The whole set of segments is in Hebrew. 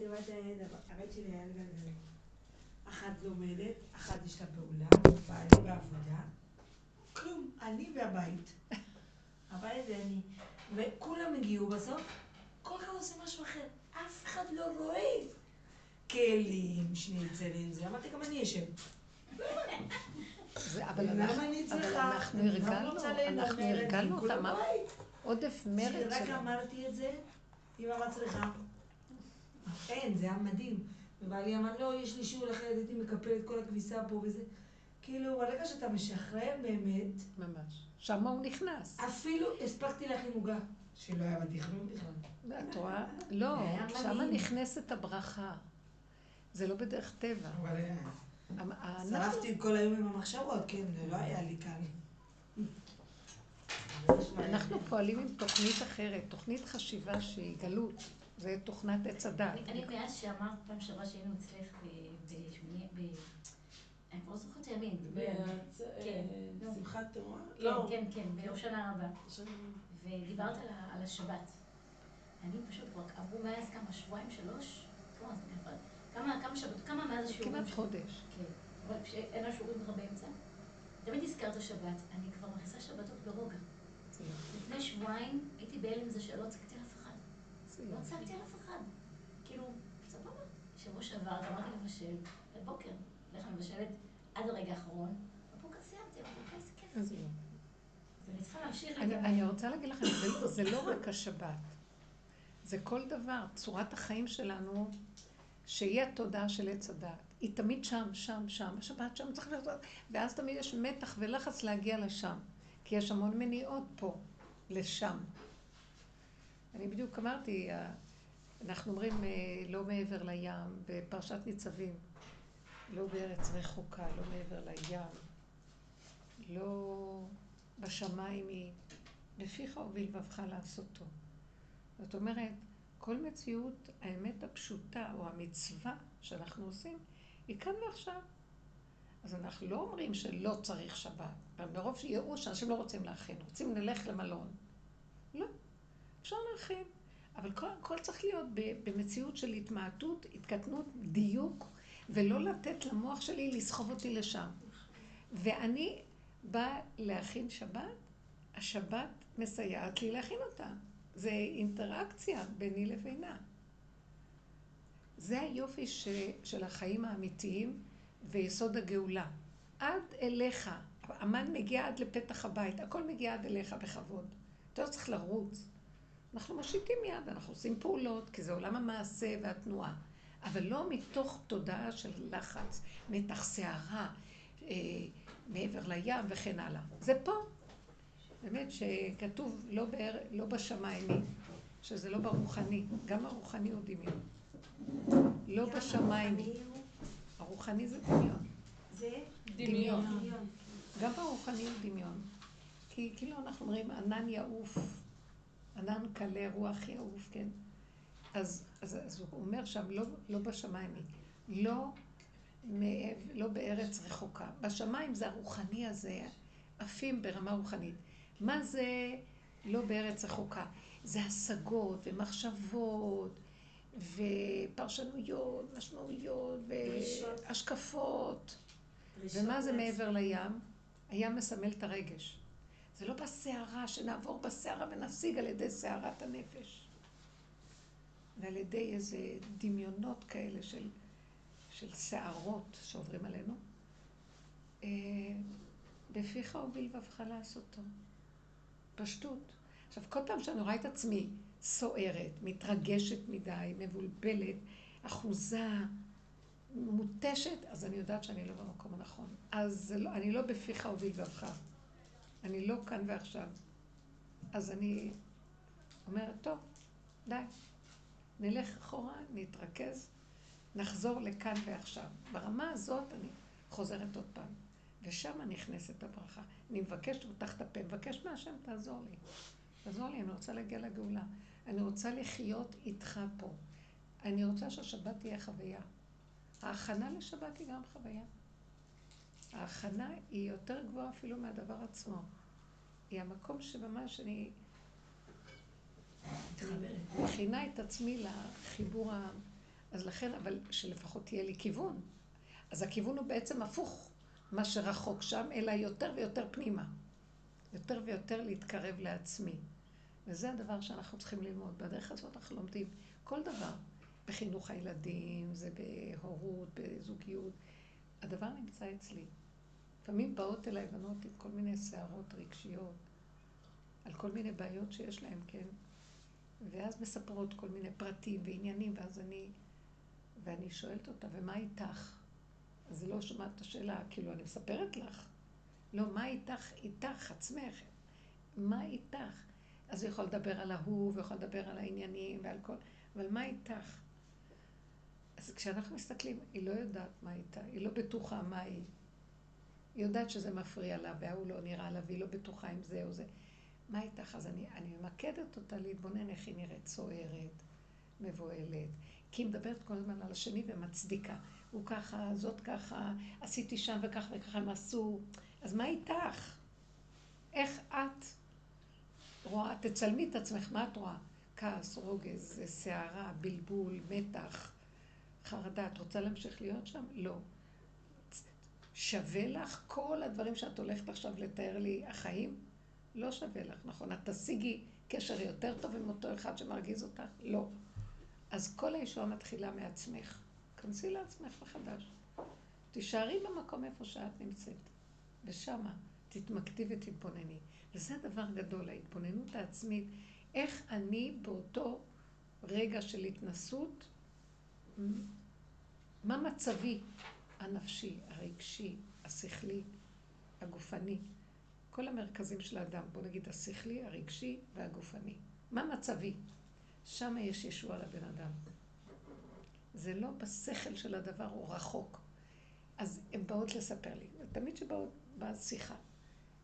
בבת הילד, הבית שלי היה גלגל. אחת לומדת, אחת יש לה באולם, בעלי בעבודה. כלום, אני והבית. הבית זה אני. וכולם הגיעו בסוף, כל אחד עושה משהו אחר. אף אחד לא רואה. כלים, שניצלים, זה אמרתי גם אני אשם. אבל אנחנו הרגלנו, אנחנו הרגלנו אותם. עודף מרץ. רק אמרתי את זה, אמא מצליחה. אין, זה היה מדהים. ובעלי אמר, לא, יש לי שיעור אחרת, הייתי מקפל את כל הכביסה פה וזה. כאילו, ברגע שאתה משחרר באמת... ממש. שם הוא נכנס. אפילו הספקתי להכין עוגה, שלא היה בתכנון בכלל. את רואה? לא, שם נכנסת הברכה. זה לא בדרך טבע. אבל... שרפתי כל היום עם המחשבות, כן, זה לא היה לי קל. אנחנו פועלים עם תוכנית אחרת, תוכנית חשיבה שהיא גלות. זה תוכנת עץ הדת. אני מאז שאמרת פעם שעברה שהיינו אצלך בשמיני, אני כבר לא זוכרת הימים. בשמחת תורה? כן, כן, כן, ביום שנה הבא. ודיברת על השבת. אני פשוט כבר עברו מאז כמה, שבועיים, שלוש? כמה, כמה שבתות, כמה מאז השיעורים? כמעט חודש. כן, אבל כשאין השיעורים לך באמצע. תמיד הזכרת שבת, אני כבר מכניסה שבתות ברוגע. לפני שבועיים הייתי בהלם מזה שלא אחד. לא צקתי על אף אחד. כאילו, סבבה. שבוע שעבר גמרתי לבשל, בבוקר, לך מבשלת עד הרגע האחרון, בבוקר סיימתי, אמרתי, איזה כיף. אז אני צריכה להמשיך אני רוצה להגיד לכם, זה לא רק השבת. זה כל דבר, צורת החיים שלנו שהיא התודעה של עץ הדעת. היא תמיד שם, שם, שם, השבת שם, צריך להיות... ואז תמיד יש מתח ולחץ להגיע לשם. כי יש המון מניעות פה, לשם. אני בדיוק אמרתי, אנחנו אומרים אה, לא מעבר לים, בפרשת ניצבים, לא בארץ רחוקה, לא מעבר לים, לא בשמיים היא, בפיך ובלבבך לעשותו. זאת אומרת, כל מציאות, האמת הפשוטה או המצווה שאנחנו עושים, היא כאן ועכשיו. אז אנחנו לא אומרים שלא צריך שבת. מרוב ייאוש, אנשים לא רוצים להכין, רוצים נלך למלון. אפשר להכין. אבל כל, כל צריך להיות במציאות של התמעטות, התקטנות, דיוק, ולא לתת למוח שלי לסחוב אותי לשם. ואני באה להכין שבת, השבת מסייעת לי להכין אותה. זה אינטראקציה ביני לבינה. זה היופי ש, של החיים האמיתיים ויסוד הגאולה. עד אליך, המן מגיע עד לפתח הבית, הכל מגיע עד אליך בכבוד. אתה לא צריך לרוץ. אנחנו מושיטים יד, אנחנו עושים פעולות, כי זה עולם המעשה והתנועה. אבל לא מתוך תודעה של לחץ, מתח שערה, אה, מעבר לים וכן הלאה. זה פה. באמת שכתוב לא, באר, לא בשמיים, שזה לא ברוחני, גם הרוחני הוא דמיון. לא בשמיים. הרוחני זה דמיון. זה דמיון. גם ברוחני הוא דמיון. כי כאילו אנחנו אומרים ענן יעוף, ענן קלה, רוח יעוף, כן? אז, אז, אז הוא אומר שם, לא, לא בשמיים, לא, מעב, לא בארץ רחוקה. בשמיים זה הרוחני הזה, עפים ברמה רוחנית. מה זה לא בארץ רחוקה? זה השגות ומחשבות ופרשנויות, משמעויות והשקפות. ומה זה מעבר לים? הים מסמל את הרגש. זה לא בסערה, שנעבור בסערה ונשיג על ידי סערת הנפש. ועל ידי איזה דמיונות כאלה של, של שערות שעוברים עלינו. אה, בפיך ובלבבך לעשותו. פשטות. עכשיו, כל פעם שאני רואה את עצמי סוערת, מתרגשת מדי, מבולבלת, אחוזה, מותשת, אז אני יודעת שאני לא במקום הנכון. אז לא, אני לא בפיך ובלבבך. אני לא כאן ועכשיו. אז אני אומרת, טוב, די. נלך אחורה, נתרכז, נחזור לכאן ועכשיו. ברמה הזאת אני חוזרת עוד פעם. ושם נכנסת הברכה. אני מבקשת, פותח את הפה, מבקש מהשם, תעזור לי. תעזור לי, אני רוצה להגיע לגאולה. אני רוצה לחיות איתך פה. אני רוצה שהשבת תהיה חוויה. ההכנה לשבת היא גם חוויה. ההכנה היא יותר גבוהה אפילו מהדבר עצמו. היא המקום שממש אני מכינה את עצמי לחיבור אז לכן, אבל שלפחות יהיה לי כיוון. אז הכיוון הוא בעצם הפוך, מה שרחוק שם, אלא יותר ויותר פנימה. יותר ויותר להתקרב לעצמי. וזה הדבר שאנחנו צריכים ללמוד. בדרך הזאת אנחנו לומדים כל דבר. בחינוך הילדים, זה בהורות, בזוגיות. הדבר נמצא אצלי. לפעמים באות אליי בנות עם כל מיני שערות רגשיות, על כל מיני בעיות שיש להן, כן? ואז מספרות כל מיני פרטים ועניינים, ואז אני, ואני שואלת אותה, ומה איתך? אז היא לא שומעת את השאלה, כאילו, אני מספרת לך. לא, מה איתך? איתך, עצמך. מה איתך? אז הוא יכול לדבר על ההוא, ויכול לדבר על העניינים ועל כל... אבל מה איתך? אז כשאנחנו מסתכלים, היא לא יודעת מה איתה, היא לא בטוחה מה היא. היא יודעת שזה מפריע לה, וההוא לא נראה לה, והיא לא בטוחה אם זה או זה. מה איתך? אז אני, אני ממקדת אותה להתבונן איך היא נראית, סוערת, מבוהלת. כי היא מדברת כל הזמן על השני ומצדיקה. הוא ככה, זאת ככה, עשיתי שם וככה וככה הם עשו. אז מה איתך? איך את רואה? תצלמי את עצמך, מה את רואה? כעס, רוגז, סערה, בלבול, מתח, חרדה. את רוצה להמשיך להיות שם? לא. שווה לך כל הדברים שאת הולכת עכשיו לתאר לי החיים? לא שווה לך, נכון? את תשיגי קשר יותר טוב עם אותו אחד שמרגיז אותך? לא. אז כל הישועה מתחילה מעצמך. כנסי לעצמך מחדש. תישארי במקום איפה שאת נמצאת, ושמה תתמקדי ותתבונני. וזה דבר גדול, ההתבוננות העצמית. איך אני באותו רגע של התנסות, מה מצבי הנפשי, הרגשי, השכלי, הגופני, כל המרכזים של האדם, בוא נגיד השכלי, הרגשי והגופני. מה מצבי? שם יש ישוע לבן אדם. זה לא בשכל של הדבר, הוא רחוק. אז הן באות לספר לי, תמיד שבאות בשיחה,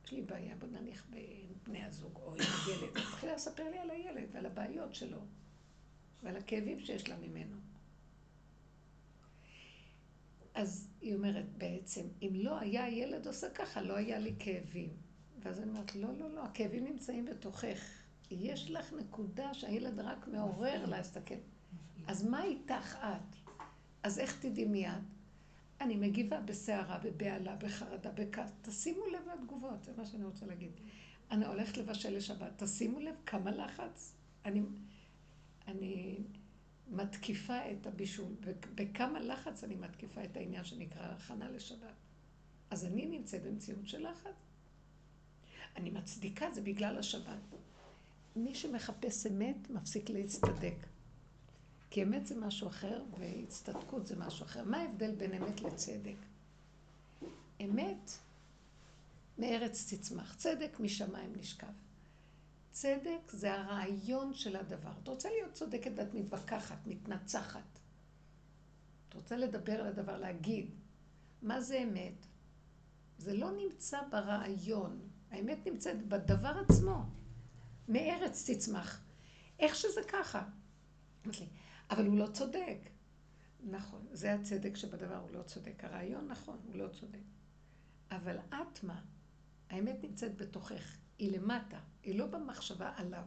יש לי בעיה, בוא נניח בין בני הזוג או עם ילד, מתחילה לספר לי על הילד ועל הבעיות שלו ועל הכאבים שיש לה ממנו. אז היא אומרת, בעצם, אם לא היה הילד עושה ככה, לא היה לי כאבים. ואז אני אומרת, לא, לא, לא, הכאבים נמצאים בתוכך. יש לך נקודה שהילד רק מעורר להסתכל. אז מה איתך את? אז איך תדעי מי את? אני מגיבה בסערה, בבהלה, בחרדה, בכעס. תשימו לב לתגובות, זה מה שאני רוצה להגיד. אני הולכת לבשל לשבת, תשימו לב כמה לחץ. אני, אני מתקיפה את הבישול, בכמה לחץ אני מתקיפה את העניין שנקרא הכנה לשבת. אז אני נמצאת במציאות של לחץ. אני מצדיקה, זה בגלל השבת. מי שמחפש אמת, מפסיק להצטדק. כי אמת זה משהו אחר, והצטדקות זה משהו אחר. מה ההבדל בין אמת לצדק? אמת מארץ תצמח, צדק משמיים נשכב. צדק זה הרעיון של הדבר. את רוצה להיות צודקת, את מתווכחת, מתנצחת. את רוצה לדבר על הדבר, להגיד. מה זה אמת? זה לא נמצא ברעיון. האמת נמצאת בדבר עצמו. מארץ תצמח. איך שזה ככה. אבל הוא לא צודק. נכון, זה הצדק שבדבר, הוא לא צודק. הרעיון נכון, הוא לא צודק. אבל את מה? האמת נמצאת בתוכך, היא למטה, היא לא במחשבה עליו.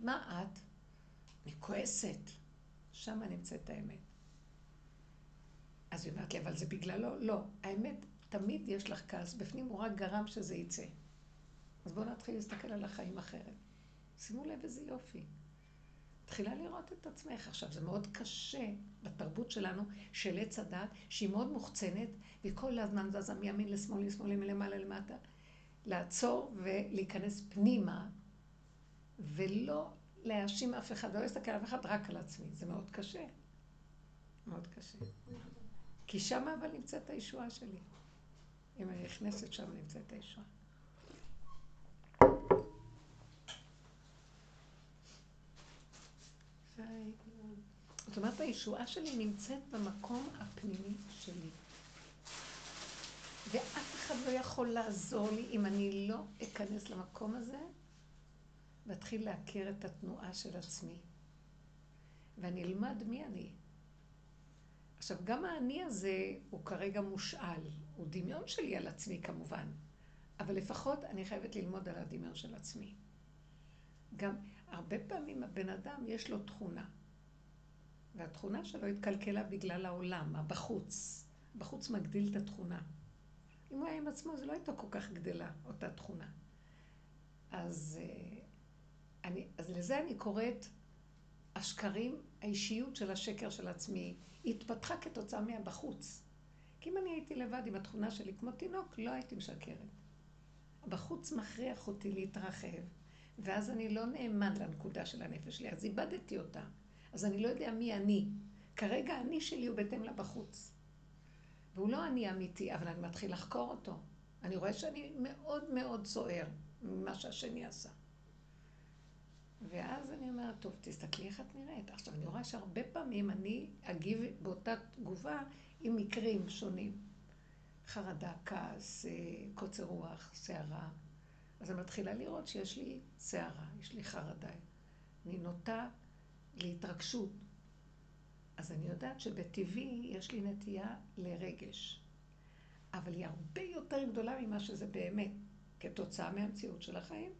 מה את? אני כועסת. שם נמצאת האמת. אז היא אומרת לי, אבל זה בגללו? לא. האמת, תמיד יש לך כעס, בפנים הוא רק גרם שזה יצא. אז בואו נתחיל להסתכל על החיים אחרת. שימו לב איזה יופי. מתחילה לראות את עצמך. עכשיו, זה מאוד קשה בתרבות שלנו, של עץ הדת, שהיא מאוד מוחצנת, והיא כל הזמן זזה מימין לשמאל, לשמאל, מלמעלה למטה. לעצור ולהיכנס פנימה, ולא להאשים אף אחד, לא להסתכל על אף אחד, רק על עצמי. זה מאוד קשה. מאוד קשה. כי שם אבל נמצאת הישועה שלי. אם אני נכנסת שם, נמצאת הישועה. זאת אומרת, הישועה שלי נמצאת במקום הפנימי שלי. ואף אחד לא יכול לעזור לי אם אני לא אכנס למקום הזה ואתחיל להכיר את התנועה של עצמי. ואני אלמד מי אני. עכשיו, גם האני הזה הוא כרגע מושאל, הוא דמיון שלי על עצמי כמובן, אבל לפחות אני חייבת ללמוד על הדמיון של עצמי. גם הרבה פעמים הבן אדם יש לו תכונה. והתכונה שלו התקלקלה בגלל העולם, הבחוץ. בחוץ מגדיל את התכונה. אם הוא היה עם עצמו, זה לא הייתה כל כך גדלה, אותה תכונה. אז, אה, אני, אז לזה אני קוראת השקרים, האישיות של השקר של עצמי, התפתחה כתוצאה מהבחוץ. כי אם אני הייתי לבד עם התכונה שלי כמו תינוק, לא הייתי משקרת. בחוץ מכריח אותי להתרחב, ואז אני לא נאמן לנקודה של הנפש שלי, אז איבדתי אותה. אז אני לא יודע מי אני. כרגע אני שלי הוא בהתאם לבחוץ. והוא לא אני אמיתי, אבל אני מתחיל לחקור אותו. אני רואה שאני מאוד מאוד סוער ממה שהשני עשה. ואז אני אומרת, טוב, תסתכלי איך את נראית. עכשיו, אני רואה שהרבה פעמים אני אגיב באותה תגובה עם מקרים שונים. חרדה, כעס, אה, קוצר רוח, סערה. אז אני מתחילה לראות שיש לי סערה, יש לי חרדה. אני נוטה להתרגשות. אז אני יודעת שבטבעי יש לי נטייה לרגש. אבל היא הרבה יותר גדולה ממה שזה באמת, כתוצאה מהמציאות של החיים.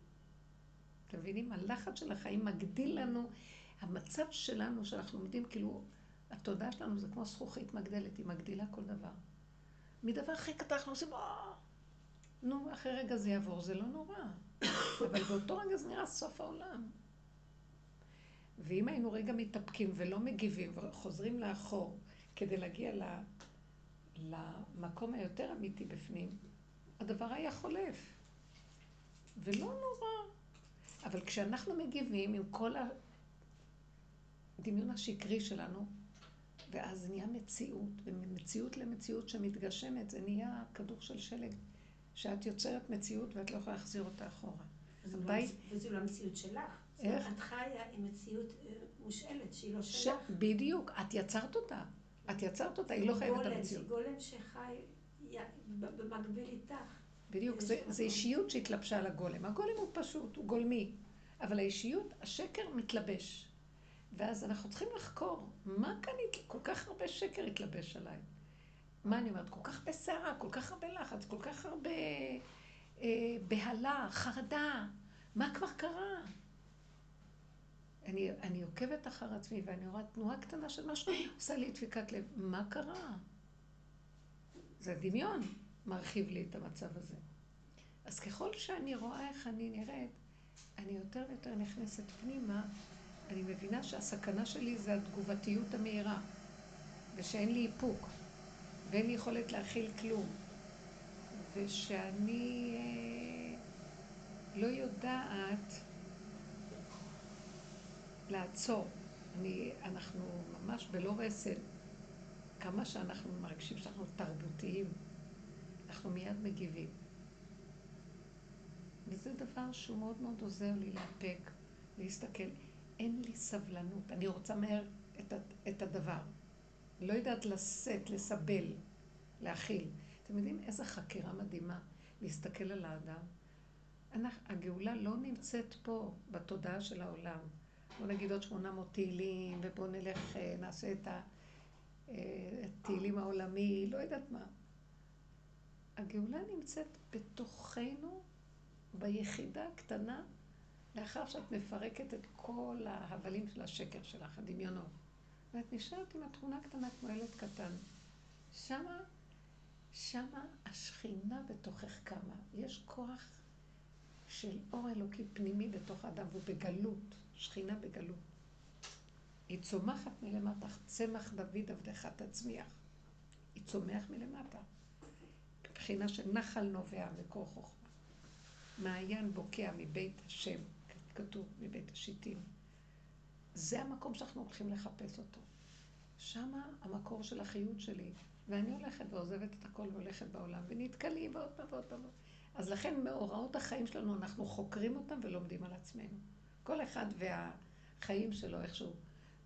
אתם מבינים? הלחץ של החיים מגדיל לנו, המצב שלנו, שאנחנו עומדים, כאילו, התודעה שלנו זה כמו זכוכית מגדלת, היא מגדילה כל דבר. מדבר הכי קטן אנחנו עושים, אה, נו, אחרי רגע זה יעבור, זה לא נורא. אבל באותו רגע זה נראה סוף העולם. ואם היינו רגע מתאפקים ולא מגיבים וחוזרים לאחור כדי להגיע ל... למקום היותר אמיתי בפנים, הדבר היה חולף. ולא נורא. אבל כשאנחנו מגיבים עם כל הדמיון השקרי שלנו, ואז נהיה מציאות, וממציאות למציאות שמתגשמת, זה נהיה כדור של שלג, שאת יוצרת מציאות ואת לא יכולה להחזיר אותה אחורה. הבית... וזו לא המציאות שלך. איך? את חיה עם מציאות אה, מושאלת, שהיא לא שלך. בדיוק, את יצרת אותה. את יצרת אותה, היא לא חייבת את המציאות. גולם שחי במקביל איתך. בדיוק, זה אישיות שהתלבשה על הגולם. הגולם הוא פשוט, הוא גולמי. אבל האישיות, השקר מתלבש. ואז אנחנו צריכים לחקור, מה כאן, כל כך הרבה שקר התלבש עליי. מה אני אומרת? כל כך הרבה סערה, כל כך הרבה לחץ, כל כך הרבה אה, בהלה, חרדה. מה כבר קרה? אני, אני עוקבת אחר עצמי ואני רואה תנועה קטנה של משהו, עושה לי דפיקת לב. מה קרה? זה דמיון מרחיב לי את המצב הזה. אז ככל שאני רואה איך אני נראית, אני יותר ויותר נכנסת פנימה, אני מבינה שהסכנה שלי זה התגובתיות המהירה, ושאין לי איפוק, ואין לי יכולת להכיל כלום, ושאני אה, לא יודעת לעצור. אני, אנחנו ממש בלא רסן. כמה שאנחנו מרגישים שאנחנו תרבותיים, אנחנו מיד מגיבים. וזה דבר שהוא מאוד מאוד עוזר לי לאפק, להסתכל. אין לי סבלנות, אני רוצה מהר את, את הדבר. לא יודעת לשאת, לסבל, להכיל. אתם יודעים איזה חקירה מדהימה להסתכל על האדם? אנחנו, הגאולה לא נמצאת פה, בתודעה של העולם. בוא נגיד עוד 800 תהילים, ובואו נלך, אה, נעשה את התהילים אה, העולמי, לא יודעת מה. הגאולה נמצאת בתוכנו, ביחידה הקטנה, לאחר שאת מפרקת את כל ההבלים של השקר שלך, הדמיונות. ואת נשארת עם התכונה קטנה כמו ילד קטן. שמה, שמה השכינה בתוכך קמה. יש כוח של אור אלוקי פנימי בתוך האדם, והוא בגלות. שכינה בגלות. היא צומחת מלמטה, צמח דוד עבדך תצמיח. היא צומח מלמטה. מבחינה של נחל נובע מקור חוכמה. מעיין בוקע מבית השם, כתוב מבית השיטים. זה המקום שאנחנו הולכים לחפש אותו. שמה המקור של החיות שלי. ואני הולכת ועוזבת את הכל והולכת בעולם, ונתקלים ועוד פעם ועוד פעם. אז לכן מאורעות החיים שלנו, אנחנו חוקרים אותם ולומדים על עצמנו. כל אחד והחיים שלו איכשהו.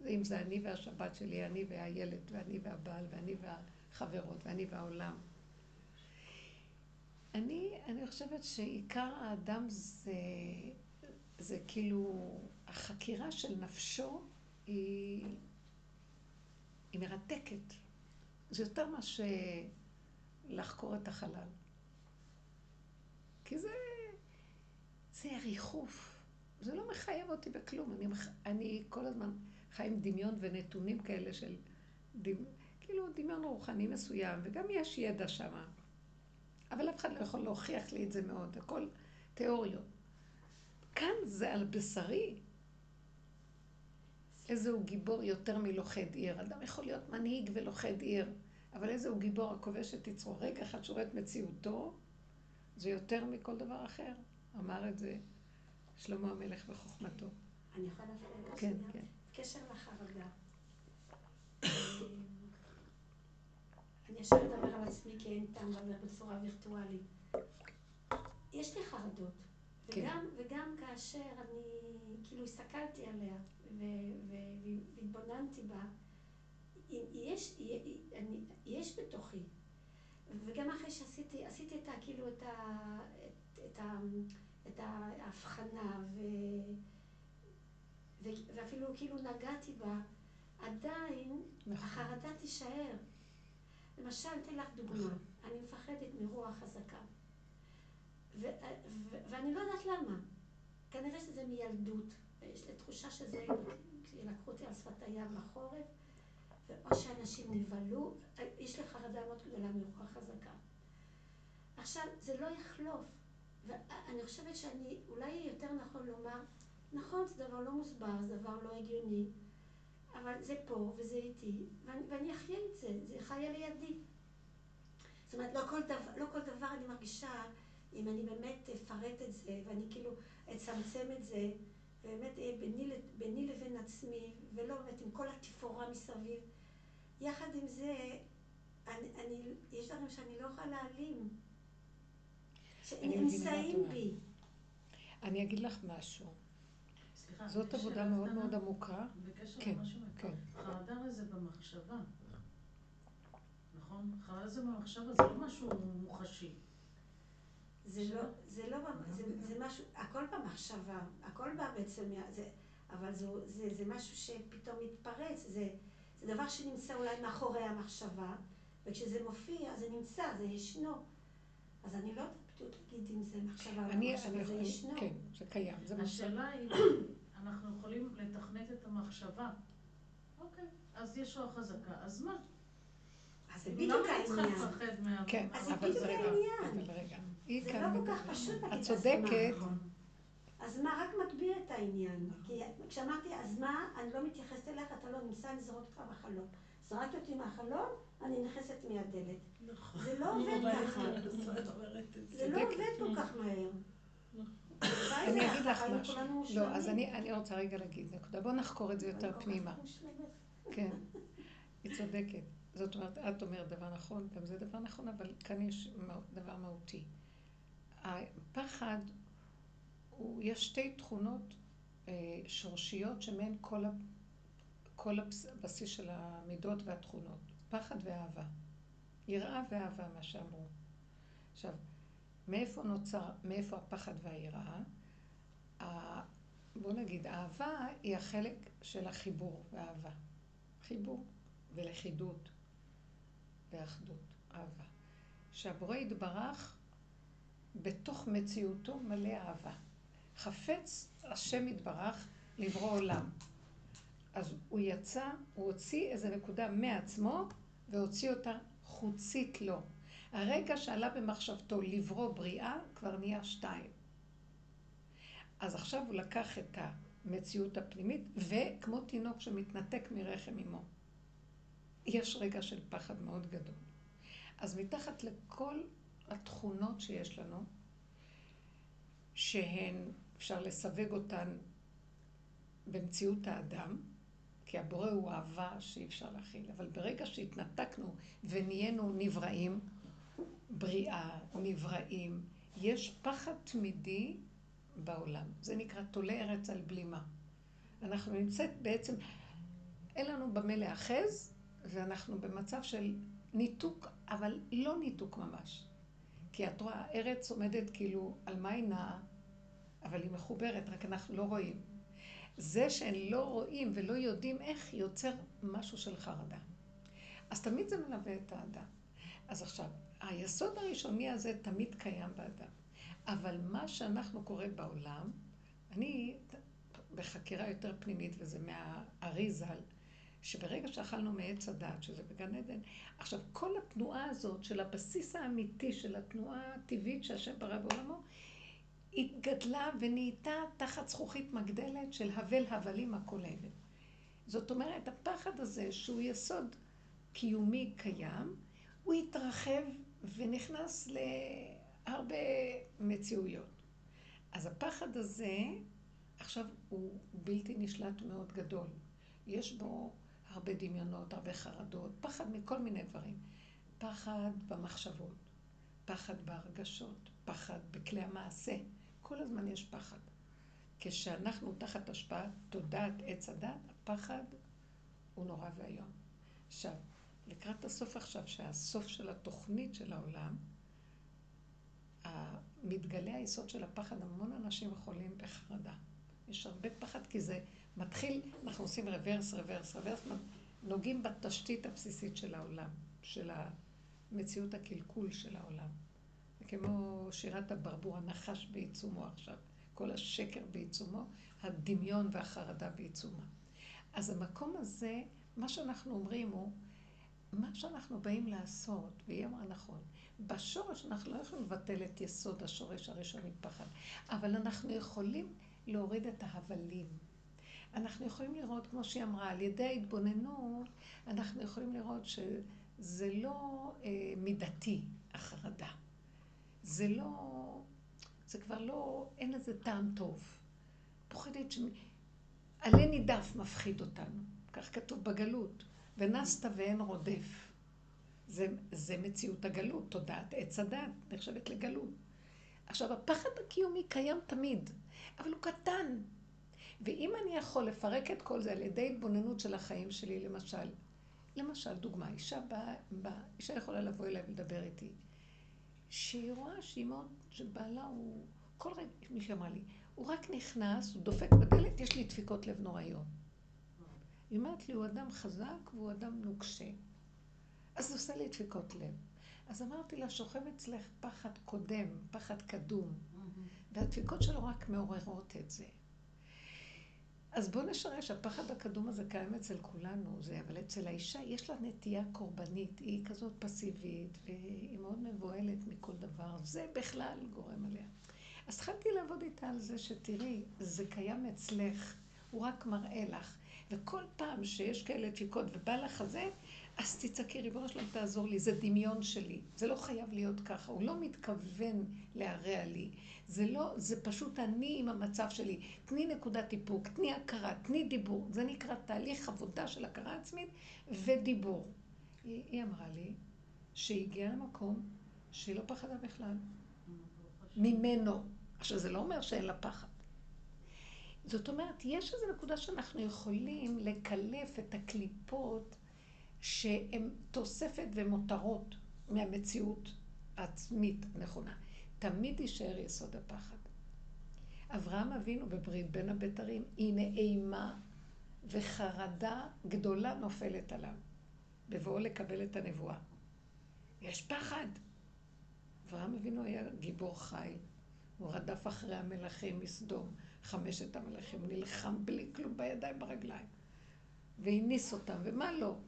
אם זה אני והשבת שלי, אני והילד, ואני והבעל, ואני והחברות, ואני והעולם. אני, אני חושבת שעיקר האדם זה, זה כאילו, החקירה של נפשו היא, היא מרתקת. זה יותר מאשר לחקור את החלל. כי זה, זה ריחוף. זה לא מחייב אותי בכלום. אני, אני כל הזמן חי עם דמיון ונתונים כאלה של... דמ... כאילו דמיון רוחני מסוים, וגם יש ידע שם. אבל אף אחד לא יכול להוכיח לי את זה מאוד, הכל תיאוריות. כאן זה על בשרי. איזה הוא גיבור יותר מלוכד עיר. אדם יכול להיות מנהיג ולוכד עיר, אבל איזה הוא גיבור הכובש את יצרו. רגע אחד שרואה את מציאותו, זה יותר מכל דבר אחר. אמר את זה שלמה המלך בחוכמתו. אני יכולה להפריע? כן, כן. קשר לחרדה. אני ישר אדבר על עצמי כי אין טעם לדבר בצורה וירטואלית. יש לי חרדות. כן. וגם, וגם כאשר אני כאילו הסתכלתי עליה והתבוננתי בה, יש, אני, יש בתוכי. וגם אחרי שעשיתי, עשיתי את ה, כאילו את, ה, את, את, ה, את ההבחנה, ו, ו, ואפילו כאילו נגעתי בה, עדיין נכון. החרדה תישאר. למשל, אתן לך דוגמה, נכון. אני מפחדת מרוח חזקה. ו, ו, ואני לא יודעת למה. כנראה שזה מילדות. יש לי תחושה שזה, לקחו אותי על שפת הים בחורף, ואו שאנשים נבהלו, יש לי חרדה מאוד גדולה מרוח חזקה. עכשיו, זה לא יחלוף. ואני חושבת שאני, אולי יותר נכון לומר, נכון, זה דבר לא מוסבר, זה דבר לא הגיוני, אבל זה פה וזה איתי, ואני, אחיה את זה, זה חיה לידי. זאת אומרת, לא כל, דבר, לא כל דבר אני מרגישה, אם אני באמת אפרט את זה, ואני כאילו אצמצם את זה, ובאמת אהיה ביני, ביני לבין עצמי, ולא באמת עם כל התפאורה מסביב. יחד עם זה, אני, אני, יש דברים שאני לא יכולה להעלים. שנמצאים בי. אני אגיד לך משהו. סליחה, זאת עבודה מאוד מאוד עמוקה. בקשר כן, שאומרת. כן. חרדה זה במחשבה. נכון? חרדה זה במחשבה, זה לא משהו מוחשי. זה לא, זה לא, זה, זה משהו, הכל במחשבה, הכל בא בעצם, זה, אבל זה, זה, זה משהו שפתאום מתפרץ, זה, זה דבר שנמצא אולי מאחורי המחשבה, וכשזה מופיע, זה נמצא, זה ישנו. אז אני לא יודעת להגיד אם זה מחשבה או זה ישנו. כן, זה קיים, זה מחשבה. השאלה היא, אנחנו יכולים לתכנת את המחשבה. אוקיי, אז יש רוח חזקה, אז מה? אז זה בדיוק העניין. כן, אז זה בדיוק העניין. זה לא כל כך פשוט את צודקת. אז מה, רק מגביר את העניין. כי כשאמרתי, אז מה, אני לא מתייחסת אליך, אתה לא נמצא, אני זורק אותך בחלום. זרקת אותי מהחלום, אני נכנסת מהדלת. נכון. זה לא עובד ככה. זה לא עובד כל כך מהר. אני אגיד לך משהו. לא, אז אני רוצה רגע להגיד נקודה. בואו נחקור את זה יותר פנימה. כן, היא צודקת. זאת אומרת, את אומרת דבר נכון, גם זה דבר נכון, אבל כאן יש דבר מהותי. הפחד, יש שתי תכונות אה, שורשיות שמהן כל, כל הבסיס של המידות והתכונות. פחד ואהבה. יראה ואהבה, מה שאמרו. עכשיו, מאיפה נוצר, מאיפה הפחד והיראה? בוא נגיד, אהבה היא החלק של החיבור והאהבה. חיבור ולכידות ואחדות, אהבה. שהבורא יתברך בתוך מציאותו מלא אהבה. חפץ השם יתברך לברוא עולם. אז הוא יצא, הוא הוציא איזה נקודה מעצמו והוציא אותה חוצית לו. הרגע שעלה במחשבתו לברוא בריאה, כבר נהיה שתיים. אז עכשיו הוא לקח את המציאות הפנימית, וכמו תינוק שמתנתק מרחם אמו. יש רגע של פחד מאוד גדול. אז מתחת לכל התכונות שיש לנו, שהן, אפשר לסווג אותן במציאות האדם, כי הבורא הוא אהבה שאי אפשר להכיל, אבל ברגע שהתנתקנו ונהיינו נבראים, בריאה, נבראים, יש פחד תמידי בעולם. זה נקרא תולה ארץ על בלימה. אנחנו נמצאת בעצם, אין לנו במה להאחז, ואנחנו במצב של ניתוק, אבל לא ניתוק ממש. כי את רואה, הארץ עומדת כאילו, על מה היא נעה, אבל היא מחוברת, רק אנחנו לא רואים. זה שהם לא רואים ולא יודעים איך יוצר משהו של חרדה. אז תמיד זה מלווה את האדם. אז עכשיו, היסוד הראשוני הזה תמיד קיים באדם. אבל מה שאנחנו קוראים בעולם, אני בחקירה יותר פנימית, וזה מהארי ז"ל, שברגע שאכלנו מעץ הדת, שזה בגן עדן, עכשיו כל התנועה הזאת של הבסיס האמיתי של התנועה הטבעית שהשם ברא בעולמו, התגדלה ונהייתה תחת זכוכית מגדלת של הבל הבלים עבד. זאת אומרת, הפחד הזה, שהוא יסוד קיומי קיים, הוא התרחב ונכנס להרבה מציאויות. אז הפחד הזה, עכשיו הוא בלתי נשלט מאוד גדול. יש בו הרבה דמיונות, הרבה חרדות, פחד מכל מיני דברים. פחד במחשבות, פחד בהרגשות, פחד בכלי המעשה. כל הזמן יש פחד. כשאנחנו תחת השפעת תודעת עץ הדת, הפחד הוא נורא ואיום. עכשיו, לקראת הסוף עכשיו, שהסוף של התוכנית של העולם, מתגלה היסוד של הפחד, המון אנשים חולים בחרדה. יש הרבה פחד כי זה מתחיל, אנחנו עושים רוורס, רוורס, רוורס, נוגעים בתשתית הבסיסית של העולם, של המציאות הקלקול של העולם. כמו שירת הברבור, הנחש בעיצומו עכשיו, כל השקר בעיצומו, הדמיון והחרדה בעיצומה. אז המקום הזה, מה שאנחנו אומרים הוא, מה שאנחנו באים לעשות, והיא אמרה נכון, בשורש אנחנו לא יכולים לבטל את יסוד השורש הראשוני פחד, אבל אנחנו יכולים להוריד את ההבלים. אנחנו יכולים לראות, כמו שהיא אמרה, על ידי ההתבוננות, אנחנו יכולים לראות שזה לא אה, מידתי, החרדה. זה לא, זה כבר לא, אין לזה טעם טוב. פוחדת ש... עלה נידף מפחיד אותנו, כך כתוב בגלות, ונסת ואין רודף. זה, זה מציאות הגלות, תודעת עץ הדת, נחשבת לגלות. עכשיו, הפחד הקיומי קיים תמיד, אבל הוא קטן. ואם אני יכול לפרק את כל זה על ידי התבוננות של החיים שלי, למשל, למשל, דוגמה, אישה באה, בא, אישה יכולה לבוא אליי ולדבר איתי, שהיא רואה שהיא מאוד, שבעלה הוא, כל רגע, מישהי אמרה לי, הוא רק נכנס, הוא דופק בדלת, יש לי דפיקות לב נוראיות. היא אומרת לי, הוא אדם חזק והוא אדם נוקשה. אז זה עושה לי דפיקות לב. אז אמרתי לה, שוכב אצלך פחד קודם, פחד קדום, והדפיקות שלו רק מעוררות את זה. אז בואו נשרש, הפחד הקדום הזה קיים אצל כולנו, זה, אבל אצל האישה יש לה נטייה קורבנית, היא כזאת פסיבית, והיא מאוד מבוהלת מכל דבר, זה בכלל גורם עליה. אז התחלתי לעבוד איתה על זה שתראי, זה קיים אצלך, הוא רק מראה לך. וכל פעם שיש כאלה דפיקות ובא לך הזה, אז תצעקי, ריבונו שלום, תעזור לי, זה דמיון שלי. זה לא חייב להיות ככה, הוא לא מתכוון להרע לי. זה לא, זה פשוט אני עם המצב שלי. תני נקודת איפוק, תני הכרה, תני דיבור. זה נקרא תהליך עבודה של הכרה עצמית ודיבור. היא, היא אמרה לי שהיא הגיעה למקום שהיא לא פחדה בכלל. ממנו. עכשיו, זה לא אומר שאין לה פחד. זאת אומרת, יש איזו נקודה שאנחנו יכולים לקלף את הקליפות שהן תוספת ומותרות מהמציאות העצמית הנכונה. תמיד יישאר יסוד הפחד. אברהם אבינו בברית בין הבתרים, הנה אימה וחרדה גדולה נופלת עליו, בבואו לקבל את הנבואה. יש פחד. אברהם אבינו היה גיבור חי. הוא רדף אחרי המלכים מסדום, חמשת המלכים, נלחם בלי כלום בידיים ברגליים. והניס אותם, ומה לא?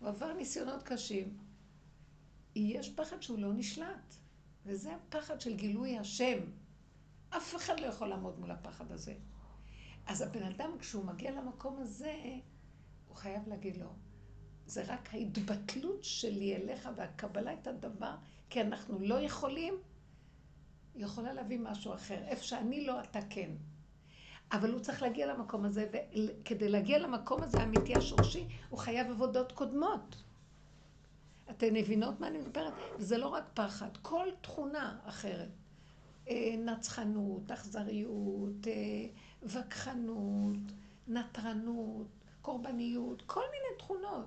הוא עבר ניסיונות קשים. יש פחד שהוא לא נשלט, וזה הפחד של גילוי השם. אף אחד לא יכול לעמוד מול הפחד הזה. אז הבן אדם, כשהוא מגיע למקום הזה, הוא חייב להגיד לו, זה רק ההתבטלות שלי אליך והקבלה את הדבר, כי אנחנו לא יכולים, יכולה להביא משהו אחר. איפה שאני לא, אתה כן. אבל הוא צריך להגיע למקום הזה, וכדי להגיע למקום הזה, האמיתי השורשי, הוא חייב עבודות קודמות. אתן מבינות מה אני מדברת? זה לא רק פחד, כל תכונה אחרת. אה, נצחנות, אכזריות, אה, וכחנות, נטרנות, קורבניות, כל מיני תכונות.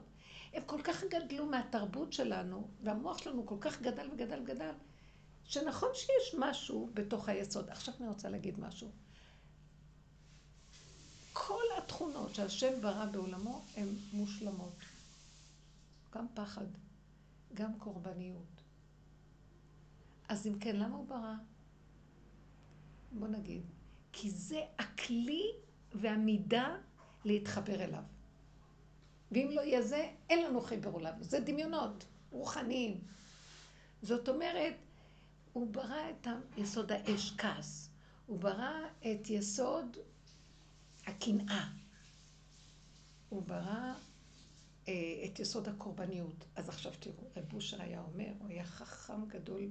הם כל כך גדלו מהתרבות שלנו, והמוח שלנו כל כך גדל וגדל וגדל, שנכון שיש משהו בתוך היסוד. עכשיו אני רוצה להגיד משהו. כל התכונות שהשם ברא בעולמו הן מושלמות. גם פחד, גם קורבניות. אז אם כן, למה הוא ברא? בוא נגיד, כי זה הכלי והמידה להתחבר אליו. ואם לא יהיה זה, אין לנו חיבור אליו. זה דמיונות רוחניים. זאת אומרת, הוא ברא את יסוד האש, כעס. הוא ברא את יסוד הקנאה. הוא ברא אה, את יסוד הקורבניות. אז עכשיו תראו, רב אושר היה אומר, הוא היה חכם גדול,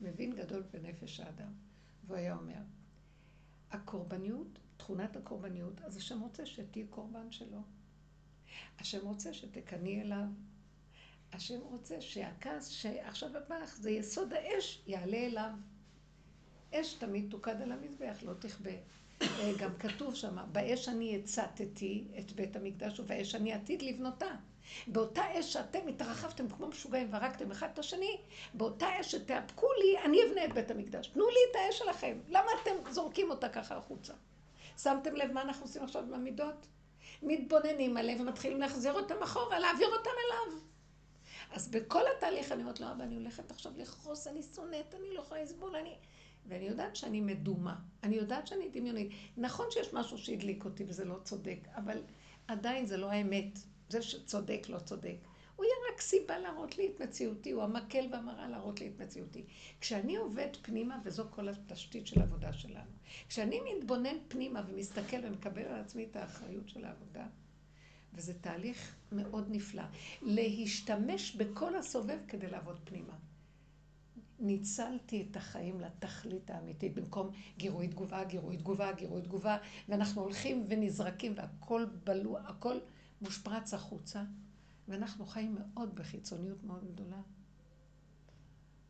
מבין גדול בנפש האדם. והוא היה אומר, הקורבניות, תכונת הקורבניות, אז השם רוצה שתהיי קורבן שלו. השם רוצה שתקני אליו. השם רוצה שהכעס שעכשיו בך, זה יסוד האש, יעלה אליו. אש תמיד תוקד על המזבח, לא תכבה. אה, גם כתוב שם, באש אני הצתתי את בית המקדש ובאש אני עתיד לבנותה. באותה אש שאתם התרחבתם כמו משוגעים והרגתם אחד את השני, באותה אש שתאפקו לי, אני אבנה את בית המקדש. תנו לי את האש שלכם. למה אתם זורקים אותה ככה החוצה? שמתם לב מה אנחנו עושים עכשיו במידות? מתבוננים עליהם ומתחילים להחזיר אותם אחורה, להעביר אותם אליו. אז בכל התהליך אני אומרת לו, אבא, אני הולכת עכשיו לכרוס, אני שונאת, אני לא יכולה לסבול, אני... ואני יודעת שאני מדומה, אני יודעת שאני דמיונית. נכון שיש משהו שהדליק אותי וזה לא צודק, אבל עדיין זה לא האמת. זה שצודק, לא צודק. הוא יהיה רק סיבה להראות לי את מציאותי, הוא המקל והמראה להראות לי את מציאותי. כשאני עובד פנימה, וזו כל התשתית של העבודה שלנו, כשאני מתבונן פנימה ומסתכל ומקבל על עצמי את האחריות של העבודה, וזה תהליך מאוד נפלא, להשתמש בכל הסובב כדי לעבוד פנימה. ניצלתי את החיים לתכלית האמיתית, במקום גירוי תגובה, גירוי תגובה, גירוי תגובה, ואנחנו הולכים ונזרקים והכל בלוע, הכל מושפרץ החוצה, ואנחנו חיים מאוד בחיצוניות מאוד גדולה.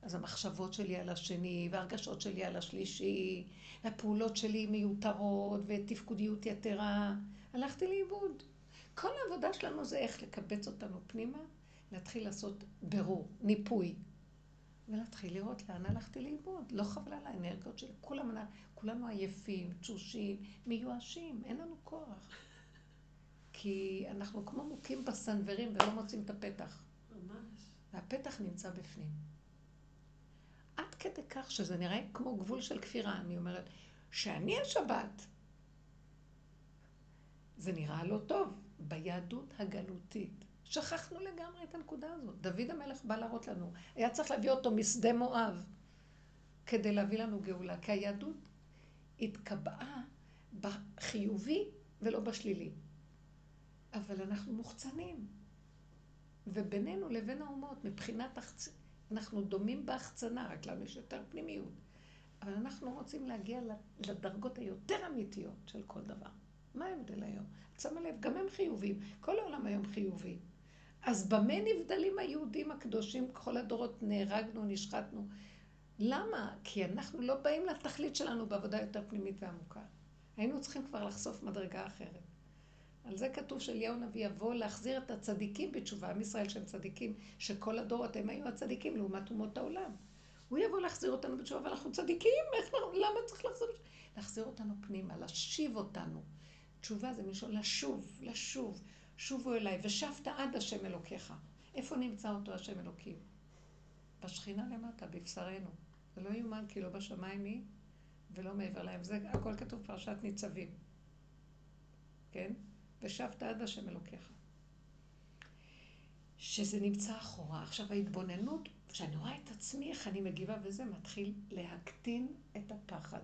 אז המחשבות שלי על השני, והרגשות שלי על השלישי, והפעולות שלי מיותרות, ותפקודיות יתרה, הלכתי לאיבוד. כל העבודה שלנו זה איך לקבץ אותנו פנימה, להתחיל לעשות ברור, ניפוי, ולהתחיל לראות לאן הלכתי לאיבוד. לא חבל על האנרגיות שלי, כולם, כולנו עייפים, תשושים, מיואשים, אין לנו כוח. כי אנחנו כמו מוכים בסנוורים ולא מוצאים את הפתח. ממש. והפתח נמצא בפנים. עד כדי כך שזה נראה כמו גבול של כפירה. אני אומרת, שאני השבת, זה נראה לא טוב. ביהדות הגלותית. שכחנו לגמרי את הנקודה הזאת. דוד המלך בא להראות לנו. היה צריך להביא אותו משדה מואב כדי להביא לנו גאולה. כי היהדות התקבעה בחיובי ולא בשלילי. אבל אנחנו מוחצנים. ובינינו לבין האומות, מבחינת החצ... אנחנו דומים בהחצנה, רק לנו יש יותר פנימיות. אבל אנחנו רוצים להגיע לדרגות היותר אמיתיות של כל דבר. מה ההבדל היום? את שמה לב, גם הם חיובים. כל העולם היום חיובי. אז במה נבדלים היהודים הקדושים? כל הדורות נהרגנו, נשחטנו. למה? כי אנחנו לא באים לתכלית שלנו בעבודה יותר פנימית ועמוקה. היינו צריכים כבר לחשוף מדרגה אחרת. על זה כתוב שאליהו נביא יבוא להחזיר את הצדיקים בתשובה, עם ישראל שהם צדיקים, שכל הדורות הם היו הצדיקים לעומת אומות העולם. הוא יבוא להחזיר אותנו בתשובה, ואנחנו צדיקים, איך, למה צריך להחזיר? להחזיר אותנו פנימה, להשיב אותנו. תשובה זה מלשון לשוב, לשוב, שובו אליי, ושבת עד השם אלוקיך. איפה נמצא אותו השם אלוקים? בשכינה למטה, בבשרנו. זה לא יאומן כי לא בשמיים היא ולא מעבר להם. זה הכל כתוב פרשת ניצבים. כן? ושבת עד השם אלוקיך. שזה נמצא אחורה. עכשיו ההתבוננות, כשאני רואה את עצמי, איך אני מגיבה וזה, מתחיל להקטין את הפחד,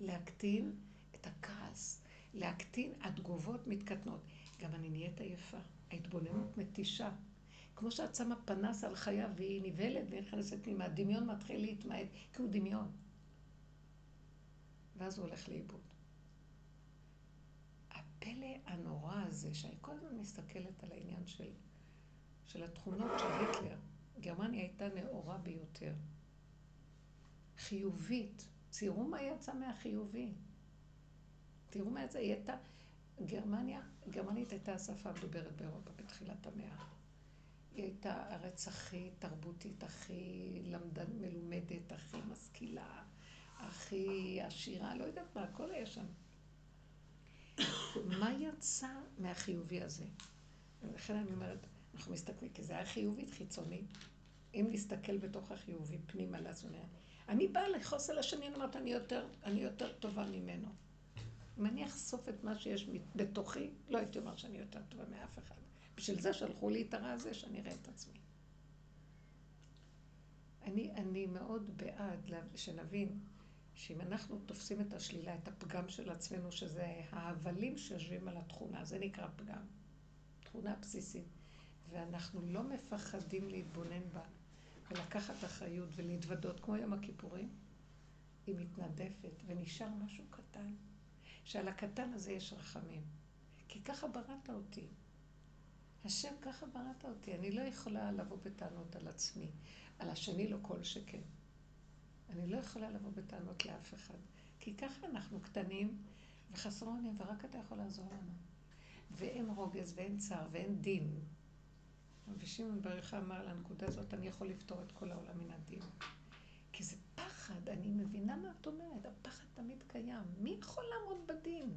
להקטין את הכעס, להקטין, התגובות מתקטנות. גם אני נהיית עייפה. ההתבוננות מתישה. כמו שאת שמה פנס על חיה והיא נבהלת ונכנסת פנימה, הדמיון מתחיל להתמעט, כי הוא דמיון. ואז הוא הולך לאיבוד. הפלא הנורא הזה, שאני כל הזמן מסתכלת על העניין של, של התכונות של היטלר, גרמניה הייתה נאורה ביותר. חיובית. תראו מה יצא מהחיובי. תראו מה יצא, היא הייתה... גרמניה, גרמנית הייתה השפה המדוברת באירופה בתחילת המאה. היא הייתה הארץ הכי תרבותית, הכי למדן, מלומדת, הכי משכילה, הכי עשירה, לא יודעת מה, הכל היה שם. מה יצא מהחיובי הזה? ולכן אני אומרת, אנחנו מסתכלים, כי זה היה חיובית חיצונית. אם נסתכל בתוך החיובי פנימה לעצמנו, אני באה לכעוס על השני, אני אומרת, אני יותר, אני יותר טובה ממנו. אם אני אחשוף את מה שיש בתוכי, לא הייתי אומר שאני יותר טובה מאף אחד. בשביל זה שלחו לי את הרע הזה, שאני אראה את עצמי. אני, אני מאוד בעד שנבין שאם אנחנו תופסים את השלילה, את הפגם של עצמנו, שזה ההבלים שיושבים על התכונה, זה נקרא פגם. תכונה בסיסית. ואנחנו לא מפחדים להתבונן בה ולקחת אחריות ולהתוודות, כמו יום הכיפורים, היא מתנדפת ונשאר משהו קטן, שעל הקטן הזה יש רחמים. כי ככה בראת אותי. השם ככה בראת אותי. אני לא יכולה לבוא בטענות על עצמי. על השני לא כל שכן. אני לא יכולה לבוא בטענות לאף אחד. כי ככה אנחנו קטנים וחסרונים, ורק אתה יכול לעזור לנו. ואין רוגז ואין צער ואין דין. רבי שמעון בריכה אמר על הנקודה הזאת, אני יכול לפתור את כל העולם מן הדין. כי זה פחד, אני מבינה מה את אומרת, הפחד תמיד קיים. מי יכול לעמוד בדין?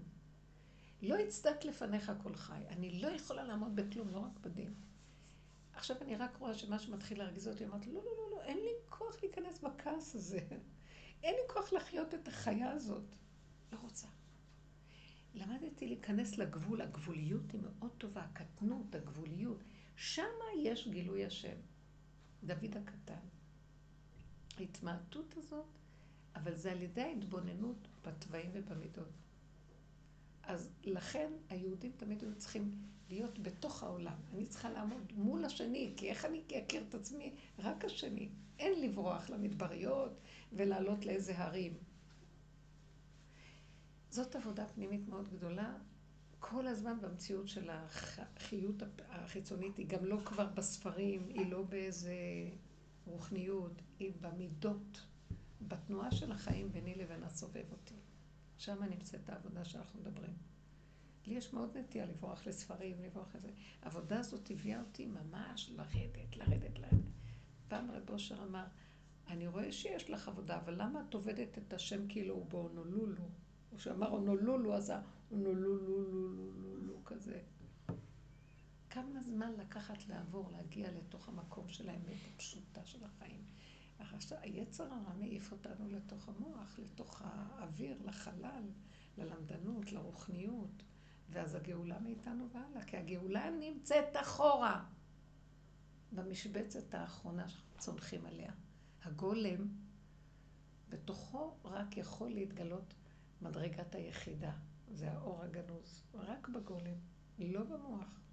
לא יצדק לפניך כל חי. אני לא יכולה לעמוד בכלום, לא רק בדין. עכשיו אני רק רואה שמשהו מתחיל להרגיז אותי, אמרתי, לא, לא, לא, לא, אין לי כוח להיכנס בכעס הזה. אין לי כוח לחיות את החיה הזאת. לא רוצה. למדתי להיכנס לגבול, הגבוליות היא מאוד טובה, הקטנות, הגבוליות. שמה יש גילוי השם. דוד הקטן. ההתמעטות הזאת, אבל זה על ידי ההתבוננות בתוואים ובמידות. אז לכן היהודים תמיד היו צריכים להיות בתוך העולם. אני צריכה לעמוד מול השני, כי איך אני אכיר את עצמי? רק השני. אין לברוח למדבריות ולעלות לאיזה הרים. זאת עבודה פנימית מאוד גדולה, כל הזמן במציאות של החיות החיצונית, היא גם לא כבר בספרים, היא לא באיזה רוחניות, היא במידות, בתנועה של החיים ביני לבין הסובב אותי. שם נמצאת העבודה שאנחנו מדברים. לי יש מאוד נטייה לברוח לספרים, לברוח לזה. העבודה הזאת הביאה אותי ממש לרדת, לרדת, לרדת. פעם רב אושר אמר, אני רואה שיש לך עבודה, אבל למה את עובדת את השם כאילו הוא באונולולו? הוא שאמר אונולולו, אז אונולולולולולו כזה. כמה זמן לקחת לעבור, להגיע לתוך המקום של האמת הפשוטה של החיים. עכשיו, היצר הרע מעיף אותנו לתוך המוח, לתוך האוויר, לחלל, ללמדנות, לרוחניות. ואז הגאולה מאיתנו והלאה, כי הגאולה נמצאת אחורה, במשבצת האחרונה שאנחנו צונחים עליה. הגולם, בתוכו רק יכול להתגלות מדרגת היחידה. זה האור הגנוז, רק בגולם, לא במוח.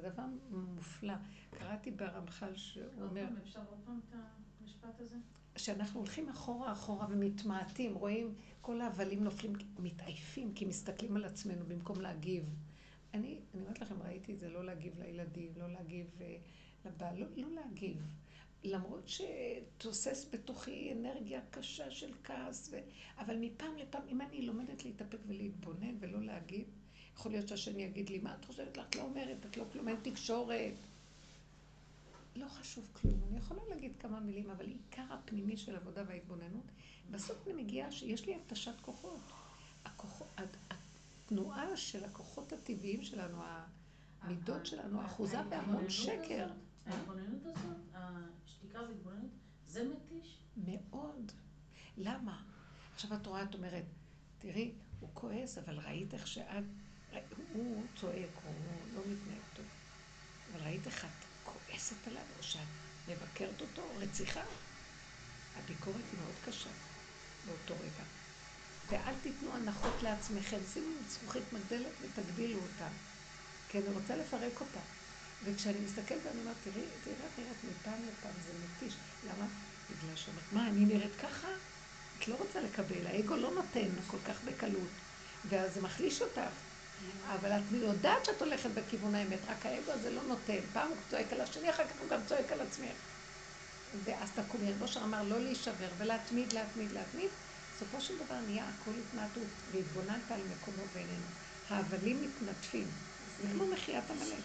זה דבר מופלא. קראתי ברמח"ל שהוא אומר... אפשר עוד פעם את המשפט הזה? שאנחנו הולכים אחורה אחורה ומתמעטים, רואים כל ההבלים נופלים, מתעייפים, כי מסתכלים על עצמנו במקום להגיב. אני, אני אומרת לכם, ראיתי את זה, לא להגיב לילדים, לא להגיב uh, לבעל, לא, לא להגיב. למרות שתוסס בתוכי אנרגיה קשה של כעס, ו... אבל מפעם לפעם, אם אני לומדת להתאפק ולהתבונן ולא להגיב, יכול להיות שהשני יגיד לי, מה את חושבת לך? את לא אומרת, את לא כלום, אין תקשורת. לא חשוב כלום. אני יכולה להגיד כמה מילים, אבל עיקר הפנימי של עבודה וההתבוננות, בסוף אני מגיעה שיש לי התשת כוחות. הכוחות, התנועה של הכוחות הטבעיים שלנו, המידות שלנו, אחוזה בהמון שקר. ההתבוננות הזאת, השתיקה וההתבוננות, זה מתיש? מאוד. למה? עכשיו את רואה, את אומרת, תראי, הוא כועס, אבל ראית איך שאת, הוא צועק, הוא לא מתנהג טוב. אבל ראית איך את כועסת עליו, או שאת מבקרת אותו, רציחה. הביקורת מאוד קשה באותו רגע. ואל תיתנו הנחות לעצמכם, שימו זכוכית מגדלת ותגדילו אותה, כי אני רוצה לפרק אותה. וכשאני מסתכלת ואני אומרת, תראי, תראי, תראי, מפעם לפעם זה מתיש. למה? בגלל שאומרת, מה, אני נראית ככה? את לא רוצה לקבל, האגו לא נותן כל כך בקלות, ואז זה מחליש אותך. אבל את יודעת שאת הולכת בכיוון האמת, רק האגו הזה לא נותן. פעם הוא צועק על השני, אחר כך הוא גם צועק על עצמך. ואז תקומי. רב אושר אמר לא להישבר ולהתמיד, להתמיד, להתמיד. בסופו של דבר נהיה הכל התמעטות, והתבוננת על מקומו ואיננו. ההבלים מתנדפים. זה כמו מחיית עמלק.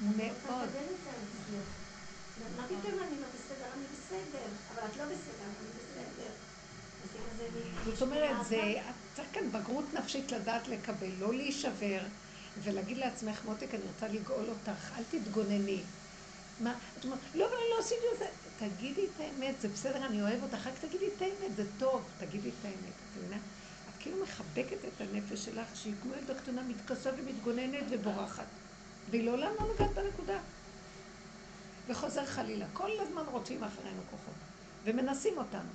התנגדות מאוד מה פתאום אני לא בסדר? אני בסדר. אבל את לא בסדר, אני בסדר. זאת אומרת, זה, צריך כאן בגרות נפשית לדעת לקבל, לא להישבר, ולהגיד לעצמך, מותק, אני רוצה לגאול אותך, אל תתגונני. מה? את אומרת, לא, אבל אני לא עשיתי את זה. תגידי את האמת, זה בסדר, אני אוהב אותך, רק תגידי את האמת, זה טוב, תגידי את האמת. את מבינה? את כאילו מחבקת את הנפש שלך, שהיא כמו ילדה קטנה מתכסה ומתגוננת ובורחת. והיא לעולם לא נוגעת בנקודה. וחוזר חלילה. כל הזמן רודפים אחרינו כוחות. ומנסים אותנו.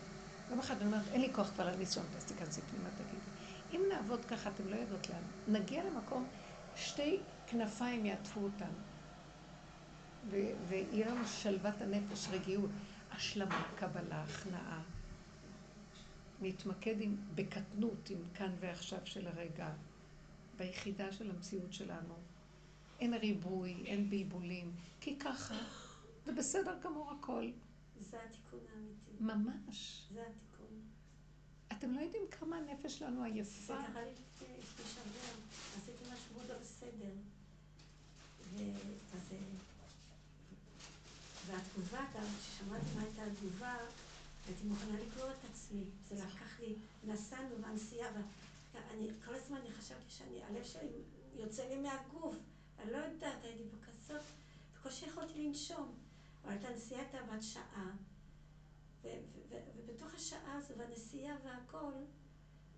יום אחד אני אומרת, אין לי כוח כבר לניסיון, אז תיכנסי פנימה, תגידי. אם נעבוד ככה, אתם לא יודעות לאן. נגיע למקום, שתי כנפיים יעטפו אותנו. ויהיה לנו שלוות הנפש, רגיעות, השלמה, קבלה, הכנעה. להתמקד עם, בקטנות, עם כאן ועכשיו של הרגע, ביחידה של המציאות שלנו. אין ריבוי, אין בלבולים, כי ככה, זה בסדר גמור הכל. זה התיקון האמיתי. ממש. זה התיקון. אתם לא יודעים כמה הנפש שלנו עייפה. זה קרה לי לפני שבוע, עשיתי משהו לא בסדר. והתגובה גם, כששמעתי מה הייתה התגובה, הייתי מוכנה לקרוא את עצמי. זה לקח לי, נסענו בנסיעה, ואני כל הזמן אני חשבתי שאני, הלב שלי יוצא לי מהגוף. אני לא יודעת, הייתי בכזאת, בקושי יכולתי לנשום. אבל את הנסיעה הייתה בת שעה, ובתוך השעה הזו, והנסיעה והכל,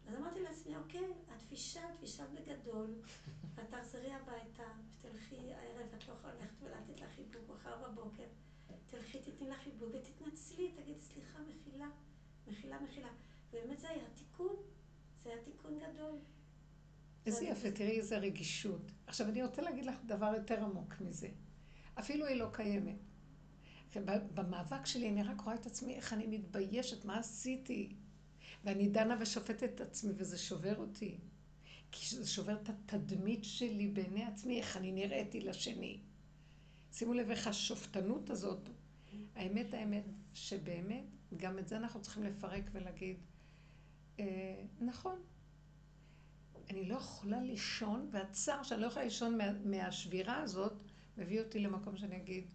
אז אמרתי לעצמי, אוקיי, את פישלת, פישלת בגדול, ואת תחזרי הביתה, ותלכי הערב, את לא יכולה ללכת ולתת לך חיבוק מחר בבוקר. תלכי, תתני לך חיבוק ותתנצלי, תגידי, סליחה, מחילה, מחילה, מחילה. ובאמת זה היה תיקון, זה היה תיקון גדול. איזה יפה, תראי איזה רגישות. עכשיו, אני רוצה להגיד לך דבר יותר עמוק מזה. אפילו היא לא קיימת. במאבק שלי אני רק רואה את עצמי, איך אני מתביישת, מה עשיתי? ואני דנה ושופטת את עצמי, וזה שובר אותי. כי זה שובר את התדמית שלי בעיני עצמי, איך אני נראיתי לשני. שימו לב איך השופטנות הזאת, האמת, האמת, שבאמת, גם את זה אנחנו צריכים לפרק ולהגיד, אה, נכון, אני לא יכולה לישון, והצער שאני לא יכולה לישון מה, מהשבירה הזאת, מביא אותי למקום שאני אגיד,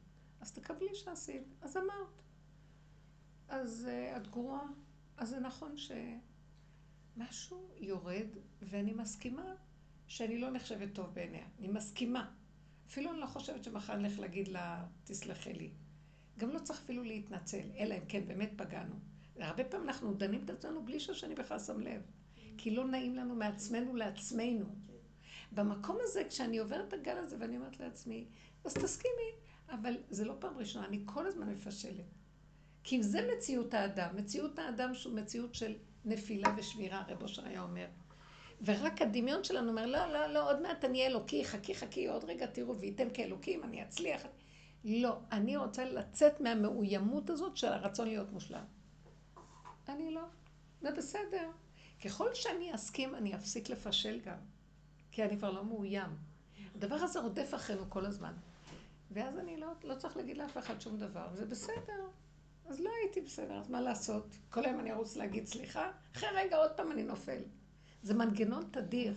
אז תקבלי שעשית, אז אמרת. אז uh, את גרועה. אז זה נכון שמשהו יורד, ואני מסכימה שאני לא נחשבת טוב בעיניה. אני מסכימה. אפילו אני לא חושבת שמחר אני אלך להגיד לה, תסלחי לי. גם לא צריך אפילו להתנצל, אלא אם כן באמת פגענו. והרבה פעמים אנחנו דנים את עצמנו בלי שאני בכלל שם לב. כי לא נעים לנו מעצמנו לעצמנו. במקום הזה, כשאני עוברת את הגל הזה ואני אומרת לעצמי, אז תסכימי, אבל זה לא פעם ראשונה, אני כל הזמן מפשלת. כי זה מציאות האדם, מציאות האדם שהוא מציאות של נפילה ושבירה, רב אושר היה אומר. ורק הדמיון שלנו אומר, לא, לא, לא, עוד מעט אני אלוקי, חכי, חכי, עוד רגע תראו, וייתם כאלוקים, אני אצליח. לא, אני רוצה לצאת מהמאוימות הזאת של הרצון להיות מושלם. אני לא. זה בסדר. ככל שאני אסכים, אני אפסיק לפשל גם. כי אני כבר לא מאוים. הדבר הזה רודף אחרינו כל הזמן. ואז אני לא, לא צריך להגיד לאף אחד שום דבר, זה בסדר. אז לא הייתי בסדר, אז מה לעשות? כל היום אני ארוץ להגיד סליחה, אחרי רגע עוד פעם אני נופל. זה מנגנון תדיר.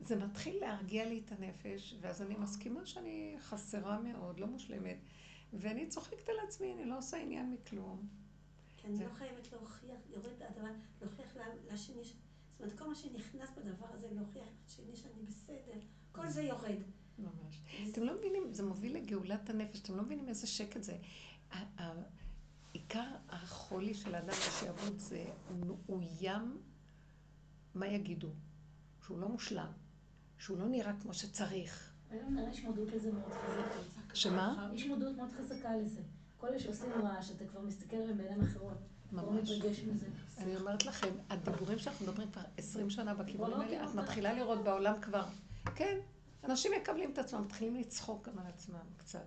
זה מתחיל להרגיע לי את הנפש, ואז אני מסכימה שאני חסרה מאוד, לא מושלמת, ואני צוחקת על עצמי, אני לא עושה עניין מכלום. כי אני לא חייבת להוכיח, יורד הדבר, להוכיח לשני, זאת אומרת, כל מה שנכנס בדבר הזה, להוכיח לשני שאני בסדר, כל זה יורד. ממש. אתם לא מבינים, זה מוביל לגאולת הנפש, אתם לא מבינים איזה שקט זה. עיקר החולי של האדם בשיעבוד זה מאוים, מה יגידו? שהוא לא מושלם, שהוא לא נראה כמו שצריך. היום נראה יש מודעות לזה מאוד חזקה. שמה? יש מודעות מאוד חזקה לזה. כל אלה שעושים רעש, אתה כבר מסתכל עליהם בעיניים אחרות. ממש. אני אומרת לכם, הדיבורים שאנחנו מדברים כבר עשרים שנה בכיוונים האלה, את מתחילה לראות בעולם כבר, כן, אנשים מקבלים את עצמם, מתחילים לצחוק גם על עצמם קצת.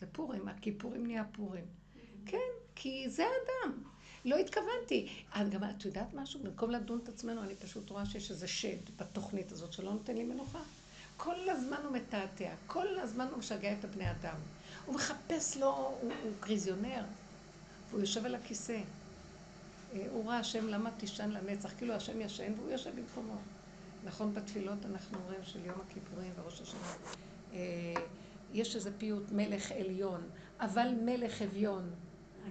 זה פורים, הכיפורים נהיה פורים. כן, כי זה אדם. לא התכוונתי. גם את יודעת משהו? במקום לדון את עצמנו, אני פשוט רואה שיש איזה שד בתוכנית הזאת שלא נותן לי מנוחה. כל הזמן הוא מתעתע, כל הזמן הוא משגע את הבני אדם. הוא מחפש לו, הוא, הוא גריזיונר, והוא יושב על הכיסא. אה, הוא ראה השם למה תישן לנצח, כאילו השם ישן והוא יושב במקומו. נכון, בתפילות אנחנו אומרים של יום הכיפורים וראש השנה. אה, יש איזה פיוט מלך עליון, אבל מלך אביון,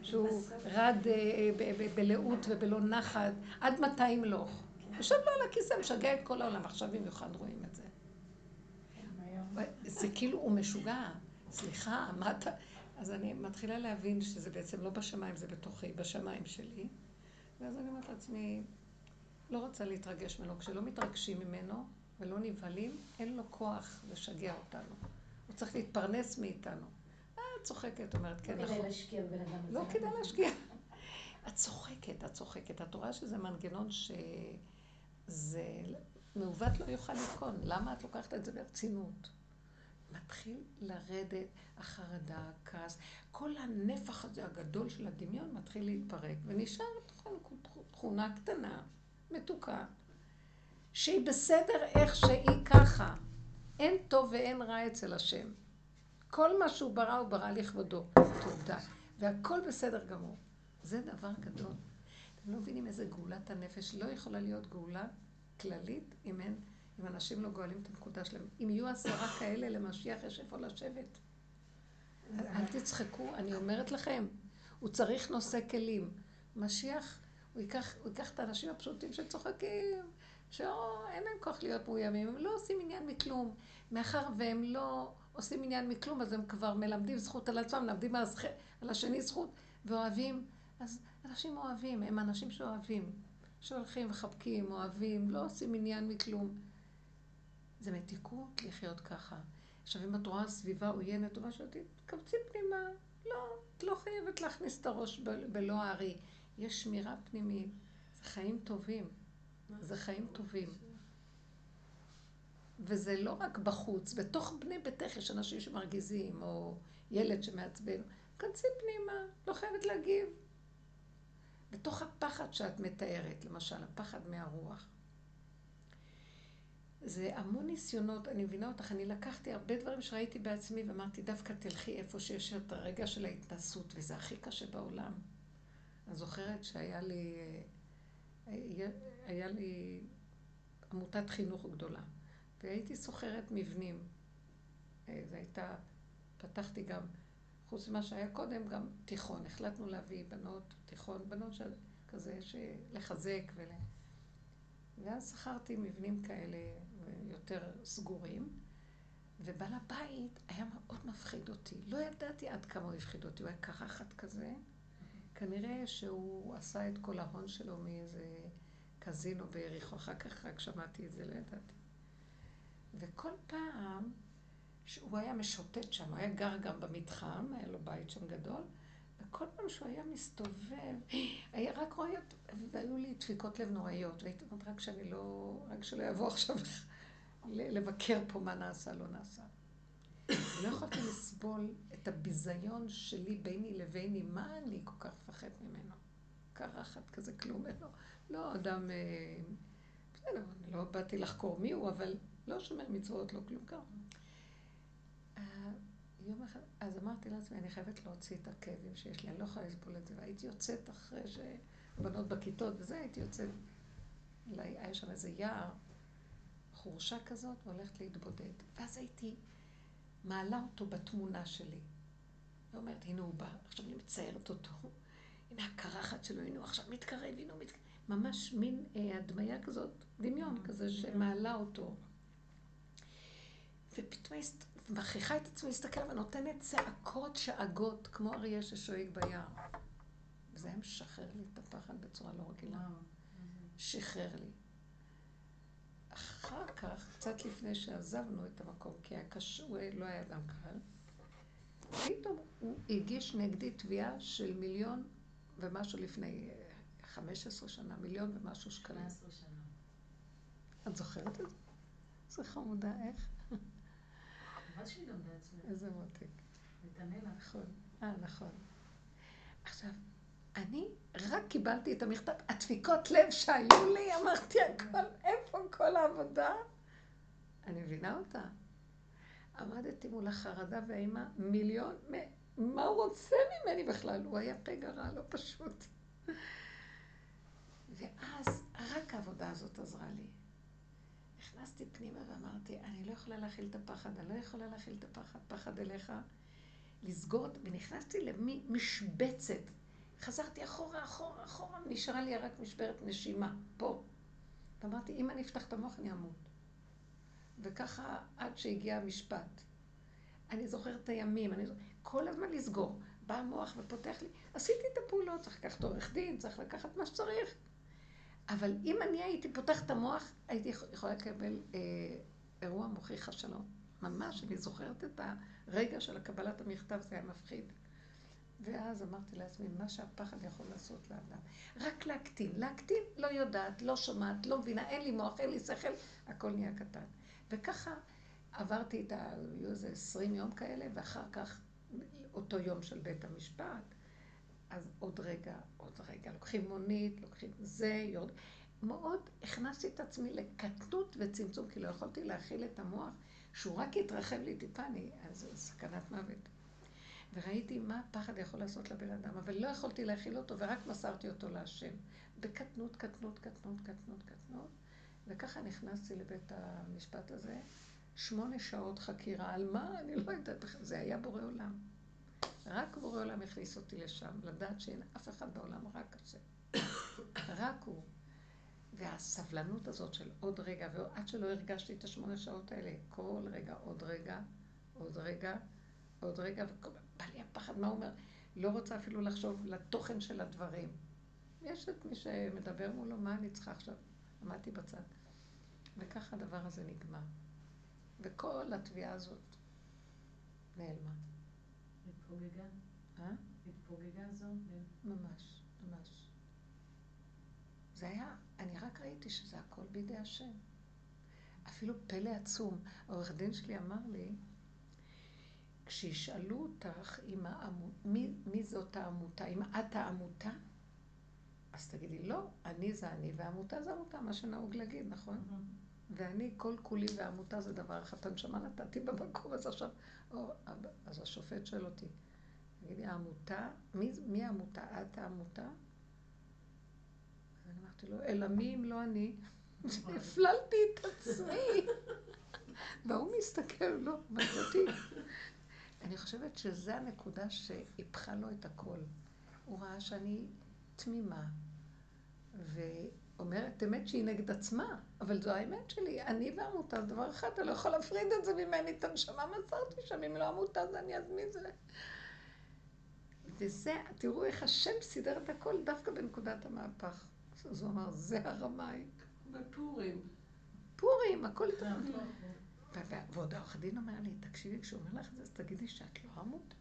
שהוא רד אה, בלאות ובלא נחת, עד מתי ימלוך. יושב לו על הכיסא, משגע את כל העולם. עכשיו במיוחד רואים את זה. זה כאילו, הוא משוגע. סליחה, מה אתה... אז אני מתחילה להבין שזה בעצם לא בשמיים, זה בתוכי, בשמיים שלי. ואז אני אומרת לעצמי, לא רוצה להתרגש ממנו. כשלא מתרגשים ממנו ולא נבהלים, אין לו כוח לשגע אותנו. הוא צריך להתפרנס מאיתנו. אה, את צוחקת, אומרת, כן, לא נכון. כדאי להשקיע בבן אדם הזה. לא כדאי להשקיע. את צוחקת, את צוחקת. את רואה שזה מנגנון שזה מעוות לא יוכל לתקון. למה את לוקחת את זה ברצינות? מתחיל לרדת החרדה, הכעס, כל הנפח הזה הגדול של הדמיון מתחיל להתפרק, ונשאר תכונה קטנה, מתוקה, שהיא בסדר איך שהיא ככה. אין טוב ואין רע אצל השם. כל מה שהוא ברא, הוא ברא לכבודו. תודה. והכל בסדר גמור. זה דבר גדול. אתם לא מבינים איזה גאולת הנפש. לא יכולה להיות גאולה כללית אם אין, אם אנשים לא גואלים את הנקודה שלהם. אם יהיו עשרה כאלה, למשיח יש איפה לשבת. אל תצחקו, אני אומרת לכם, הוא צריך נושא כלים. משיח, הוא ייקח, הוא ייקח את האנשים הפשוטים שצוחקים, שאין להם כוח להיות מאוימים, הם לא עושים עניין מכלום. מאחר והם לא עושים עניין מכלום, אז הם כבר מלמדים זכות על עצמם, מלמדים על השני זכות, ואוהבים. אז אנשים אוהבים, הם אנשים שאוהבים. שהולכים, מחבקים, אוהבים, לא עושים עניין מכלום. זה מתיקות לחיות ככה. עכשיו, אם את רואה סביבה עוינת או משהו, תתקבצי פנימה. לא, את לא חייבת להכניס את הראש בלא הארי. יש שמירה פנימית. זה חיים טובים. זה חיים טובים. וזה לא רק בחוץ, בתוך בני ביתך יש אנשים שמרגיזים, או ילד שמעצבן. כנסי פנימה, לא חייבת להגיב. בתוך הפחד שאת מתארת, למשל, הפחד מהרוח. זה המון ניסיונות, אני מבינה אותך, אני לקחתי הרבה דברים שראיתי בעצמי ואמרתי, דווקא תלכי איפה שיש את הרגע של ההתנסות, וזה הכי קשה בעולם. אני זוכרת שהיה לי, היה, היה לי עמותת חינוך גדולה, והייתי סוחרת מבנים. זה הייתה, פתחתי גם חוץ ממה שהיה קודם, גם תיכון. החלטנו להביא בנות, תיכון, בנות של כזה, לחזק ול... ואז שכרתי מבנים כאלה יותר סגורים, ובעל הבית היה מאוד מפחיד אותי. לא ידעתי עד כמה הוא הפחיד אותי, הוא היה קרחת כזה. כנראה שהוא עשה את כל ההון שלו מאיזה קזינו ביריחו. אחר כך רק שמעתי את זה, לא ידעתי. וכל פעם שהוא היה משוטט שם, היה גר גם במתחם, היה לו בית שם גדול, וכל פעם שהוא היה מסתובב, היה רק רואה, והיו לי דפיקות לב נוראיות, והייתי אומרת רק שאני לא, רק שלא יבוא עכשיו לבקר פה מה נעשה, לא נעשה. לא יכולתי לסבול את הביזיון שלי ביני לביני, מה אני כל כך מפחד ממנו? קרחת כזה כלום, לא, לא אדם, אה, בסדר, לא באתי לחקור מי הוא, אבל לא שומר מצוות, לא כלום ככה. יום אחד, אז אמרתי לעצמי, אני חייבת להוציא את הכאבים שיש לי, אני לא יכולה לסבול את זה. והייתי יוצאת אחרי שבנות בכיתות וזה, הייתי יוצאת, היה שם איזה יער, חורשה כזאת, והולכת להתבודד. ואז הייתי מעלה אותו בתמונה שלי. ואומרת, הנה הוא בא, עכשיו אני מציירת אותו. הנה הקרחת שלו, הנה הוא עכשיו מתקרב, הנה הוא מתקרב. ממש מין אה, הדמיה כזאת, דמיון כזה שמעלה אותו. ופתאום מכריחה את עצמי להסתכל ונותנת צעקות שאגות, כמו אריה ששואג ביער. וזה היה משחרר לי את הפחד בצורה לא רגילה. שחרר לי. אחר כך, קצת לפני שעזבנו את המקום, כי היה קשור, הוא לא היה אדם קל, פתאום הוא הגיש נגדי תביעה של מיליון ומשהו לפני 15 שנה, מיליון ומשהו שקלים. 15 שנה. את זוכרת את זה? זה חמודה, איך? הבת שלי. איזה מותק. נתנאלה. נכון. אה, נכון. עכשיו, אני רק קיבלתי את המכתב, הדפיקות לב שהיו לי, אמרתי, הכל, איפה כל העבודה? אני מבינה אותה. עמדתי מול החרדה והאימה, מיליון, מה הוא רוצה ממני בכלל? הוא היה פגע רע, לא פשוט. ואז רק העבודה הזאת עזרה לי. נכנסתי פנימה ואמרתי, אני לא יכולה להכיל את הפחד, אני לא יכולה להכיל את הפחד, פחד אליך. לסגור, ונכנסתי למשבצת. חזרתי אחורה, אחורה, אחורה, נשארה לי רק משברת נשימה, פה. ואמרתי, אם אני אפתח את המוח, אני אמות. וככה עד שהגיע המשפט. אני זוכרת את הימים, אני זוכרת, כל הזמן לסגור. בא המוח ופותח לי, עשיתי את הפעולות, צריך לקחת עורך דין, צריך לקחת מה שצריך. אבל אם אני הייתי פותחת את המוח, הייתי יכולה לקבל אה, אירוע מוחי חשלות. ממש, אני זוכרת את הרגע של קבלת המכתב, זה היה מפחיד. ואז אמרתי לעצמי, מה שהפחד יכול לעשות לאדם. רק להקטין. להקטין, לא יודעת, לא שומעת, לא מבינה, אין לי מוח, אין לי שכל, הכל נהיה קטן. וככה עברתי את ה... היו איזה עשרים יום כאלה, ואחר כך, אותו יום של בית המשפט, אז עוד רגע, עוד רגע, לוקחים מונית, לוקחים זה, יורד. מאוד הכנסתי את עצמי לקטנות וצמצום, כי לא יכולתי להכיל את המוח, שהוא רק יתרחב לי טיפה, אני, אז סכנת מוות. וראיתי מה הפחד יכול לעשות לבן אדם, אבל לא יכולתי להכיל אותו, ורק מסרתי אותו להשם. בקטנות, קטנות, קטנות, קטנות, קטנות. וככה נכנסתי לבית המשפט הזה, שמונה שעות חקירה, על מה? אני לא יודעת, זה היה בורא עולם. רק בורא עולם הכניס אותי לשם, לדעת שאין אף אחד בעולם, רק השם. רק הוא. והסבלנות הזאת של עוד רגע, ועד שלא הרגשתי את השמונה שעות האלה, כל רגע, עוד רגע, עוד רגע, עוד רגע, ובא לי הפחד, מה הוא אומר? לא רוצה אפילו לחשוב לתוכן של הדברים. יש את מי שמדבר מולו, מה אני צריכה עכשיו? עמדתי בצד. וככה הדבר הזה נגמר. וכל התביעה הזאת נעלמה. התפוגגה? אה? התפוגגה זו? ממש, ממש. זה היה, אני רק ראיתי שזה הכל בידי השם. אפילו פלא עצום. העורך דין שלי אמר לי, כשישאלו אותך אם העמוד, מי, מי זאת העמותה, אם את העמותה, אז תגידי, לא, אני זה אני, והעמותה זה עמותה, מה שנהוג להגיד, נכון? ואני, כל כולי והעמותה זה דבר אחד. הנשמה נתתי במקום, אז עכשיו, או, אז השופט שואל אותי, תגידי, העמותה, מי, מי העמותה? את העמותה? אז אני אמרתי לו, אלא מי אם לא אני? הפללתי את עצמי. והוא מסתכל, לא, מה אותי. אני חושבת שזו הנקודה שהיפכה לו את הכל. הוא ראה שאני תמימה, ואומרת אמת שהיא נגד עצמה, אבל זו האמת שלי. אני ועמותה זה דבר אחד, אתה לא יכול להפריד את זה ממני, את הנשמה מסרתי שם, אם לא עמותה זה אני, אז מי זה? וזה, תראו איך השם סידר את הכל דווקא בנקודת המהפך. אז הוא אמר, זה הרמאי. בפורים. פורים, הכל התרחב. ועוד העורך דין אומר לי, תקשיבי, כשהוא אומר לך את זה, אז תגידי שאת לא עמותה.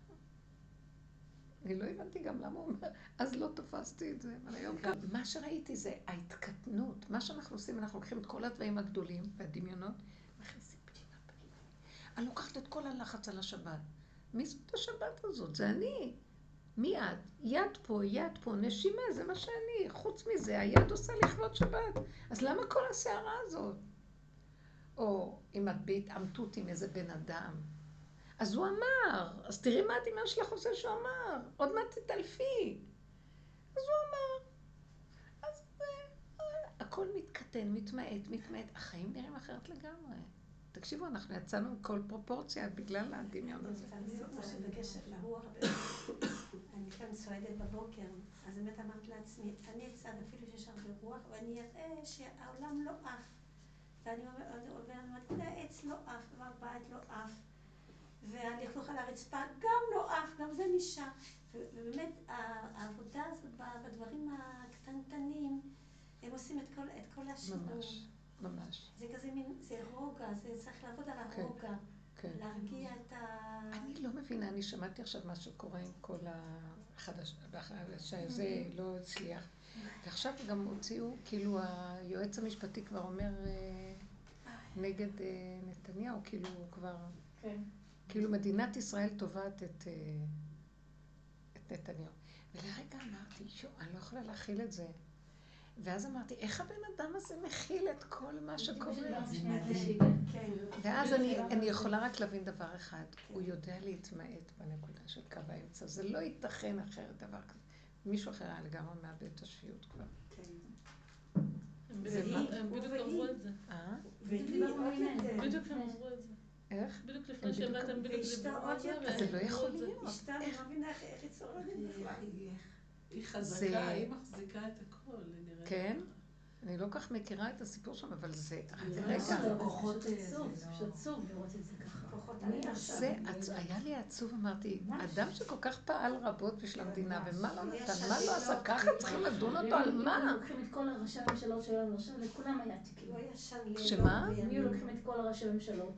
אני לא הבנתי גם למה הוא אומר, אז לא תפסתי את זה, אבל היום כאן. מה שראיתי זה ההתקטנות, מה שאנחנו עושים, אנחנו לוקחים את כל הדברים הגדולים והדמיונות, מכניסים פנימה פנימה. אני לוקחת את כל הלחץ על השבת. מי זאת השבת הזאת? זה אני. מי את? יד פה, יד פה, נשימה, זה מה שאני. חוץ מזה, היד עושה לכבוד שבת. אז למה כל הסערה הזאת? או אם את בהתעמתות עם איזה בן אדם. אז הוא אמר, אז תראי מה הדמיון שלך עושה שהוא אמר, עוד מעט תתעלפי. אז הוא אמר. אז אה, הכל מתקטן, מתמעט, מתמעט. החיים נראים אחרת לגמרי. תקשיבו, אנחנו יצאנו מכל פרופורציה בגלל הדמיון הזה. אני כאן צועדת בבוקר, אז באמת אמרתי לעצמי, אני אצעד אפילו שיש הרבה רוח, ואני אראה שהעולם לא עף. ואני אומרת, העץ לא עף, והבית לא עף, והלכלוך על הרצפה גם לא עף, גם זה נשאר. ובאמת, העבודה הזאת בדברים הקטנטנים, הם עושים את כל, את כל השינוי. ממש, ממש. זה כזה מין, זה רוגע, זה צריך לעבוד על כן, הרוגע. כן. להרגיע את ה... אני לא מבינה, אני שמעתי עכשיו מה שקורה עם כל החדש... שזה לא הצליח. ועכשיו גם הוציאו, כאילו היועץ המשפטי כבר אומר אה, נגד אה, נתניהו, כאילו הוא כבר... כן. כאילו מדינת ישראל תובעת את, אה, את נתניהו. ולרגע אמרתי, שוב, אני לא יכולה להכיל את זה. ואז אמרתי, איך הבן אדם הזה מכיל את כל מה שקורה? כן. ואז אני, אני יכולה רק להבין דבר אחד, הוא יודע להתמעט בנקודה של קו האמצע. זה לא ייתכן אחרת דבר כזה. מישהו אחר היה לגמרי מאבד את השפיות כבר. כן. הם בדיוק אמרו את זה. אה? בדיוק הם אמרו את זה. איך? בדיוק לפני שבאתם בדיוק דיברו על זה. אז זה לא יכול. להיות. אשתה, אני לא מבינה איך היא צורדת בכלל. היא זה- חזקה, היא מחזיקה את הכל, כן? אני לא כך מכירה את הסיפור שם, אבל זה... זה רגע. לא כוחות, פשוט אה, עצוב, זה לא- פשוט עצוב לראות את זה ככה. זה, היה לי עצוב, אמרתי, אדם שכל כך פעל רבות בשביל המדינה, ומה לא נתן, מה לא עשה, ככה צריכים לדון אותו, על מה? היו לוקחים את כל הראשי הממשלות שלנו עכשיו, לכולם היה תיקים. לא שמה? היו לוקחים את כל הראשי הממשלות,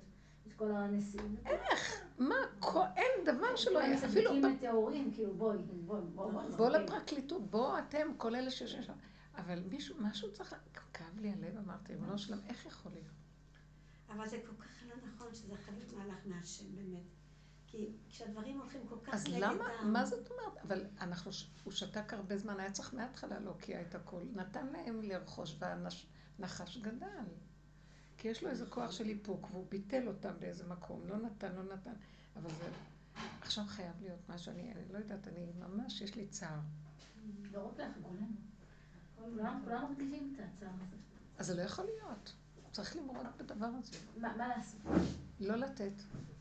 את כל הנשיאים. מה, כל- אין דבר שלא הם היה, אפילו... צדיקים ב- מטהורים, כאילו בואי, בואי, בואי. בוא לפרקליטות, בוא אתם, כל אלה שיושבים שם. אבל מישהו, משהו צריך... כאב לי הלב, אמרתי, ריבונו שלם, איך יכול להיות? אבל זה כל כך לא נכון שזה חלק מהלך מהשם באמת. כי כשהדברים הולכים כל כך אז נגד למה, מה זאת אומרת? אבל אנחנו, הוא שתק הרבה זמן, היה צריך מההתחלה להוקיע את הכל. נתן להם לרכוש, והנחש גדל. כי יש לו איזה כוח של איפוק, והוא ביטל אותם באיזה מקום. לא נתן, לא נתן. אבל זה... עכשיו חייב להיות משהו, אני, אני לא יודעת, אני ממש, יש לי צער. לא רק לך, כולנו. כולם כולם מרגישים את הצער הזה. אז זה לא יכול להיות. צריך למרוד בדבר הזה. מה מה לעשות? לא לתת.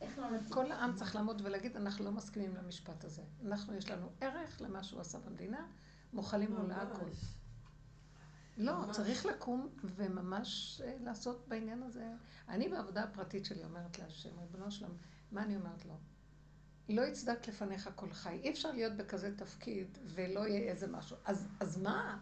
איך לא לתת? כל העם צריך לעמוד ולהגיד, אנחנו לא מסכימים למשפט הזה. אנחנו, יש לנו ערך למה שהוא עשה במדינה, מוכלים מולה הכל. לא, ממש. צריך לקום וממש אה, לעשות בעניין הזה. אני בעבודה הפרטית שלי אומרת להשם, ריבונו שלם, מה אני אומרת לו? לא יצדק לפניך כל חי. אי אפשר להיות בכזה תפקיד ולא יהיה איזה משהו. אז, אז מה?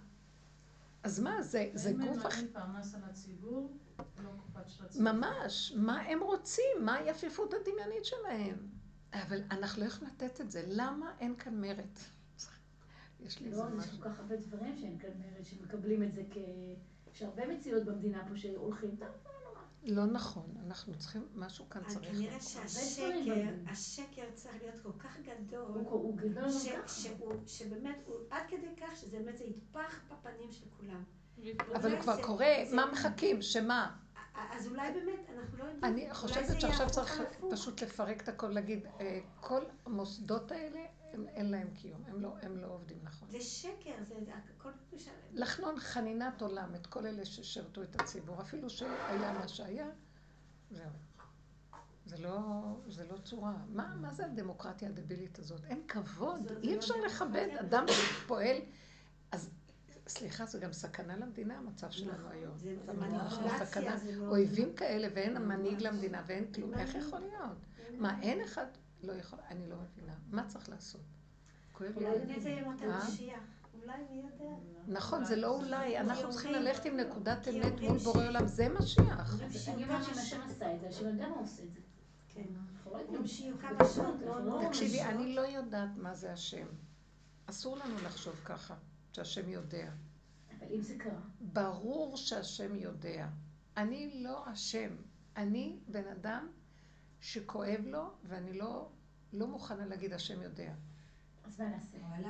אז מה? זה, זה גוף אחר. ממנים פרנס על הציבור, לא קופת של הציבור. ממש, מה הם רוצים? מה היפיפות הדמיונית שלהם? אבל אנחנו לא יכולים לתת את זה. למה אין כאן מרד? יש לי איזה לא, יש משהו. כל כך הרבה דברים שאין כאן מרד, שמקבלים את זה כ... יש הרבה מציאות במדינה פה שהולכים, טוב, לא. לא נכון, אנחנו צריכים, משהו כאן צריך. כנראה. שהשקר, דברים. השקר צריך להיות כל כך גדול, הוא הוא גדול ש-. שהוא- שבאמת, הוא עד כדי כך שזה באמת, זה יטפח בפנים של כולם. אבל הוא כבר זה- קורה, זה- מה מחכים? שמה? אז אולי באמת, אנחנו לא יודעים. אני חושבת שעכשיו צריך. פשוט לפרק את הכל, להגיד, אה, כל המוסדות האלה, הם- אין להם קיום, הם לא- הם לא עובדים נכון. זה שקר, זה הכל משנה. לחנון חנינת עולם את כל אלה ששירתו את הציבור, אפילו שהיה מה שהיה, זהו. זה לא, זה לא צורה. מה, מה זה הדמוקרטיה הדבילית הזאת? אין כבוד, אי לא אפשר לכבד דמוקרטיה. אדם שפועל. אז סליחה, זה גם סכנה למדינה, המצב שלנו נכון, היום. זה- מניפולציה, סכנה, זה לא- אויבים כאלה ואין מנהיג ממש. למדינה ואין כלום, איך מנהיג. יכול להיות? מה, אין אחד? לא יכול, אני לא מבינה. מה צריך לעשות? כואב לי. אולי יהיה מות אה? המשיח. אולי, מי יודע? נכון, זה לא אולי, אנחנו צריכים ללכת עם נקודת אמת מול בורא עולם, זה משיח. אני אומרת שאם השם עשה את זה, השם יודע מה הוא עושה את זה. כן. לא לא- לא- תקשיבי. אני לא יודעת מה זה השם. אסור לנו לחשוב ככה, שהשם יודע. אבל אם זה קרה, ברור שהשם יודע. אני לא אשם. אני בן אדם שכואב לו, ואני לא, לא מוכנה להגיד השם יודע.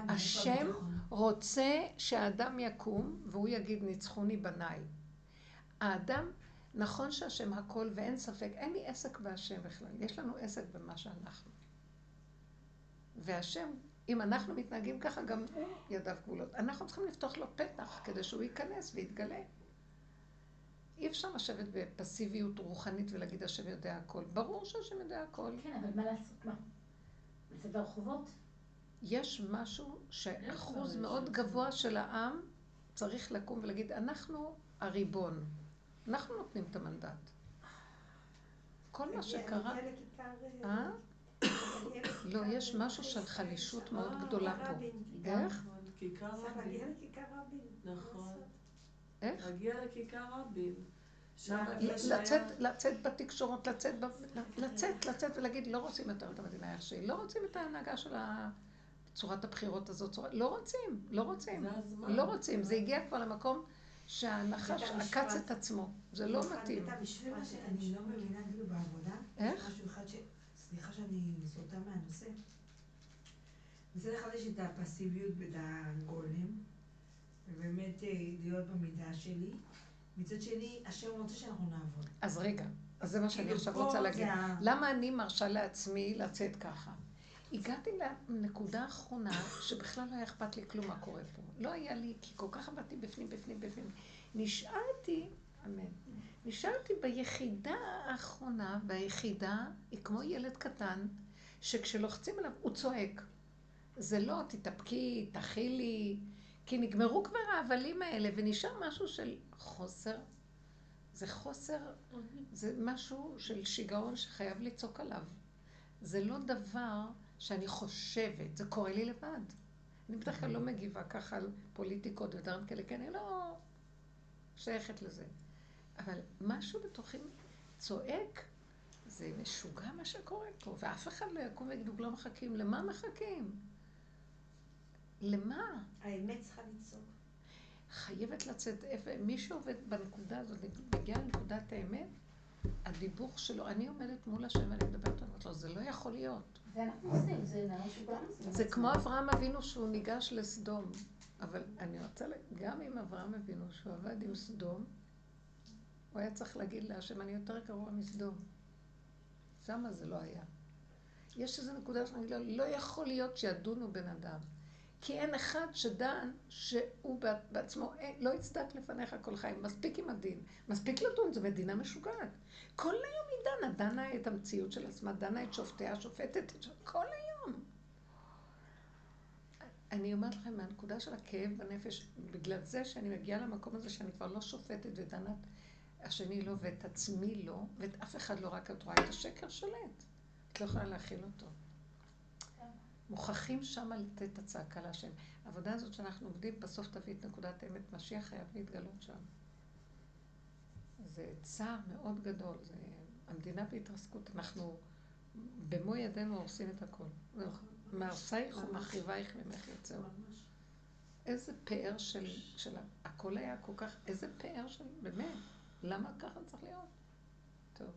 השם? רוצה שהאדם יקום, והוא יגיד, ניצחוני בניי. האדם, נכון שהשם הכל, ואין ספק, אין לי עסק בהשם בכלל, יש לנו עסק במה שאנחנו. והשם, אם אנחנו מתנהגים ככה, גם הוא ידיו גבולות. אנחנו צריכים לפתוח לו פתח כדי שהוא ייכנס ויתגלה. אי אפשר לשבת בפסיביות רוחנית ולהגיד השם יודע הכל. ברור שהשם יודע הכל. כן, אבל מה לעשות? מה? לצאת ברחובות? יש משהו שאחוז מאוד גבוה של העם צריך לקום ולהגיד, אנחנו הריבון. אנחנו נותנים את המנדט. כל מה שקרה... אה? לכיכר לא, יש משהו של חלישות. מאוד אה, גדולה פה. רבין. איך? נכון, כיכר צריך להגיע רבין. לכיכר רבין. נכון. איך? להגיע לכיכר רבין. לצאת, לצאת בתקשורת, לצאת. לצאת, לצאת ולהגיד, לא רוצים יותר את המדינה איך שהיא, לא רוצים את ההנהגה של צורת הבחירות הזאת, צורת... לא רוצים, לא רוצים. לא רוצים, זה הגיע כבר למקום שהנחש. עקץ את עצמו, זה לא מתאים. זה מה שאני לא מבינה כאילו בעבודה. איך? משהו אחד ש... סליחה שאני סוטה מהנושא. מצד אחד יש את הפסיביות ואת הגולם, ובאמת אה, להיות במידה שלי. מצד שני, השם רוצה שאנחנו נעבוד. אז רגע, אז זה מה שאני עכשיו רוצה להגיד. ה- למה אני מרשה לעצמי לצאת ככה? הגעתי לנקודה האחרונה שבכלל לא היה אכפת לי כלום מה קורה פה. לא היה לי, כי כל כך עבדתי בפנים, בפנים, בפנים. נשארתי, אמן, נשארתי ביחידה האחרונה, והיחידה היא כמו ילד קטן, שכשלוחצים עליו הוא צועק. זה לא תתאפקי, תכילי, כי נגמרו כבר ההבלים האלה, ונשאר משהו של חוסר. זה חוסר, זה משהו של שיגעון שחייב לצעוק עליו. זה לא דבר שאני חושבת, זה קורה לי לבד. אני בדרך כלל לא מגיבה ככה על פוליטיקות ודברים כאלה, כי אני לא שייכת לזה. אבל משהו בתוכי צועק, זה משוגע מה שקורה פה, ואף אחד לא יקום ויגידו, לא מחכים. למה מחכים? למה? האמת צריכה לצעוק. חייבת לצאת, מי שעובד בנקודה הזאת, מגיע לנקודת האמת, הדיבור שלו, אני עומדת מול השם ואני מדברת, אומרת לו, זה לא יכול להיות. זה אנחנו עושים, זה. זה כמו אברהם אבינו שהוא ניגש לסדום. אבל אני רוצה, גם עם אברהם אבינו, שהוא עבד עם סדום, הוא היה צריך להגיד להשם, אני יותר גרוע מסדום. שמה זה לא היה. יש איזו נקודה שאני אגיד לו, לא יכול להיות שידונו בן אדם. כי אין אחד שדן שהוא בעצמו אין, לא יצדק לפניך כל חיים. מספיק עם הדין. מספיק לדון, זו מדינה משוגעת. כל היום היא דנה, דנה את המציאות של עצמה, דנה את שופטיה, שופטת את שופטיה, כל היום. אני אומרת לכם, מהנקודה של הכאב בנפש, בגלל זה שאני מגיעה למקום הזה שאני כבר לא שופטת ודנה השני לא ואת עצמי לא, ואת אף אחד לא, רק את רואה את השקר שלט. את לא יכולה להכיל אותו. מוכרחים שמה לתת את הצעקה להשם. העבודה הזאת שאנחנו עובדים, בסוף תביא את נקודת האמת. משיח חייב להתגלות שם. זה צער מאוד גדול. זה המדינה בהתרסקות. אנחנו במו ידינו הורסים את הכל. מהרסייך ומחריבייך ממך יוצאו. איזה פאר של, של... הכל היה כל כך... איזה פאר של... באמת. למה ככה צריך להיות? טוב.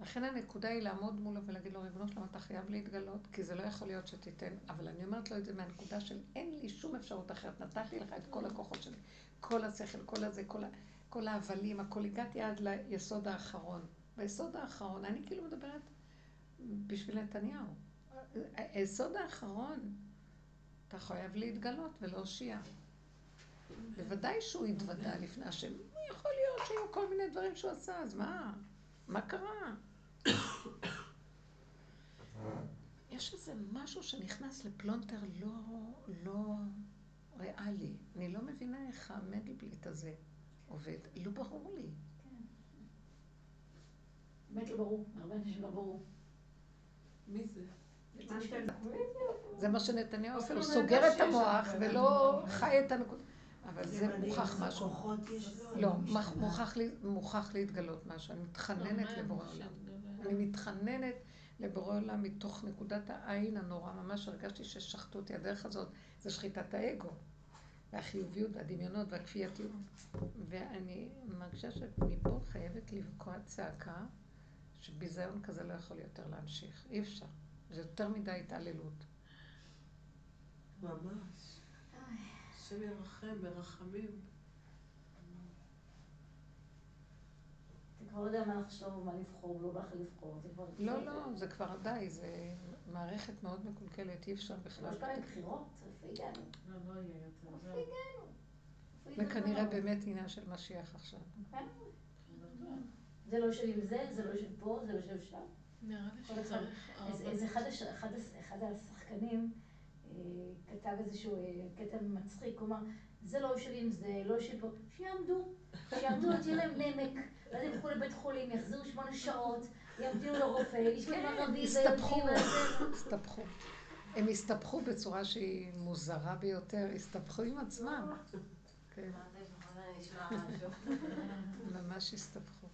לכן הנקודה היא לעמוד מולו ולהגיד לו, ריבונו שלמה, אתה חייב להתגלות, כי זה לא יכול להיות שתיתן. אבל אני אומרת לו את זה מהנקודה של אין לי שום אפשרות אחרת. נתתי לך את כל הכוחות שלי, כל השכל, כל הזה, כל, ה, כל ההבלים, הכל. הגעתי עד ליסוד האחרון. ביסוד האחרון, אני כאילו מדברת בשביל נתניהו. היסוד האחרון, אתה חייב להתגלות ולהושיע. בוודאי שהוא התוודה לפני השם. יכול להיות שהיו כל מיני דברים שהוא עשה, אז מה? מה קרה? יש איזה משהו שנכנס לפלונטר לא, לא ריאלי. אני לא מבינה איך המנדלבליט הזה עובד. לא ברור לי. כן. באמת לא ברור. הרבה אנשים לא ברור. מי זה? זה מה שנתניהו עושה, הוא סוגר את המוח ולא חי את הנקודה. אבל זה מוכח משהו. לא, מוכח להתגלות משהו. אני מתחננת לא, לבורא עולם. אני מתחננת לבורא עולם מתוך נקודת העין הנורא. ממש הרגשתי ששחטו אותי. הדרך הזאת זה שחיטת האגו. והחיוביות והדמיונות והכפייתיות. ואני מרגישה שמפה חייבת לבקוע צעקה שביזיון כזה לא יכול יותר להמשיך. אי אפשר. זה יותר מדי התעללות. ממש. השם ירחם ברחמים. אתה כבר לא יודע מה לחשוב, מה לבחור, לא בא לך לבחור, זה כבר... לא, לא, זה כבר די, זה מערכת מאוד מקולקלת, אי אפשר בכלל. יש פעמים בחירות, איפה הגענו? לא, לא יהיה יותר. איפה הגענו? וכנראה באמת עניין של משיח עכשיו. כן. זה לא יושב עם זה, זה לא יושב פה, זה לא יושב שם. נראה לי שצריך... איזה אחד השחקנים... כתב איזשהו אה, קטע מצחיק, הוא אמר, זה לא יושב עם זה, לא יושב פה, שיעמדו, שיעמדו, תהיה להם נמק, ואז הם ילכו לבית חולים, יחזרו שמונה שעות, ימתינו לרופא, ישמעו כן, ערבי ויהודי הסתבכו. הם הסתבכו בצורה שהיא מוזרה ביותר, הסתבכו עם עצמם. כן. ממש הסתבכו.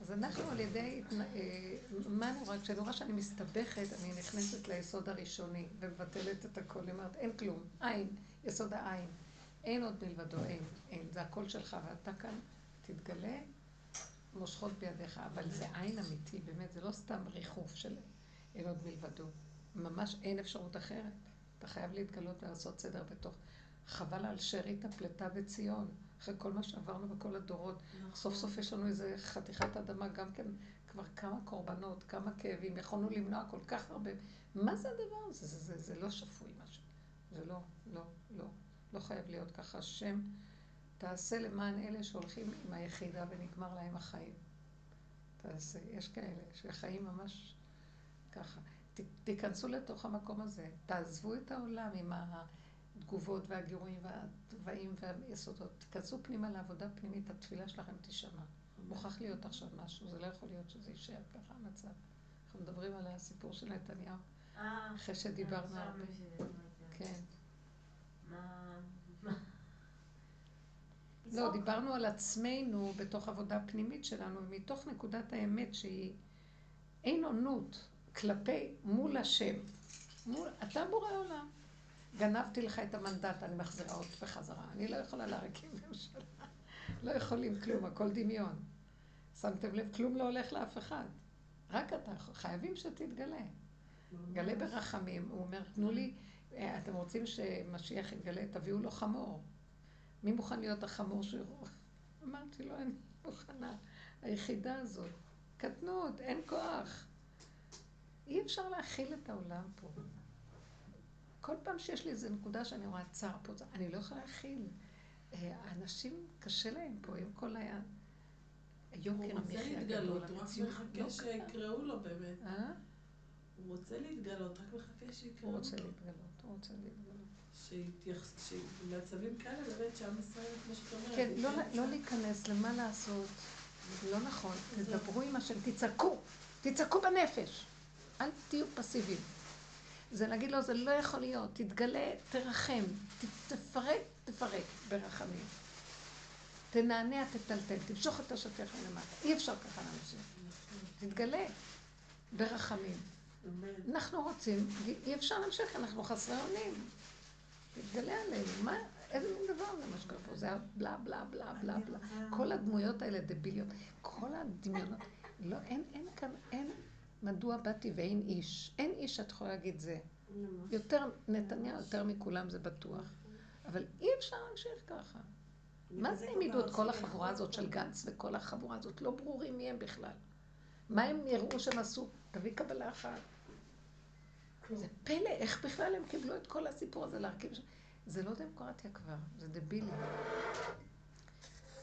אז אנחנו על ידי, אה, מה רואה? כשאני רואה שאני מסתבכת, אני נכנסת ליסוד הראשוני ומבטלת את הכל. היא אומרת, אין כלום, אין, יסוד העין. אין עוד מלבדו, אין, אין. זה הכל שלך, ואתה כאן תתגלה, מושכות בידיך. אבל זה עין אמיתי, באמת, זה לא סתם ריחוף של אין עוד מלבדו. ממש אין אפשרות אחרת. אתה חייב להתגלות ולעשות סדר בתוך. חבל על שארית הפלטה בציון. אחרי כל מה שעברנו בכל הדורות. נכון. סוף סוף יש לנו איזה חתיכת אדמה, גם כן כבר כמה קורבנות, כמה כאבים, יכולנו למנוע כל כך הרבה. מה זה הדבר הזה? זה, זה, זה, לא שפוי משהו. זה לא, לא, לא. לא חייב להיות ככה. השם, תעשה למען אלה שהולכים עם היחידה ונגמר להם החיים. תעשה. יש כאלה שחיים ממש ככה. תיכנסו לתוך המקום הזה, תעזבו את העולם עם התגובות והגירויים והתוואים והיסודות, תיכנסו פנימה לעבודה פנימית, התפילה שלכם תישמע. מוכרח להיות עכשיו משהו, זה לא יכול להיות שזה יישאר ככה המצב. אנחנו מדברים על הסיפור של נתניהו, אה, אחרי שדיברנו הרבה. כן. לא, דיברנו על עצמנו בתוך עבודה פנימית שלנו, ומתוך נקודת האמת שהיא אין עונות כלפי, מול השם. מול, אתה בורא עולם. גנבתי לך את המנדט, אני מחזירה אותך בחזרה. אני לא יכולה להרכיב ממשלה. לא יכולים כלום, הכל דמיון. שמתם לב, כלום לא הולך לאף אחד. רק אתה, חייבים שתתגלה. גלה ברחמים. הוא אומר, תנו לי, אה, אתם רוצים שמשיח יתגלה, תביאו לו חמור. מי מוכן להיות החמור ש... אמרתי לו, אני מוכנה. היחידה הזאת. קטנות, אין כוח. אי אפשר להכיל את העולם פה. כל פעם שיש לי איזו נקודה שאני רואה צער פה, אני לא יכולה להכיל. אה, האנשים, קשה להם פה עם כל ה... היוקר המחיה הגדול, לא הוא רוצה להתגלות, רק מחכה שיקראו לו באמת. אה? הוא רוצה להתגלות, רק מחכה שיקראו לו. הוא רוצה להתגלות, הוא רוצה להתגלות. שבמצבים כאלה באמת שעם ישראל, כמו שאתה אומרת. כן, לא, לא להיכנס למה לעשות. לא נכון. תדברו עם השם, תצעקו. תצעקו בנפש. אל תהיו פסיביים. זה להגיד לו, זה לא יכול להיות. תתגלה, תרחם. תפרק, תפרק ברחמים. תנענע, תטלטל, תמשוך את השטיח מלמטה. אי אפשר ככה לאנשים. תתגלה ברחמים. אנחנו רוצים, אי אפשר להמשיך, אנחנו חסרי אונים. תתגלה עלינו. מה, איזה מין דבר זה מה שקורה פה? זה בלה בלה בלה בלה בלה. כל הדמויות האלה דביליות, כל הדמיונות. לא, אין, אין כאן, אין, מדוע באתי ואין איש. אין איש שאת יכולה להגיד זה. יותר, נתניהו יותר מכולם זה בטוח. אבל אי אפשר להמשיך ככה. מה זה העמידו את כל החבורה הזאת של גנץ וכל החבורה הזאת? לא ברורים מי הם בכלל. מה הם יראו שהם עשו? תביא קבלה אחת. זה פלא, איך בכלל הם קיבלו את כל הסיפור הזה להרכיב שם? זה לא דמוקרטיה כבר, זה דבילי.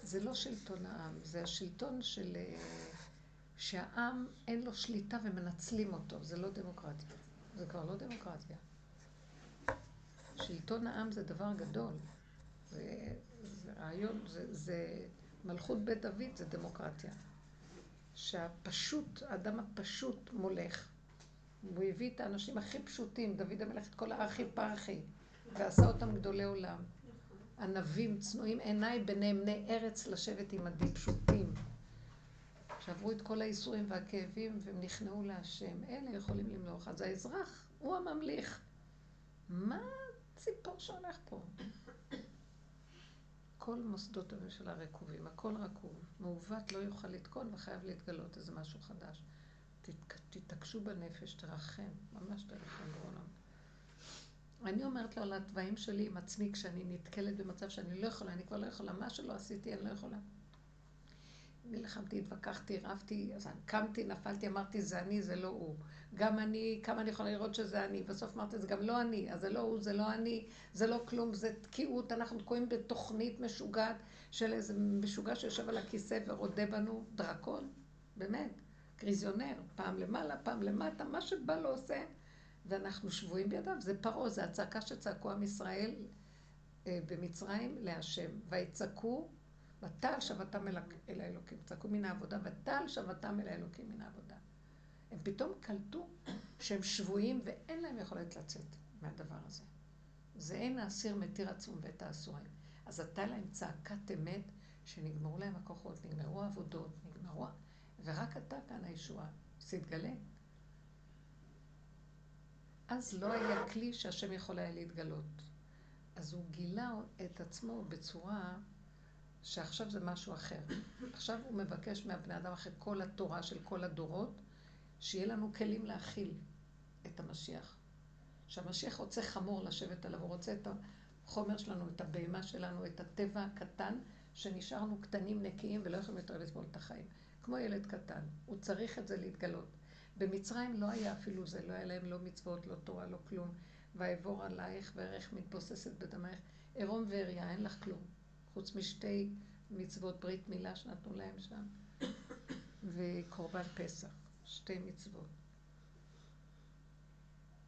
זה לא שלטון העם, זה השלטון של... שהעם אין לו שליטה ומנצלים אותו, זה לא דמוקרטיה. זה כבר לא דמוקרטיה. שלטון העם זה דבר גדול. זה, זה רעיון, זה, זה מלכות בית דוד, זה דמוקרטיה. שהפשוט, האדם הפשוט מולך. הוא הביא את האנשים הכי פשוטים, דוד המלך, את כל הארכי פרחי, ועשה אותם גדולי עולם. ענבים, צנועים עיניי ביניהם בני ארץ לשבת עם עדים פשוטים. שעברו את כל האיסורים והכאבים והם נכנעו להשם. אלה יכולים למלוך. אז האזרח הוא הממליך. מה הציפור שהולך פה? כל מוסדות הממשלה רקובים, הכל רקוב. מעוות לא יוכל לתקון וחייב להתגלות איזה משהו חדש. תתעקשו בנפש, תרחם, ממש תרחם בעולם. אני אומרת לו על התוואים שלי עם עצמי כשאני נתקלת במצב שאני לא יכולה, אני כבר לא יכולה, מה שלא עשיתי אני לא יכולה. נלחמתי, התווכחתי, רבתי, אז קמתי, נפלתי, אמרתי זה אני, זה לא הוא. גם אני, כמה אני יכולה לראות שזה אני, בסוף אמרתי זה גם לא אני, אז זה לא הוא, זה לא אני, זה לא כלום, זה תקיעות, אנחנו תקועים בתוכנית משוגעת של איזה משוגע שיושב על הכיסא ורודה בנו, דרקון, באמת, קריזיונר, פעם למעלה, פעם למטה, מה שבא לו עושה, ואנחנו שבויים בידיו, זה פרעה, זה הצעקה שצעקו עם ישראל אה, במצרים להשם, ויצעקו ותעל שבתם אל האלוקים, צעקו מן העבודה, ותעל שבתם אל האלוקים מן העבודה. הם פתאום קלטו שהם שבויים ואין להם יכולת לצאת מהדבר הזה. זה אין האסיר מתיר עצום ואת האסורים. אז הייתה להם צעקת אמת שנגמרו להם הכוחות, נגמרו העבודות, נגמרו... ורק אתה כאן הישועה, תתגלה. אז לא היה כלי שהשם יכול היה להתגלות. אז הוא גילה את עצמו בצורה שעכשיו זה משהו אחר. עכשיו הוא מבקש מהבני אדם אחרי כל התורה של כל הדורות, שיהיה לנו כלים להכיל את המשיח. שהמשיח רוצה חמור לשבת עליו, הוא רוצה את החומר שלנו, את הבהמה שלנו, את הטבע הקטן, שנשארנו קטנים, נקיים ולא יכולים יותר לסבול את החיים. כמו ילד קטן, הוא צריך את זה להתגלות. במצרים לא היה אפילו זה, לא היה להם לא מצוות, לא תורה, לא כלום. ואעבור עלייך וערך מתבוססת בדמייך. עירום ועריה, אין לך כלום. חוץ משתי מצוות ברית מילה שנתנו להם שם, וקורבן פסח, שתי מצוות.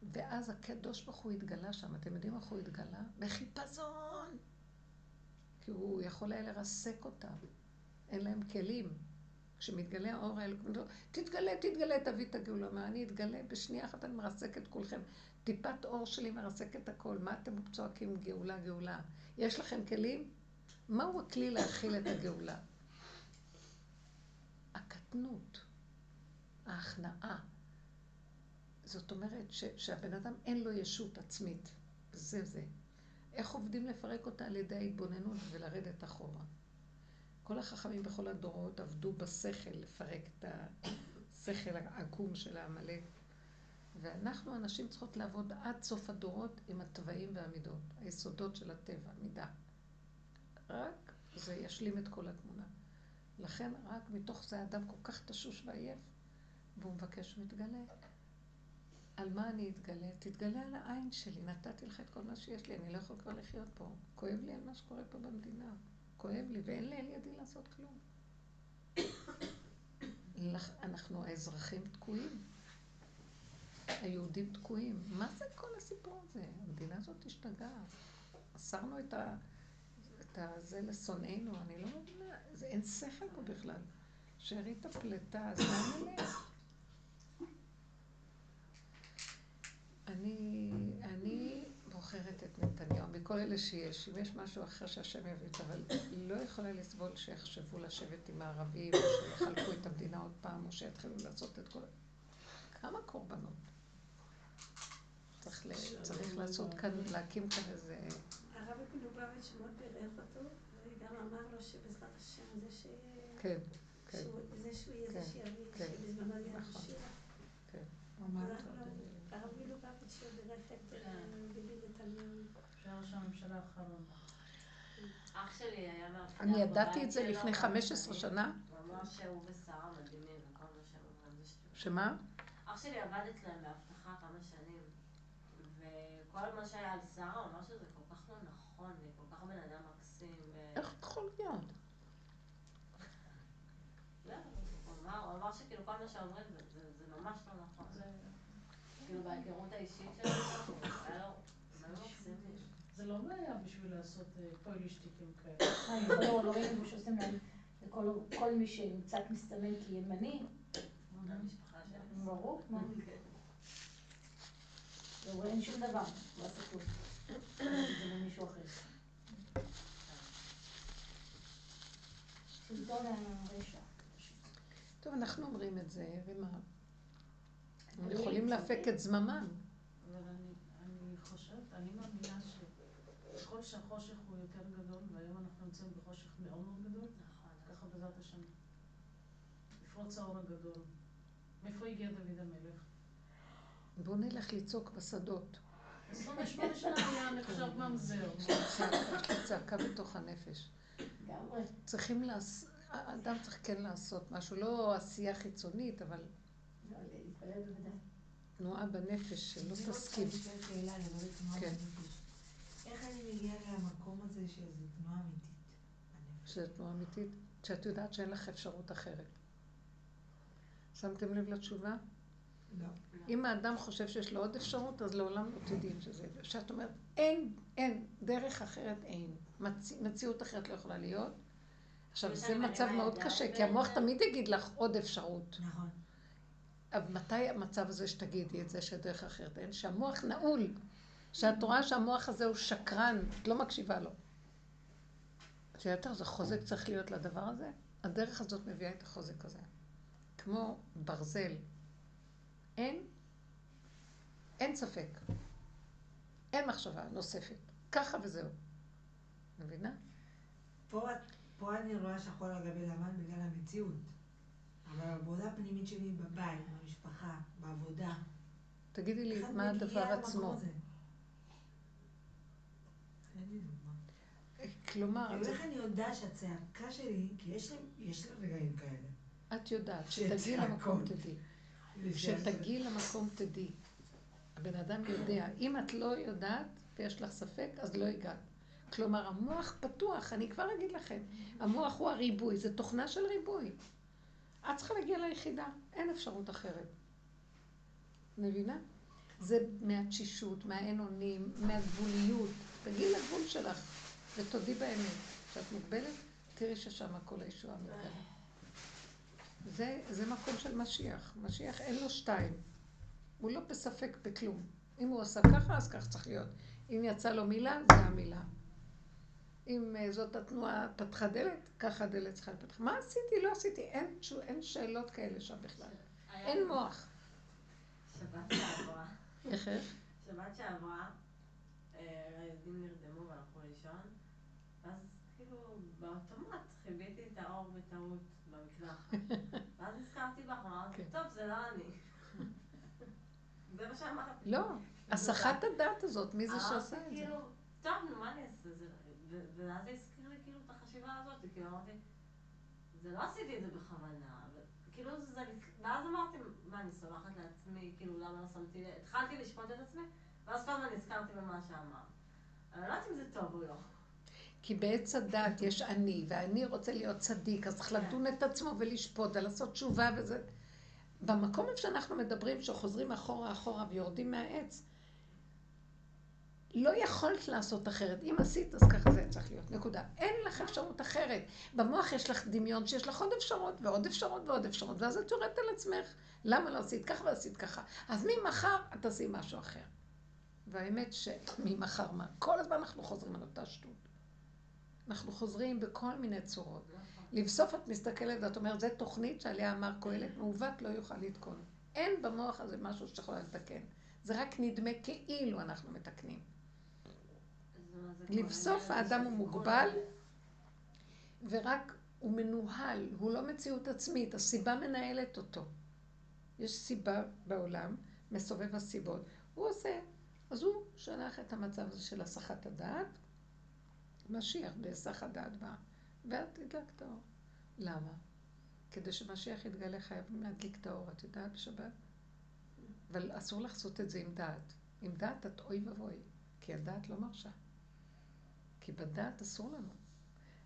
ואז הקדוש ברוך הוא התגלה שם. אתם יודעים איך הוא התגלה? בחיפזון. כי הוא יכול היה לרסק אותם. אין להם כלים. כשמתגלה האור האלה, תתגלה, תתגלה, תביא את הגאולה. מה, אני אתגלה, בשנייה אחת אני מרסק את כולכם. טיפת אור שלי מרסק את הכל. מה אתם צועקים גאולה, גאולה? יש לכם כלים? מהו הכלי להכיל את הגאולה? הקטנות, ההכנעה. זאת אומרת ש, שהבן אדם אין לו ישות עצמית. זה זה. איך עובדים לפרק אותה על ידי ההתבוננות ולרדת אחורה? כל החכמים בכל הדורות עבדו בשכל לפרק את השכל העקום של העמלק. ואנחנו, הנשים, צריכות לעבוד עד סוף הדורות עם התוואים והמידות, היסודות של הטבע, מידה. רק זה ישלים את כל התמונה. לכן רק מתוך זה האדם כל כך תשוש ועייף, והוא מבקש יתגלה. על מה אני אתגלה? תתגלה על העין שלי, נתתי לך את כל מה שיש לי, אני לא יכול כבר לחיות פה. כואב לי על מה שקורה פה במדינה. כואב לי, ואין לאל ידי לעשות כלום. אנחנו האזרחים תקועים. היהודים תקועים. מה זה כל הסיפור הזה? המדינה הזאת השתגעה. אסרנו את ה... את הזה לשונאינו, אני לא מבינה, זה אין שכל פה בכלל. שארית הפלטה, אז מה נלך? אני, אני בוחרת את נתניהו, מכל אלה שיש. אם יש משהו אחר שהשם יביא, אבל לא יכולה לסבול שיחשבו לשבת עם הערבים, או שיחלקו את המדינה עוד פעם, או שיתחילו לעשות את כל... כמה קורבנות? צריך, צריך לעשות כאן, להקים כאן איזה... הרב מלובביץ' מאוד בירך אותו, וגם אמר לו שבעזרת השם זה ש... כן, כן. זה שהוא יהיה זה שיביא, שבזמנו יהיה המשיח. כן. הרב מלובביץ' בירך את ביבי נתניהו. ראש הממשלה האחרון. אח שלי היה מאבטח אני ידעתי את זה לפני 15 שנה. הוא אמר שהוא ושרה מדהימים וכל מה שהם אומרים זה שטויות. שמה? אח שלי עבד אצלם באבטחה כמה שנים, וכל מה שהיה על שרה, הוא אמר שזה כל לא נכון, וכל כך בן אדם מקסים. איך יכול להיות? הוא אמר שכאילו כל מה שאומרים זה ממש לא נכון. כאילו בהיכרות האישית שלנו, היה לו... זה לא בעיה בשביל לעשות פוילישטיקים כאלה. לא, לא ראינו שעושים להם, כל מי שנמצא מסתמן כימני. ברור, מה? לא רואים שום דבר, לא עשו כלום. טוב, אנחנו אומרים את זה, ומה? הם יכולים להפק את זממם. אבל אני חושבת, אני מאמינה שככל שהחושך הוא יותר גדול, והיום אנחנו נמצאים בחושך מאוד מאוד גדול, ככה בעזרת השם. לפרוץ האור הגדול. מאיפה הגיע דוד המלך? בואו נלך לצעוק בשדות. 28 שנה היה נחשב ממזר. צעקה בתוך הנפש. צריכים לעשות, האדם צריך כן לעשות משהו, לא עשייה חיצונית, אבל... תנועה בנפש, שלא תסכים. כן. איך אני מגיעה למקום הזה שזו תנועה אמיתית? שזו תנועה אמיתית, שאת יודעת שאין לך אפשרות אחרת. שמתם לב לתשובה? לא. אם האדם חושב שיש לו עוד אפשרות, אז לעולם לא תדעי שזה... שאת אומרת, אין, אין, דרך אחרת אין. מצ... מציאות אחרת לא יכולה להיות. עכשיו, זה מצב מאוד קשה, כי המוח תמיד יגיד לך עוד אפשרות. נכון. אבל מתי המצב הזה שתגידי את זה שדרך אחרת אין? שהמוח נעול. שאת רואה שהמוח הזה הוא שקרן, את לא מקשיבה לו. את יודעת איזה חוזק צריך להיות לדבר הזה? הדרך הזאת מביאה את החוזק הזה. כמו ברזל. אין, אין ספק. אין מחשבה נוספת. ככה וזהו. מבינה? פה, פה אני רואה שחור על גבי לבן בגלל המציאות. אבל העבודה הפנימית שלי בבית, במשפחה, בעבודה. תגידי לי, מה הדבר עצמו? כלומר... איך אני יודעת שהצעקה שלי, כי יש לה רגעים כאלה. את יודעת, שתגיעי למקום תדעי. כשתגיעי למקום תדעי. הבן אדם יודע. אם את לא יודעת ויש לך ספק, אז לא הגעת. כלומר, המוח פתוח, אני כבר אגיד לכם. המוח הוא הריבוי, זה תוכנה של ריבוי. את צריכה להגיע ליחידה, אין אפשרות אחרת. מבינה? זה מהתשישות, מהאין אונים, מהגבוליות. תגידי לגבול שלך ותודי באמת. כשאת מוגבלת, תראי ששם כל הישועה מתגלה. זה, זה מקום של משיח. משיח אין לו שתיים. הוא לא בספק בכלום. אם הוא עשה ככה, אז כך צריך להיות. אם יצא לו מילה, זה המילה. אם אה, זאת התנועה פתחה דלת, ככה הדלת צריכה לפתח. מה עשיתי? לא עשיתי. אין, אין שאלות כאלה שם בכלל. אין מוח. שבת שעברה. איך איך? שבת שעברה, אה, הילדים נרדמו והלכו לישון, ואז כאילו באוטומט חיביתי את האור בטעות ואז נזכרתי בך, אמרתי, כן. טוב, זה לא אני. זה מה שאמרתי. לא, הסחת הדעת הזאת, מי זה שעושה את זה? כאילו, טוב, נו, מה אני אעשה? ואז זה הזכיר לי כאילו את החשיבה הזאת, כאילו אמרתי, זה לא עשיתי את זה בכוונה, כאילו זה, ואז אמרתי, מה, אני סולחת לעצמי, כאילו, למה לא שמתי לב, התחלתי לשפוט את עצמי, ואז כל הזמן נזכרתי במה שאמרת. אני לא יודעת אם זה טוב או לא. כי בעץ הדת יש אני, ואני רוצה להיות צדיק, אז צריך לדון את עצמו ולשפוט ולעשות תשובה וזה... במקום שאנחנו מדברים, שחוזרים אחורה אחורה ויורדים מהעץ, לא יכולת לעשות אחרת. אם עשית, אז ככה זה צריך להיות. נקודה. אין לך אפשרות אחרת. במוח יש לך דמיון שיש לך עוד אפשרות ועוד אפשרות ועוד אפשרות, ואז את יורדת על עצמך. למה לא עשית ככה ועשית ככה? אז ממחר את תעשי משהו אחר. והאמת שממחר מה? כל הזמן אנחנו חוזרים על אותה שטות. אנחנו חוזרים בכל מיני צורות. לבסוף את מסתכלת ואת אומרת, זו תוכנית שעליה אמר קהלת, מעוות לא יוכל לתקון. אין במוח הזה משהו שיכולה לתקן. זה רק נדמה כאילו אנחנו מתקנים. לבסוף האדם הוא מוגבל, ורק הוא מנוהל, הוא לא מציאות עצמית, הסיבה מנהלת אותו. יש סיבה בעולם, מסובב הסיבות. הוא עושה. אז הוא שלח את המצב הזה של הסחת הדעת, משיח בהיסח הדעת בא, ואת תדלק את האור. למה? כדי שמשיח יתגלה חייבים להדליק את האור, את יודעת בשבת? אבל אסור לעשות את זה עם דעת. עם דעת את אוי ואבוי, כי הדעת לא מרשה. כי בדעת אסור לנו.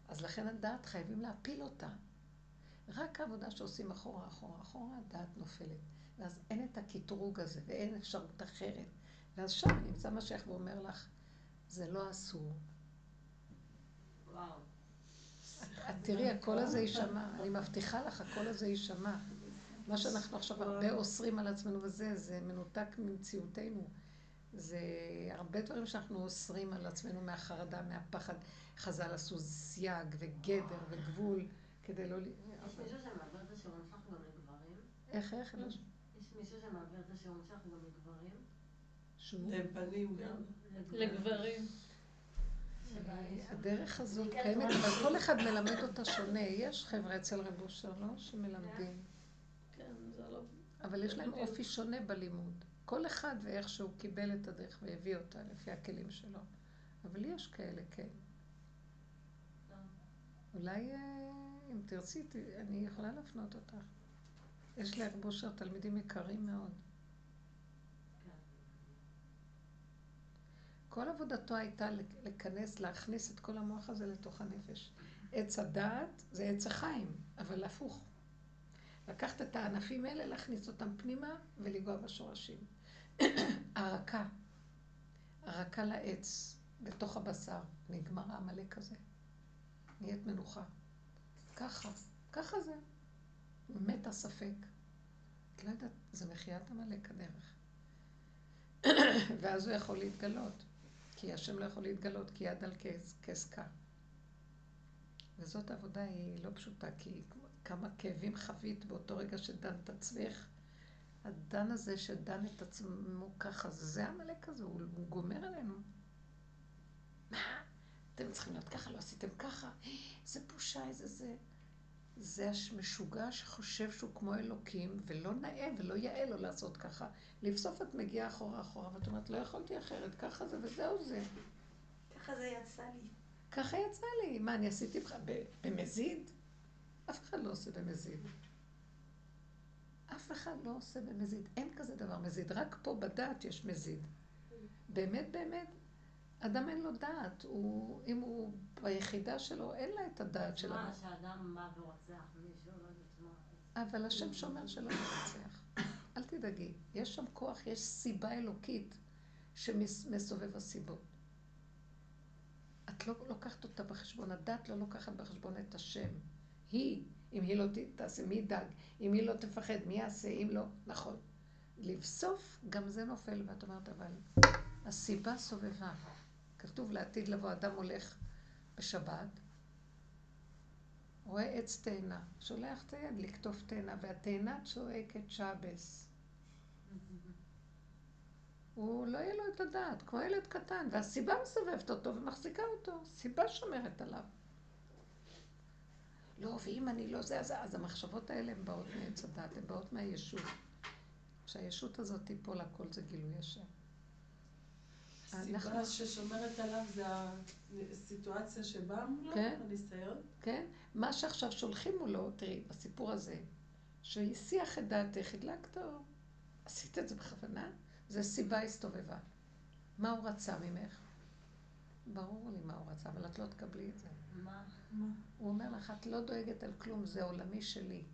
אז לכן הדעת חייבים להפיל אותה. רק העבודה שעושים אחורה, אחורה, אחורה, הדעת נופלת. ואז אין את הקטרוג הזה, ואין אפשרות אחרת. ואז שם נמצא משיח ואומר לך, זה לא אסור. וואו. תראי, הקול הזה יישמע, אני מבטיחה לך, הקול הזה יישמע. מה שאנחנו עכשיו הרבה אוסרים על עצמנו וזה, זה מנותק ממציאותנו. זה הרבה דברים שאנחנו אוסרים על עצמנו מהחרדה, מהפחד. חז"ל עשו סייג וגדר וגבול כדי לא... יש מישהו שמעביר את השעון שלך גם לגברים? איך, איך? יש מישהו שמעביר את השעון שלך גם לגברים? שהוא? לפנים גם. לגברים. הדרך הזאת קיימת, אבל כל אחד מלמד אותה שונה. יש חבר'ה אצל רב אושר, לא? שמלמדים. כן, זה לא... אבל יש להם אופי שונה בלימוד. כל אחד ואיך שהוא קיבל את הדרך והביא אותה לפי הכלים שלו. אבל יש כאלה, כן. אולי אה, אם תרצי, אני יכולה להפנות אותך. יש להרב אושר תלמידים יקרים מאוד. כל עבודתו הייתה לכנס, להכניס את כל המוח הזה לתוך הנפש. עץ הדעת זה עץ החיים, אבל הפוך. לקחת את הענפים האלה, להכניס אותם פנימה ולגוע בשורשים. הרקה, הרקה לעץ, בתוך הבשר, נגמר העמלק הזה. נהיית מנוחה. ככה, ככה זה. מת הספק. את לא יודעת, זה מחיית עמלק הדרך. ואז הוא יכול להתגלות. כי השם לא יכול להתגלות, כי יד על כס קר. וזאת עבודה היא לא פשוטה, כי כמה כאבים חווית באותו רגע שדן את עצמך. הדן הזה שדן את עצמו ככה, זה עמלק הזה, הוא, הוא גומר עלינו. מה? אתם צריכים להיות ככה, לא עשיתם ככה, איזה בושה, איזה זה. זה המשוגע שחושב שהוא כמו אלוקים, ולא נאה ולא יאה לו לעשות ככה. לבסוף את מגיעה אחורה אחורה, ואת אומרת, לא יכולתי אחרת, ככה זה וזהו זה. ככה זה יצא לי. ככה יצא לי. מה, אני עשיתי במזיד? אף אחד לא עושה במזיד. אף אחד לא עושה במזיד. אין כזה דבר מזיד. רק פה בדעת יש מזיד. באמת, באמת, אדם אין לו דעת. הוא, אם הוא ביחידה שלו, אין לה את הדעת שלו. מה, שאדם בא ורוצח מישהו, לא יודעת מה. אבל השם שומר שלא ירצח. אל תדאגי. יש שם כוח, יש סיבה אלוקית שמסובב הסיבות. את לא לוקחת אותה בחשבון, הדת לא לוקחת בחשבון את השם. היא, אם היא לא תעשה, מי ידאג? אם היא לא תפחד, מי יעשה? אם לא, נכון. לבסוף, גם זה נופל, ואת אומרת, אבל הסיבה סובבה. כתוב לעתיד לבוא, אדם הולך בשבת, רואה עץ תאנה, שולח את היד לקטוף תאנה, והתאנה צועקת שבס. הוא לא יהיה לו את הדעת, כמו ילד קטן, והסיבה מסובבת אותו ומחזיקה אותו, סיבה שומרת עליו. לא, ואם אני לא זה, אז, אז המחשבות האלה הן באות מעץ הדעת, הן באות מהישות. כשהישות הזאת תיפול, הכל זה גילוי השם. הסיבה אנחנו... ששומרת עליו זה הסיטואציה שבאה מולו, כן, הניסיון? כן. מה שעכשיו שולחים מולו, תראי, בסיפור הזה, שהסיח את דעתך, הדלקת אור. עשית את זה בכוונה? זה סיבה הסתובבה. מה הוא רצה ממך? ברור לי מה הוא רצה, אבל את לא תקבלי את זה. מה? הוא אומר לך, את לא דואגת על כלום, זה עולמי שלי.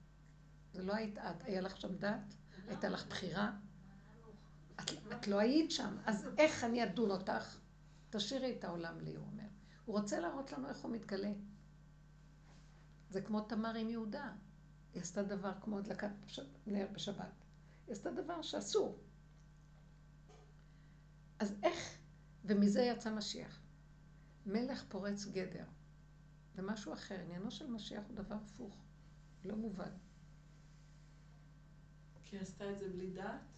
זה לא היית את. היה לך שם דת? הייתה לך בחירה? את, את לא היית שם, אז איך אני אדון אותך? תשאירי את העולם לי, הוא אומר. הוא רוצה להראות לנו איך הוא מתגלה. זה כמו תמר עם יהודה. היא עשתה דבר כמו הדלקת נר בשבת. היא עשתה דבר שאסור. אז איך? ומזה יצא משיח. מלך פורץ גדר. זה משהו אחר. עניינו של משיח הוא דבר הפוך. לא מובן. כי היא עשתה את זה בלי דעת?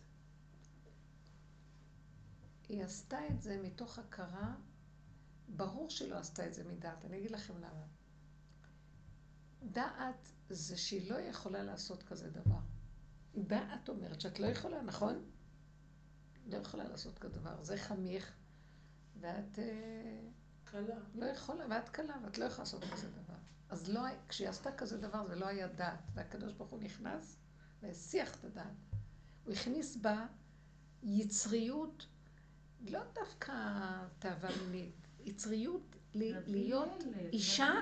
היא עשתה את זה מתוך הכרה, ברור שהיא לא עשתה את זה מדעת, אני אגיד לכם למה. דעת זה שהיא לא יכולה לעשות כזה דבר. דעת אומרת שאת לא יכולה, נכון? לא יכולה לעשות כזה דבר. זה חמיך, ואת... אה, קלה. לא יכולה, ואת קלה, ואת לא יכולה לעשות כזה דבר. אז לא, כשהיא עשתה כזה דבר זה לא היה דעת, והקדוש ברוך הוא נכנס והסיח את הדעת. הוא הכניס בה יצריות לא דווקא תאווה מינית, יצריות להיות אישה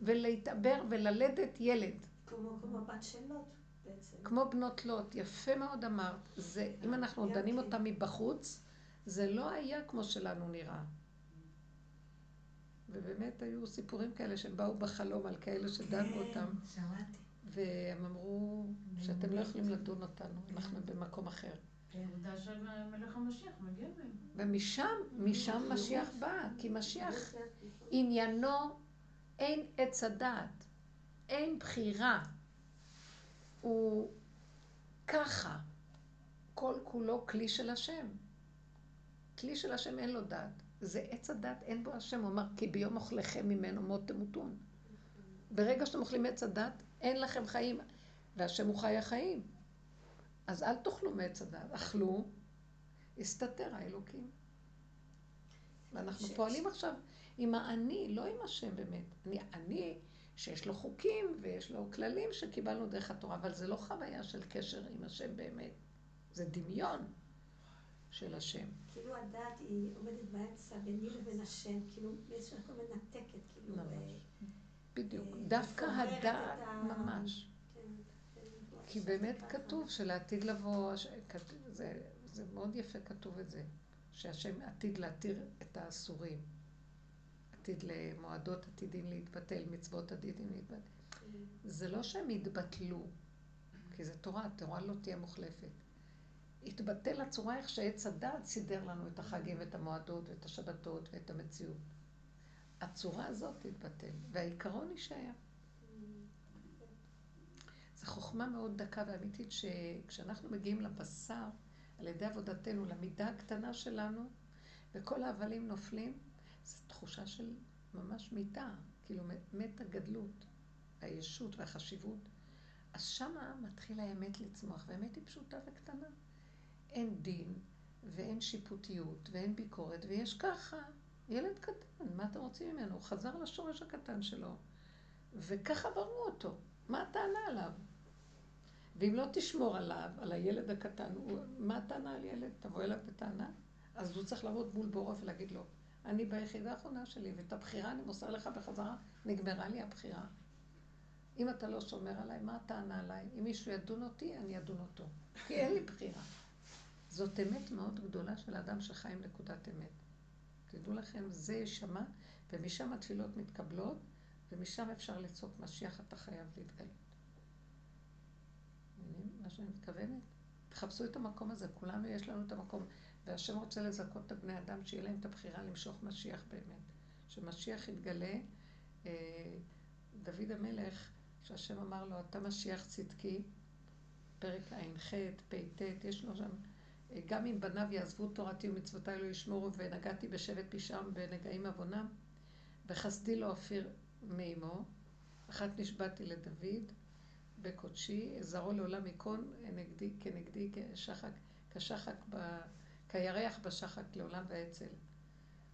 ולהתעבר וללדת ילד. כמו, בת של לוט בעצם. כמו בנות לוט, יפה מאוד אמרת. זה, אם אנחנו דנים אותה מבחוץ, זה לא היה כמו שלנו נראה. ובאמת היו סיפורים כאלה שהם באו בחלום על כאלה שדנו כן, אותם. שמעתי. והם אמרו שאתם לא יכולים לדון אותנו, אנחנו במקום אחר. ומשם, משם משיח בא, כי משיח עניינו אין עץ הדעת, אין בחירה. הוא ככה, כל כולו כלי של השם. כלי של השם אין לו דעת. זה עץ הדעת, אין בו השם. הוא אמר, כי ביום אוכליכם ממנו מות תמותון. ברגע שאתם אוכלים עץ הדת, אין לכם חיים, והשם הוא חי החיים. אז אל תאכלו מעץ הדת, אכלו, הסתתר האלוקים. ואנחנו פועלים עכשיו עם האני, לא עם השם באמת. אני, אני, שיש לו חוקים ויש לו כללים שקיבלנו דרך התורה, אבל זה לא חוויה של קשר עם השם באמת. זה דמיון של השם. כאילו הדעת היא עומדת באמצע ביני לבין השם, כאילו באיזשהו מקום מנתקת, כאילו... ממש. אה, בדיוק. אה, דווקא הדעת, ממש. כי באמת כתוב שלעתיד לבוא, זה, זה מאוד יפה כתוב את זה, שהשם עתיד להתיר את האסורים. עתיד למועדות עתידים להתבטל, מצוות עתידים להתבטל. זה לא שהם יתבטלו, כי זה תורה, תורה לא תהיה מוחלפת. התבטל הצורה איך שעץ הדעת סידר לנו את החגים ואת המועדות ואת השבתות ואת המציאות. הצורה הזאת תתבטל, והעיקרון יישאר. זו חוכמה מאוד דקה ואמיתית שכשאנחנו מגיעים לבשר, על ידי עבודתנו, למידה הקטנה שלנו, וכל ההבלים נופלים, זו תחושה של ממש מיתה, כאילו מת הגדלות, הישות והחשיבות. אז שמה מתחיל האמת לצמוח, והאמת היא פשוטה וקטנה. אין דין, ואין שיפוטיות, ואין ביקורת, ויש ככה. ילד קטן, מה אתם רוצים ממנו? הוא חזר לשורש הקטן שלו, וככה ברו אותו. מה הטענה עליו? ואם לא תשמור עליו, על הילד הקטן, הוא, מה הטענה על ילד? תבוא אליו בטענה? אז הוא צריך לעמוד מול בורא ולהגיד לו, אני ביחידה האחרונה שלי, ואת הבחירה אני מוסר לך בחזרה, נגמרה לי הבחירה. אם אתה לא שומר עליי, מה הטענה עליי? אם מישהו ידון אותי, אני אדון אותו. כי אין לי בחירה. זאת אמת מאוד גדולה של האדם שחי עם נקודת אמת. תדעו לכם, זה יישמע, ומשם התפילות מתקבלות, ומשם אפשר לצעוק משיח, אתה חייב להתגלות. שאני מתכוונת? תחפשו את המקום הזה, כולנו יש לנו את המקום, והשם רוצה לזכות את הבני אדם, שיהיה להם את הבחירה למשוך משיח באמת. שמשיח יתגלה, אה, דוד המלך, שהשם אמר לו, אתה משיח צדקי, פרק ע"ח, פ"ט, יש לו שם, אה, גם אם בניו יעזבו תורתי ומצוותיי לא ישמורו, ונגעתי בשבט פשעם ונגעים עוונם, וחסדי לו אפיר מאמו, אחת נשבעתי לדוד, בקודשי, זרעו לעולם ייכון נגדי כנגדי כשחק, כשחק ב... כירח בשחק לעולם ואצל.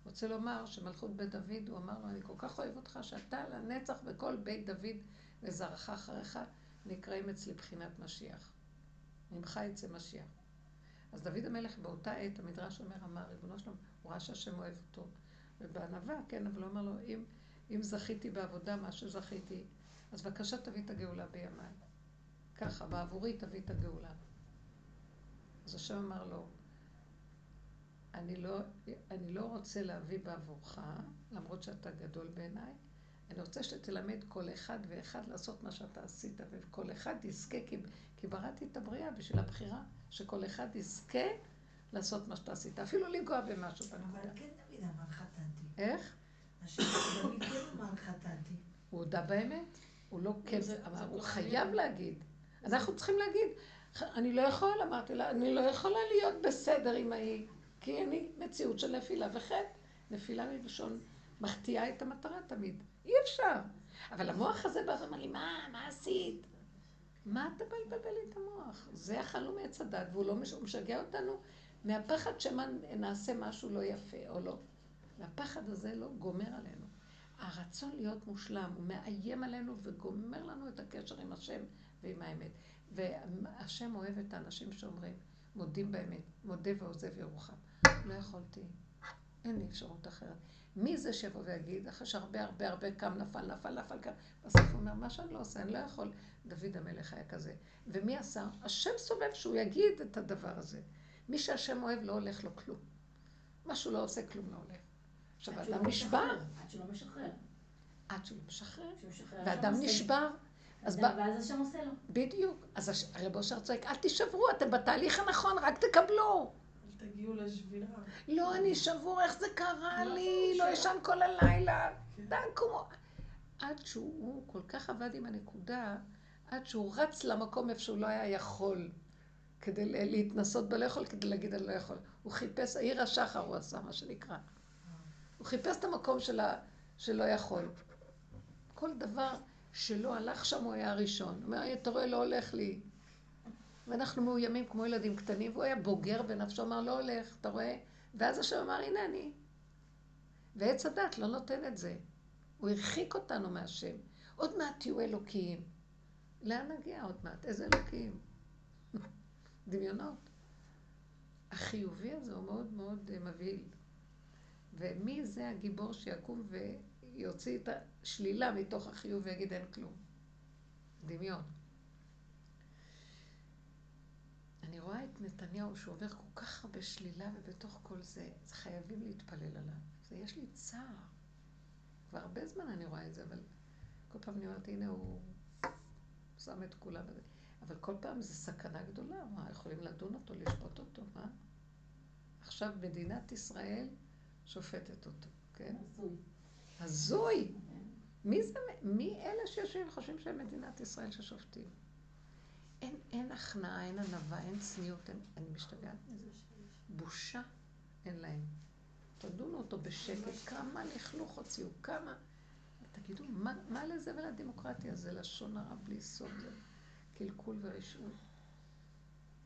רוצה לומר שמלכות בית דוד, הוא אמר לו, אני כל כך אוהב אותך, שאתה לנצח וכל בית דוד וזרעך אחריך נקראים אצלי בחינת משיח. ממך יצא משיח. אז דוד המלך באותה עת, המדרש אומר, אמר, ריבונו שלום, הוא ראה שהשם אוהב אותו. ובענווה, כן, אבל הוא אמר לו, אם, אם זכיתי בעבודה, מה שזכיתי, אז בבקשה תביא את הגאולה בימיי. ככה, בעבורי תביא את הגאולה. אז השם אמר לו, אני לא, אני לא רוצה להביא בעבורך, למרות שאתה גדול בעיניי, אני רוצה שתלמד כל אחד ואחד לעשות מה שאתה עשית, וכל אחד יזכה, כי, כי בראתי את הבריאה בשביל הבחירה, שכל אחד יזכה לעשות מה שאתה עשית, אפילו לנגוע במשהו בנקודה. אבל כן דוד אמר חטאתי. איך? השם דוד כן אמר חטאתי. הוא הודה באמת? הוא לא כן, אמר, הוא חייב להגיד. אנחנו צריכים להגיד, אני לא יכול, אמרתי לה, אני לא יכולה להיות בסדר עם ההיא, כי אני מציאות של נפילה וחטא. נפילה מלשון מחטיאה את המטרה תמיד. אי אפשר. אבל המוח הזה בא ואומר לי, מה, מה עשית? מה אתה בא לבלבל לי את המוח? זה החלום מעץ הדת, והוא לא מש... משגע אותנו מהפחד שמא נעשה משהו לא יפה או לא. והפחד הזה לא גומר עלינו. הרצון להיות מושלם, הוא מאיים עלינו וגומר לנו את הקשר עם השם ועם האמת. והשם אוהב את האנשים שאומרים, מודים באמת, מודה ועוזב ירוחם. לא יכולתי, אין לי אפשרות אחרת. מי זה שיבוא ויגיד, אחרי שהרבה הרבה הרבה קם, נפל, נפל, נפל, קם, בסוף הוא אומר, מה שאני לא עושה, אני לא יכול. דוד המלך היה כזה. ומי עשה? השם סובב שהוא יגיד את הדבר הזה. מי שהשם אוהב לא הולך לו כלום. מה שהוא לא עושה, כלום לא הולך. עכשיו, אדם נשבר. עד שלא משחרר. עד שלא משחרר. ואדם נשבר. אז ואז השם עושה לו. בדיוק. אז הרב אושר צועק, אל תישברו, אתם בתהליך הנכון, רק תקבלו. תגיעו לשבירה. לא, אני שבור, איך זה קרה לי? לא ישן כל הלילה. כן. דנקו. עד שהוא כל כך עבד עם הנקודה, עד שהוא רץ למקום איפה שהוא לא היה יכול, כדי להתנסות בלא יכול, כדי להגיד אני לא יכול. הוא חיפש, עיר השחר הוא עשה, מה שנקרא. הוא חיפש את המקום שלה, שלא יכול. כל דבר שלא הלך שם הוא היה הראשון. הוא אומר, אתה רואה, לא הולך לי. ואנחנו מאוימים כמו ילדים קטנים, והוא היה בוגר בנפשו, אמר, לא הולך, אתה רואה? ואז השם אמר, הנה אני. ועץ הדת לא נותן את זה. הוא הרחיק אותנו מהשם. עוד מעט תהיו אלוקיים. לאן נגיע עוד מעט? איזה אלוקים? דמיונות. החיובי הזה הוא מאוד מאוד אה, מבהיל. ומי זה הגיבור שיקום ויוציא את השלילה מתוך החיוב ויגיד אין כלום? דמיון. אני רואה את נתניהו שעובר כל כך הרבה שלילה, ובתוך כל זה, זה חייבים להתפלל עליו. זה יש לי צער. כבר הרבה זמן אני רואה את זה, אבל כל פעם אני אומרת, הנה הוא שם את כולם. אבל כל פעם זו סכנה גדולה, מה, יכולים לדון אותו, לשפוט אותו, מה? עכשיו מדינת ישראל שופטת אותו, כן? הזוי. הזוי! מי זה, מי אלה שיושבים וחושבים שהם מדינת ישראל ששופטים? אין, אין הכנעה, אין ענווה, אין צניעות, אין, אני משתגעת מזה. בושה אין להם. תדונו אותו בשקט, כמה לכלוך הוציאו, כמה... תגידו, מה, מה לזה ולדמוקרטיה? זה לשון הרע בלי סוף, זה קלקול ורשעות.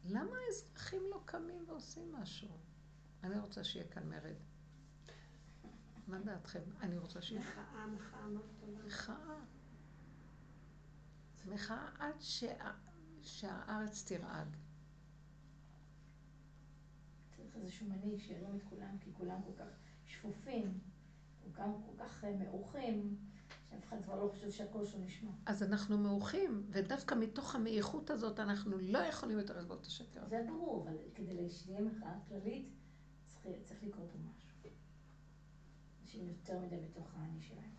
למה האזרחים לא קמים ועושים משהו? אני רוצה שיהיה כאן מרד. מה דעתכם? אני רוצה שיהיה... מחאה, מחאה מאוד גדולה. מחאה. זה מחאה עד שה... שהארץ תרעד. צריך איזשהו מנהיג שירים את כולם, כי כולם כל כך שפופים, כולם כל כך אה, מעורכים, אף אחד כבר לא חושב שהקול שלו נשמע. אז אנחנו מעוכים, ודווקא מתוך המעיכות הזאת אנחנו לא יכולים יותר לסבול את השקר. זה ברור, אבל כדי שתהיה מחאה כללית, צריך, צריך לקרות פה משהו. אנשים יותר מדי בתוך האני שלהם.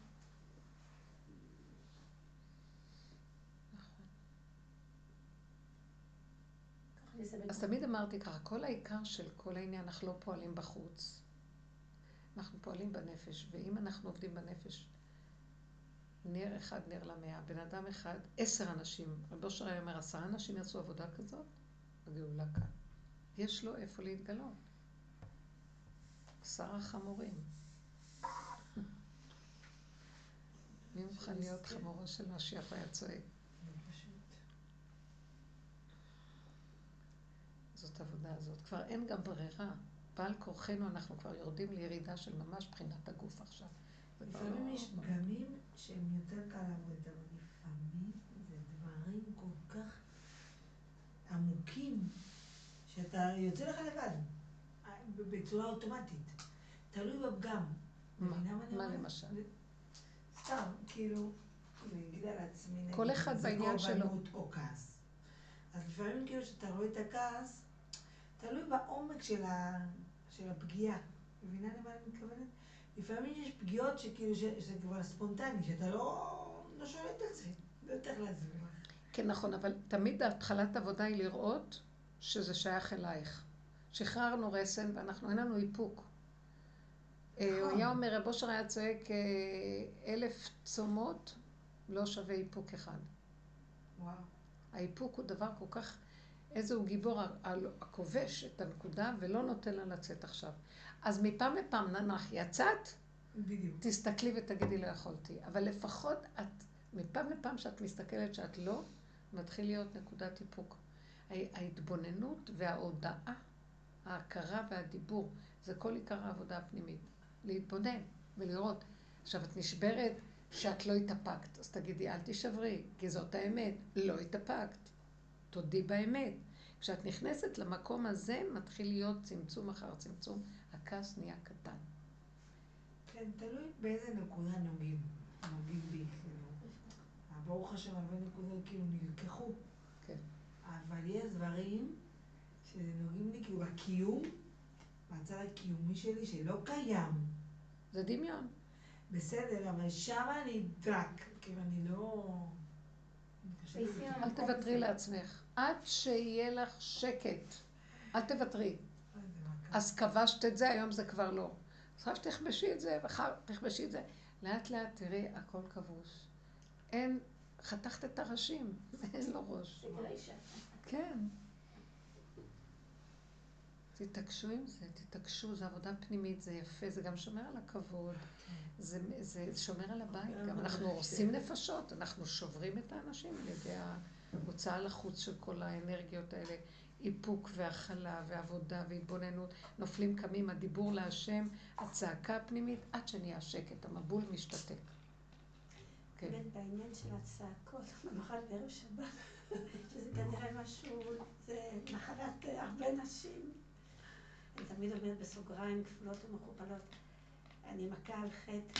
אז תמיד אמרתי ככה, כל העיקר של כל העניין, אנחנו לא פועלים בחוץ. אנחנו פועלים בנפש, ואם אנחנו עובדים בנפש, נר אחד נר למאה, בן אדם אחד, עשר אנשים, רבי אושר אומר, עשרה אנשים יעשו עבודה כזאת, הגאולה כאן. יש לו איפה להתגלות. שר החמורים. מי מוכן להיות חמורו של משיח היה צועק? זאת עבודה הזאת. כבר אין גם ברירה. בעל כורחנו אנחנו כבר יורדים לירידה של ממש מבחינת הגוף עכשיו. לפעמים יש פגמים שהם יותר קל לעבוד, אבל לפעמים זה דברים כל כך עמוקים, שאתה יוצא לך לבד, בצורה אוטומטית. תלוי בפגם. מה למשל? סתם, כאילו, אני אגיד על עצמי, כל אחד בעניין שלו. או כעס. אז לפעמים כאילו שאתה רואה את הכעס, תלוי בעומק של, ה, של הפגיעה. מבינה למה אני מתכוונת? לפעמים יש פגיעות שכאילו, שזה כבר ספונטני, שאתה לא, לא שולט על זה. לא יותר להסביר. כן, נכון, אבל תמיד התחלת עבודה היא לראות שזה שייך אלייך. שחררנו רסן ואנחנו, אין לנו איפוק. אה, הוא היה אומר, רב אושר היה צועק, אה, אלף צומות לא שווה איפוק אחד. וואו. האיפוק הוא דבר כל כך, איזה הוא גיבור הכובש את הנקודה ולא נותן לה לצאת עכשיו. אז מפעם לפעם, ננח, יצאת? בדיוק. תסתכלי ותגידי לא יכולתי. אבל לפחות את, מפעם לפעם שאת מסתכלת שאת לא, מתחיל להיות נקודת איפוק. ההתבוננות וההודעה, ההכרה והדיבור, זה כל עיקר העבודה הפנימית. להתבונן ולראות. עכשיו, את נשברת שאת לא התאפקת, אז תגידי, אל תישברי, כי זאת האמת. לא התאפקת. תודי באמת. כשאת נכנסת למקום הזה, מתחיל להיות צמצום אחר צמצום. הכעס נהיה קטן. כן, תלוי באיזה נקודה נוגעים. נוגעים בי, כאילו. ברוך השם, הרבה נקודות כאילו נלקחו. כן. אבל יש דברים שנוגעים לי כאילו בקיום, בצד הקיומי שלי, שלא קיים. זה דמיון. בסדר, אבל שם אני דק, כאילו אני לא... אל תוותרי לעצמך. עד שיהיה לך שקט. אל תוותרי. אז כבשת את זה, היום זה כבר לא. עכשיו תכבשי את זה, מחר תכבשי את זה. לאט לאט תראי, הכל כבוש. אין, חתכת את הראשים, אין לו ראש. כן. תתעקשו עם זה, תתעקשו, זו עבודה פנימית, זה יפה, זה גם שומר על הכבוד, זה, זה שומר על הבית, גם אנחנו הורסים נפשות, אנחנו שוברים את האנשים על ידי ההוצאה לחוץ של כל האנרגיות האלה, איפוק והכלה ועבודה והתבוננות, נופלים קמים, הדיבור להשם, הצעקה הפנימית, עד שנהיה שקט, המבול משתתק. כן. בעניין של הצעקות, במיוחד בערב שבת, שזה כנראה משהו, זה נחלת הרבה נשים. אני תמיד אומרת בסוגריים כפולות ומכופלות, אני מכה על חטא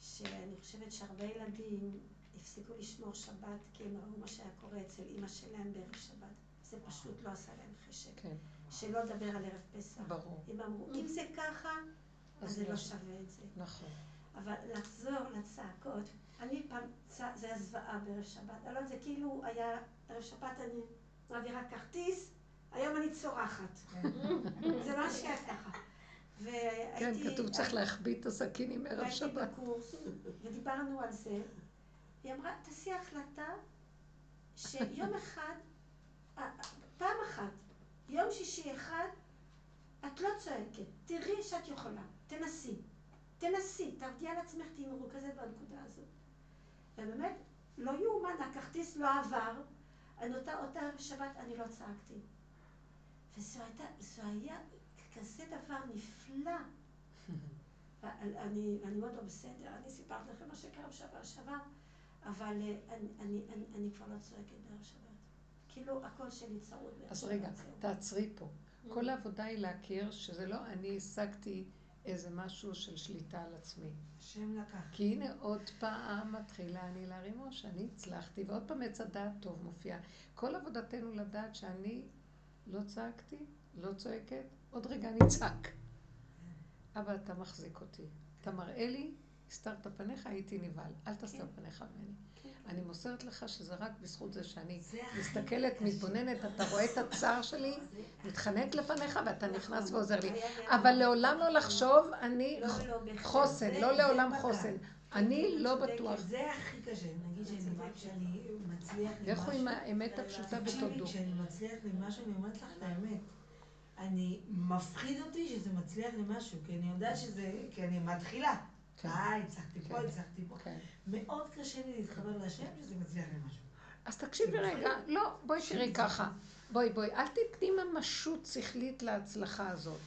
שאני חושבת שהרבה ילדים הפסיקו לשמור שבת כי הם ראו מה שהיה קורה אצל אימא שלהם בערב שבת. זה פשוט לא עשה להם חשק. כן. שלא לדבר על ערב פסח. ברור. אם אמרו, אם זה ככה, אז זה לא שווה את זה. נכון. אבל לחזור לצעקות, אני פעם, זה היה זוועה בערב שבת. אלון, זה כאילו היה, ערב שבת אני מעבירה כרטיס, היום אני צורחת. זה לא השקעה ככה. כן, כתוב צריך להחביא את הסכין עם ערב שבת. והייתי בקורס, ודיברנו על זה. היא אמרה, תעשי החלטה שיום אחד, פעם אחת, יום שישי אחד, את לא צועקת, תראי שאת יכולה, תנסי. תנסי, תעבדי על עצמך, תהיי מרוכזת בנקודה הזאת. ובאמת, לא יאומן, הכרטיס לא עבר, אותה, אותה שבת אני לא צעקתי. וזה הייתה, זה היה כזה דבר נפלא. אני, אני מאוד לא בסדר, אני סיפרתי לכם מה שקרה בשבוע שעבר, אבל אני, אני, אני, אני כבר לא צועקת בערב שבת. כאילו הכל שלי צרוד. אז רגע, תעצרי פה. כל העבודה היא להכיר שזה לא אני השגתי איזה משהו של שליטה על עצמי. השם לקח. כי הנה עוד פעם מתחילה אני להרים ראש, אני הצלחתי, ועוד פעם עץ הדעת טוב מופיע. כל עבודתנו לדעת שאני לא צעקתי, לא צועקת, עוד רגע אני אצעק. אבא, אתה מחזיק אותי. אתה מראה לי, הסתרת פניך, הייתי נבהל. אל תסתר פניך ממני. אני מוסרת לך שזה רק בזכות זה שאני מסתכלת, מתבוננת, אתה רואה את הצער שלי, מתחננת לפניך ואתה נכנס ועוזר לי. אבל לעולם לא לחשוב, אני חוסן, לא לעולם חוסן. אני לא בטוח. זה הכי קשה, נגיד שאני מצליח למשהו. לכו עם האמת הפשוטה ותודו. כשאני מצליח למשהו, אני אומרת לך את האמת. אני, מפחיד אותי שזה מצליח למשהו, כי אני יודעת שזה, כי אני מתחילה. כן. אה, הצלחתי פה, כן. הצלחתי פה. כן. מאוד קשה לי להתחבר להשם שזה מצליח למשהו. אז תקשיבי רגע, לא, בואי תראי ככה. בואי, בואי, אל תתני ממשות שכלית להצלחה הזאת.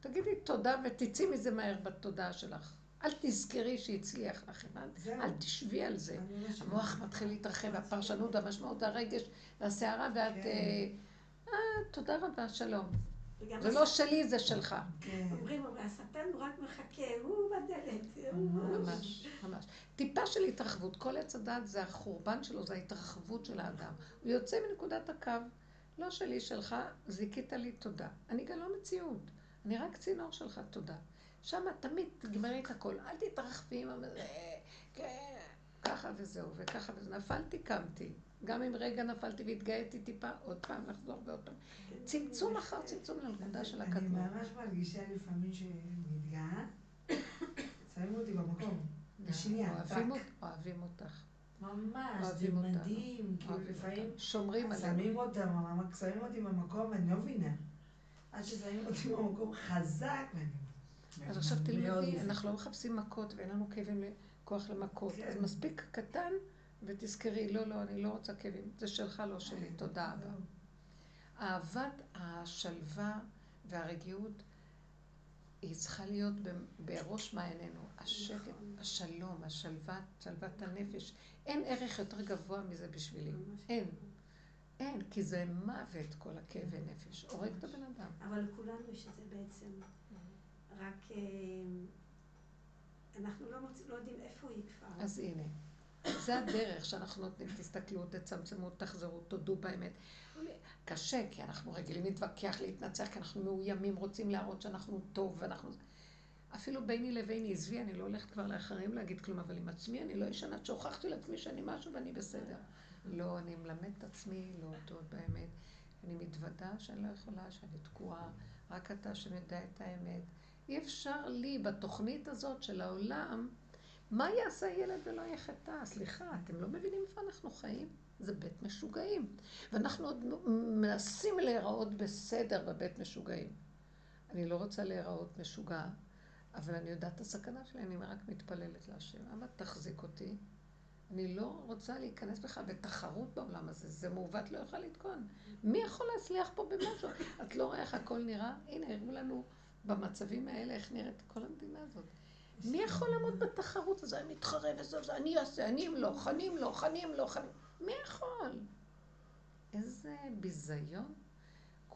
תגידי תודה ותצאי מזה מהר בתודעה שלך. אל תזכרי שהצליח לך, הבנת? אל תשבי על זה. לא. המוח מתחיל להתרחב, הפרשנות, המשמעות, הרגש, והסערה, ואת... כן. אה, אה, תודה רבה, שלום. זה לא שלי, זה שלך. כן. אומרים, השטן הוא רק מחכה, הוא בדלת. ממש, ממש. טיפה של התרחבות. כל עץ הדת זה החורבן שלו, זה ההתרחבות של האדם. הוא יוצא מנקודת הקו. לא שלי, שלך, זיכית לי תודה. אני גם לא מציאות. אני רק צינור שלך, תודה. שם תמיד תגמרי את הכל. אל תתרחבי עם הזה, כן, ככה וזהו, וככה וזהו. נפלתי, קמתי. גם אם רגע נפלתי והתגאיתי טיפה, עוד פעם לחזור ועוד פעם. צמצום אחר צמצום לנקודה של אני הקדמות. ממש מרגישה לפעמים שמתגאה, שמים אותי במקום. בשנייה, אוהבים טאק. אות- אוהבים אותך. ממש, זה. מדהים, כאילו לפעמים. שומרים עלינו. שמים אותם, שמים אותי במקום, אני לא מבינה. עד ששמים אותי במקום חזק, ואני... אז עכשיו תלמדי. אנחנו לא מחפשים מכות ואין לנו כאבים, כוח למכות. כן. אז מספיק קטן ותזכרי, לא, לא, אני לא רוצה כאבים. זה שלך, לא שלי. תודה אבא. אהבת השלווה והרגיעות היא צריכה להיות בראש מעיינינו. השקט, השלום, השלווה, שלוות הנפש. אין ערך יותר גבוה מזה בשבילי. אין. אין, כי זה מוות כל הכאבי נפש. הורג את הבן אדם. אבל לכולנו יש את זה בעצם. רק אה, אנחנו לא, מוצא, לא יודעים איפה היא כבר. אז הנה, זה הדרך שאנחנו נותנים, תסתכלו, תצמצמו, תחזרו, תודו באמת. קשה, כי אנחנו רגילים להתווכח, להתנצח, כי אנחנו מאוימים, רוצים להראות שאנחנו טוב, ואנחנו... אפילו ביני לביני, עזבי, אני לא הולכת כבר לאחרים להגיד כלום, אבל עם עצמי אני לא ישנה, עד שהוכחתי לעצמי שאני משהו ואני בסדר. לא, אני מלמד את עצמי להודות באמת. אני מתוודה שאני לא יכולה, שאני תקועה, רק אתה שמדע את האמת. אי אפשר לי בתוכנית הזאת של העולם, מה יעשה ילד ולא יחטא? סליחה, אתם לא מבינים איפה אנחנו חיים? זה בית משוגעים. ואנחנו עוד מנסים להיראות בסדר בבית משוגעים. אני לא רוצה להיראות משוגע, אבל אני יודעת את הסכנה שלי, אני רק מתפללת להשם. אבא, תחזיק אותי. אני לא רוצה להיכנס בך בתחרות בעולם הזה, זה מעוות, לא יכול לתקון. מי יכול להצליח פה במשהו? את לא רואה איך הכל נראה? הנה, הראו לנו במצבים האלה איך נראית כל המדינה הזאת. מי יכול לעמוד בתחרות הזו? אני מתחרה וזה וזה, אני אעשה, אני אמלוך, אני אמלוך, אני אמלוך, אני... מי יכול? איזה ביזיון.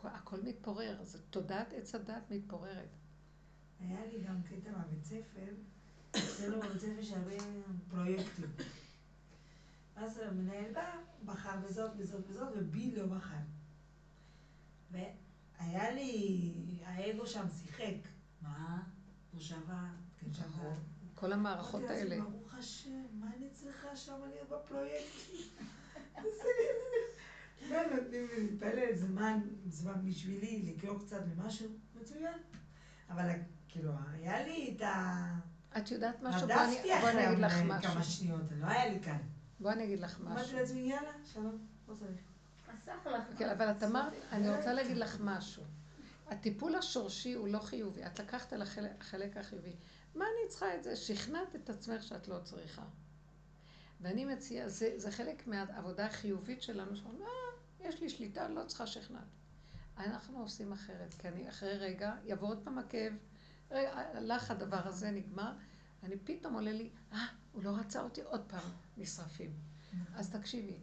הכל מתפורר, זה תודעת עץ הדת מתפוררת. היה לי גם קטע בבית ספר, אצלנו בבית ספר יש הרבה פרויקטים. אז המנהל בא, בחר בזאת, בזאת, בזאת, ובי לא בחר. והיה לי, האגו שם שיחק. מה? לא שווה, כן שווה. ברור. כל המערכות אמרתי האלה. ברוך השם, מה אני צריכה שם להיות בפרויקטים? לא נותנים לי להתפלל, זמן, זמן בשבילי לקרוא קצת למשהו, מצוין. אבל כאילו, היה לי את ה... את יודעת משהו? בוא אני, רדפתי אחרי משהו. כמה שניות, לא היה לי כאן. בוא אני אגיד לך אמרתי משהו. לעצמי, יאללה, שלום, לא צריך. לך. כן, אבל את אמרת, אני רוצה להגיד לך משהו. הטיפול השורשי הוא לא חיובי, את לקחת על החלק, החיובי. מה אני צריכה את זה? שכנעת את עצמך שאת לא צריכה. ואני מציעה, זה, זה חלק מהעבודה החיובית שלנו, שאומרים, אה, יש לי שליטה, לא צריכה שכנעת. אנחנו עושים אחרת, כי אני אחרי רגע, יבוא עוד פעם הכאב, רגע, הלך הדבר הזה, נגמר, אני פתאום עולה לי, אה, הוא לא רצה אותי, עוד פעם נשרפים. אז תקשיבי,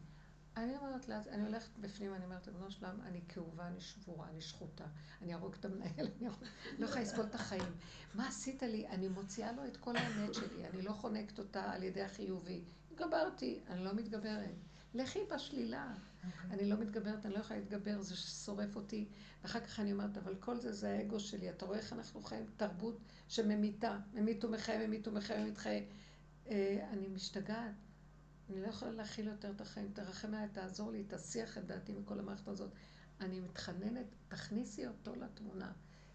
אני אומרת לה, אני הולכת בפנים, אני אומרת, לבנו שלם, אני כאובה, אני שבורה, אני שחוטה, אני ארוג את המנהל, אני לא יכולה לסבול את החיים. מה עשית לי? אני מוציאה לו את כל האמת שלי, אני לא חונקת אותה על ידי החיובי. התגברתי, אני לא מתגברת. לכי בשלילה. אוקיי. אני לא מתגברת, אני לא יכולה להתגבר, זה שורף אותי. ואחר כך אני אומרת, אבל כל זה זה האגו שלי. אתה רואה איך אנחנו חיים תרבות שממיתה, ממית ומחיה, ממית ומחיה, ממית חיה. אה, אני משתגעת. אני לא יכולה להכיל יותר את החיים. תרחם עליי, תעזור לי, תסיח את דעתי מכל המערכת הזאת. אני מתחננת, תכניסי אותו לתמונה.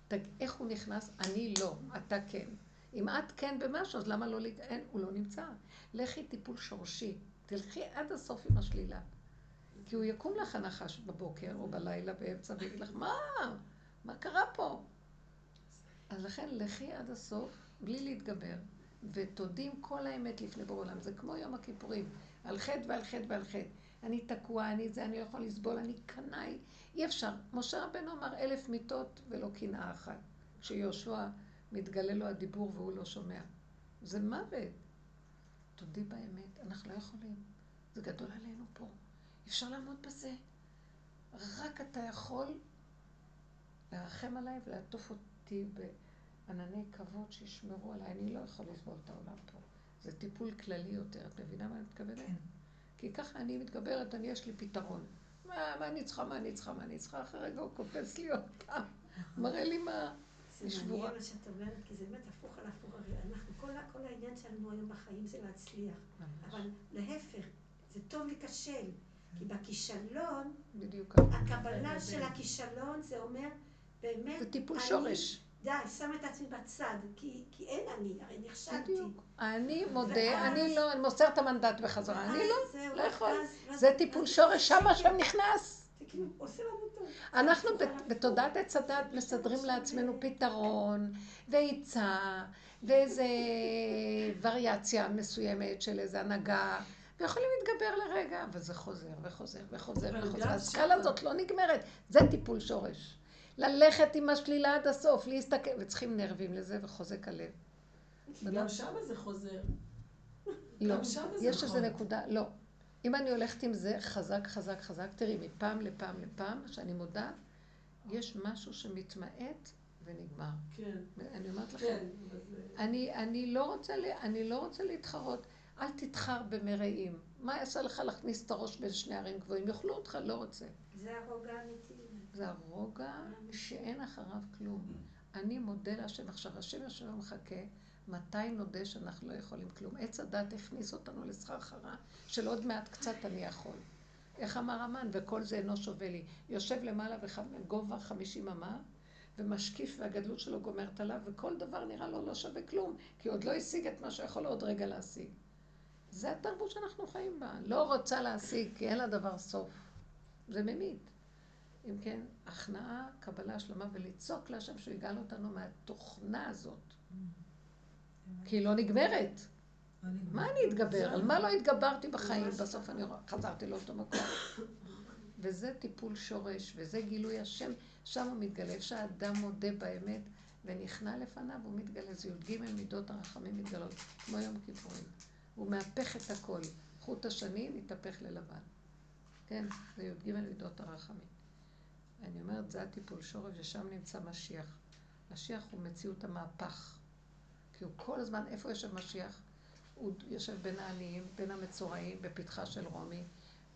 תג... איך הוא נכנס? אני לא, אתה כן. אם את כן במשהו, אז למה לא... אין, הוא לא נמצא. לכי טיפול שורשי. תלכי עד הסוף עם השלילה. כי הוא יקום לך הנחש בבוקר או בלילה באמצע ויגיד לך, מה? מה קרה פה? אז לכן לכי עד הסוף, בלי להתגבר, ותודי עם כל האמת לפני בור עולם. זה כמו יום הכיפורים, על חטא ועל חטא ועל חטא. אני תקוע, אני זה, אני לא יכול לסבול, אני קנאי. אי אפשר. משה רבנו אמר אלף מיטות ולא קנאה אחת. כשיהושע מתגלה לו הדיבור והוא לא שומע. זה מוות. תודי באמת, אנחנו לא יכולים. זה גדול עלינו פה. אפשר לעמוד בזה. רק אתה יכול לרחם עליי ולעטוף אותי בענני כבוד שישמרו עליי. אני לא יכול לסבול את העולם פה. זה טיפול כללי יותר. את מבינה מה אני מתכוונת? כן. כי ככה אני מתגברת, אני יש לי פתרון. מה, מה אני צריכה, מה אני צריכה, מה אני צריכה, אחרי רגע הוא קופץ לי עוד פעם. מראה לי מה... זה מעניין מה שאת אומרת, כי זה באמת הפוך על הפוך. הרי אנחנו, כל, כל העניין שלנו היום בחיים זה להצליח. אבל להפך, זה טוב להיכשל. כי בכישלון, בדיוק. הקבלה של הכישלון זה אומר, באמת, זה טיפול שורש. די, שם את עצמי בצד, כי, כי אין אני, הרי נכשלתי. בדיוק. אני מודה, ואז... אני לא, אני מוסר את המנדט בחזרה, אני לא, לא יכול. זה טיפול שורש, שם השם נכנס. כאילו אנחנו בתודעת עץ הדת מסדרים לעצמנו פתרון, ועיצה, ואיזה וריאציה מסוימת של איזה הנהגה. ויכולים להתגבר לרגע, וזה חוזר וחוזר וחוזר וחוזר. הסקאלה הזאת לא נגמרת, זה טיפול שורש. ללכת עם השלילה עד הסוף, להסתכל, וצריכים נרבים לזה וחוזק הלב. גם שמה זה חוזר. לא, יש איזה נקודה, לא. אם אני הולכת עם זה חזק, חזק, חזק, תראי, מפעם לפעם לפעם, שאני מודה, יש משהו שמתמעט ונגמר. כן. אני אומרת לכם, כן, אני, אני, לא רוצה, אני לא רוצה להתחרות. אל תתחר במרעים. מה יעשה לך להכניס את הראש בין שני ערים גבוהים? יאכלו אותך, לא רוצה. זה הרוגע האמיתי. זה הרוגע שאין אחריו כלום. אני מודה להשם. עכשיו, השם יושב ומחכה, מתי נודה שאנחנו לא יכולים כלום? עץ הדת הכניס אותנו לסחרחרה, של עוד מעט קצת אני יכול. איך אמר המן? וכל זה אינו שווה לי. יושב למעלה בגובה חמישים אמה, ומשקיף והגדלות שלו גומרת עליו, וכל דבר נראה לו לא שווה כלום, כי עוד לא השיג את מה שיכול עוד רגע להשיג. זה התרבות שאנחנו חיים בה. לא רוצה להשיג, כי אין לה דבר סוף. זה ממית. אם כן, הכנעה, קבלה, השלמה, ולצעוק להשם שהוא יגאל אותנו מהתוכנה הזאת. כי היא לא נגמרת. מה אני אתגבר? על מה לא התגברתי בחיים? בסוף אני חזרתי לאותו מקום. וזה טיפול שורש, וזה גילוי השם, שם הוא מתגלה. שהאדם מודה באמת ונכנע לפניו, הוא מתגלה. זה י"ג מידות הרחמים מתגלות, כמו יום כיפורים. הוא מהפך את הכל. חוט השני מתהפך ללבן. כן, זה י"ג מידות הרחמים. אני אומרת, זה הטיפול שורש, ושם נמצא משיח. משיח הוא מציאות המהפך. כי הוא כל הזמן, איפה יושב משיח? הוא יושב בין העניים, בין המצורעים, בפתחה של רומי,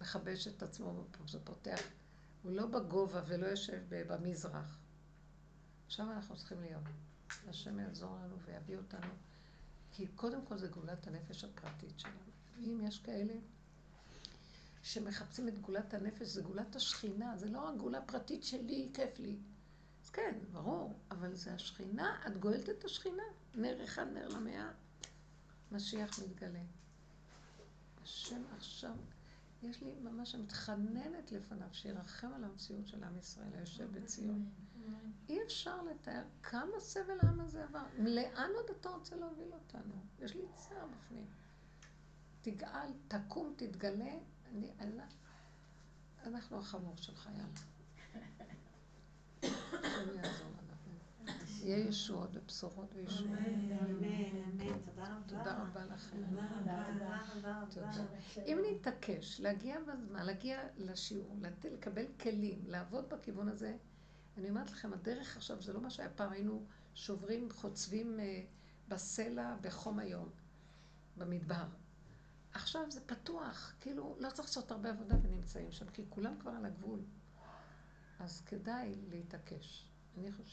מכבש את עצמו, פותח. הוא לא בגובה ולא יושב במזרח. שם אנחנו צריכים להיות. השם יעזור לנו ויביא אותנו כי קודם כל זה גאולת הנפש הפרטית שלנו. ואם יש כאלה שמחפשים את גאולת הנפש, זה גאולת השכינה, זה לא הגאולה הפרטית שלי, כיף לי. אז כן, ברור, אבל זה השכינה, את גואלת את השכינה. נר אחד, נר למאה, משיח מתגלה. השם עכשיו, יש לי ממש מתחננת לפניו, שירחם על המציאות של עם ישראל היושב בציון. אי אפשר לתאר כמה סבל העם הזה עבר. לאן עוד אתה רוצה להוביל אותנו? יש לי צער בפנים. תגאל, תקום, תתגלה. אני, אני, אנחנו החמור שלך, יאללה. השם יעזור לנו. יהיה ישועות ובשורות וישועות. תודה רבה לכם. תודה. אם נתעקש להגיע בזמן, להגיע לשיעור, לקבל כלים, לעבוד בכיוון הזה, אני אומרת לכם, הדרך עכשיו זה לא מה שהיה פעם, היינו שוברים, חוצבים אה, בסלע בחום היום, במדבר. עכשיו זה פתוח, כאילו לא צריך לעשות הרבה עבודה ונמצאים שם, כי כולם כבר על הגבול. אז כדאי להתעקש. אני חושבת...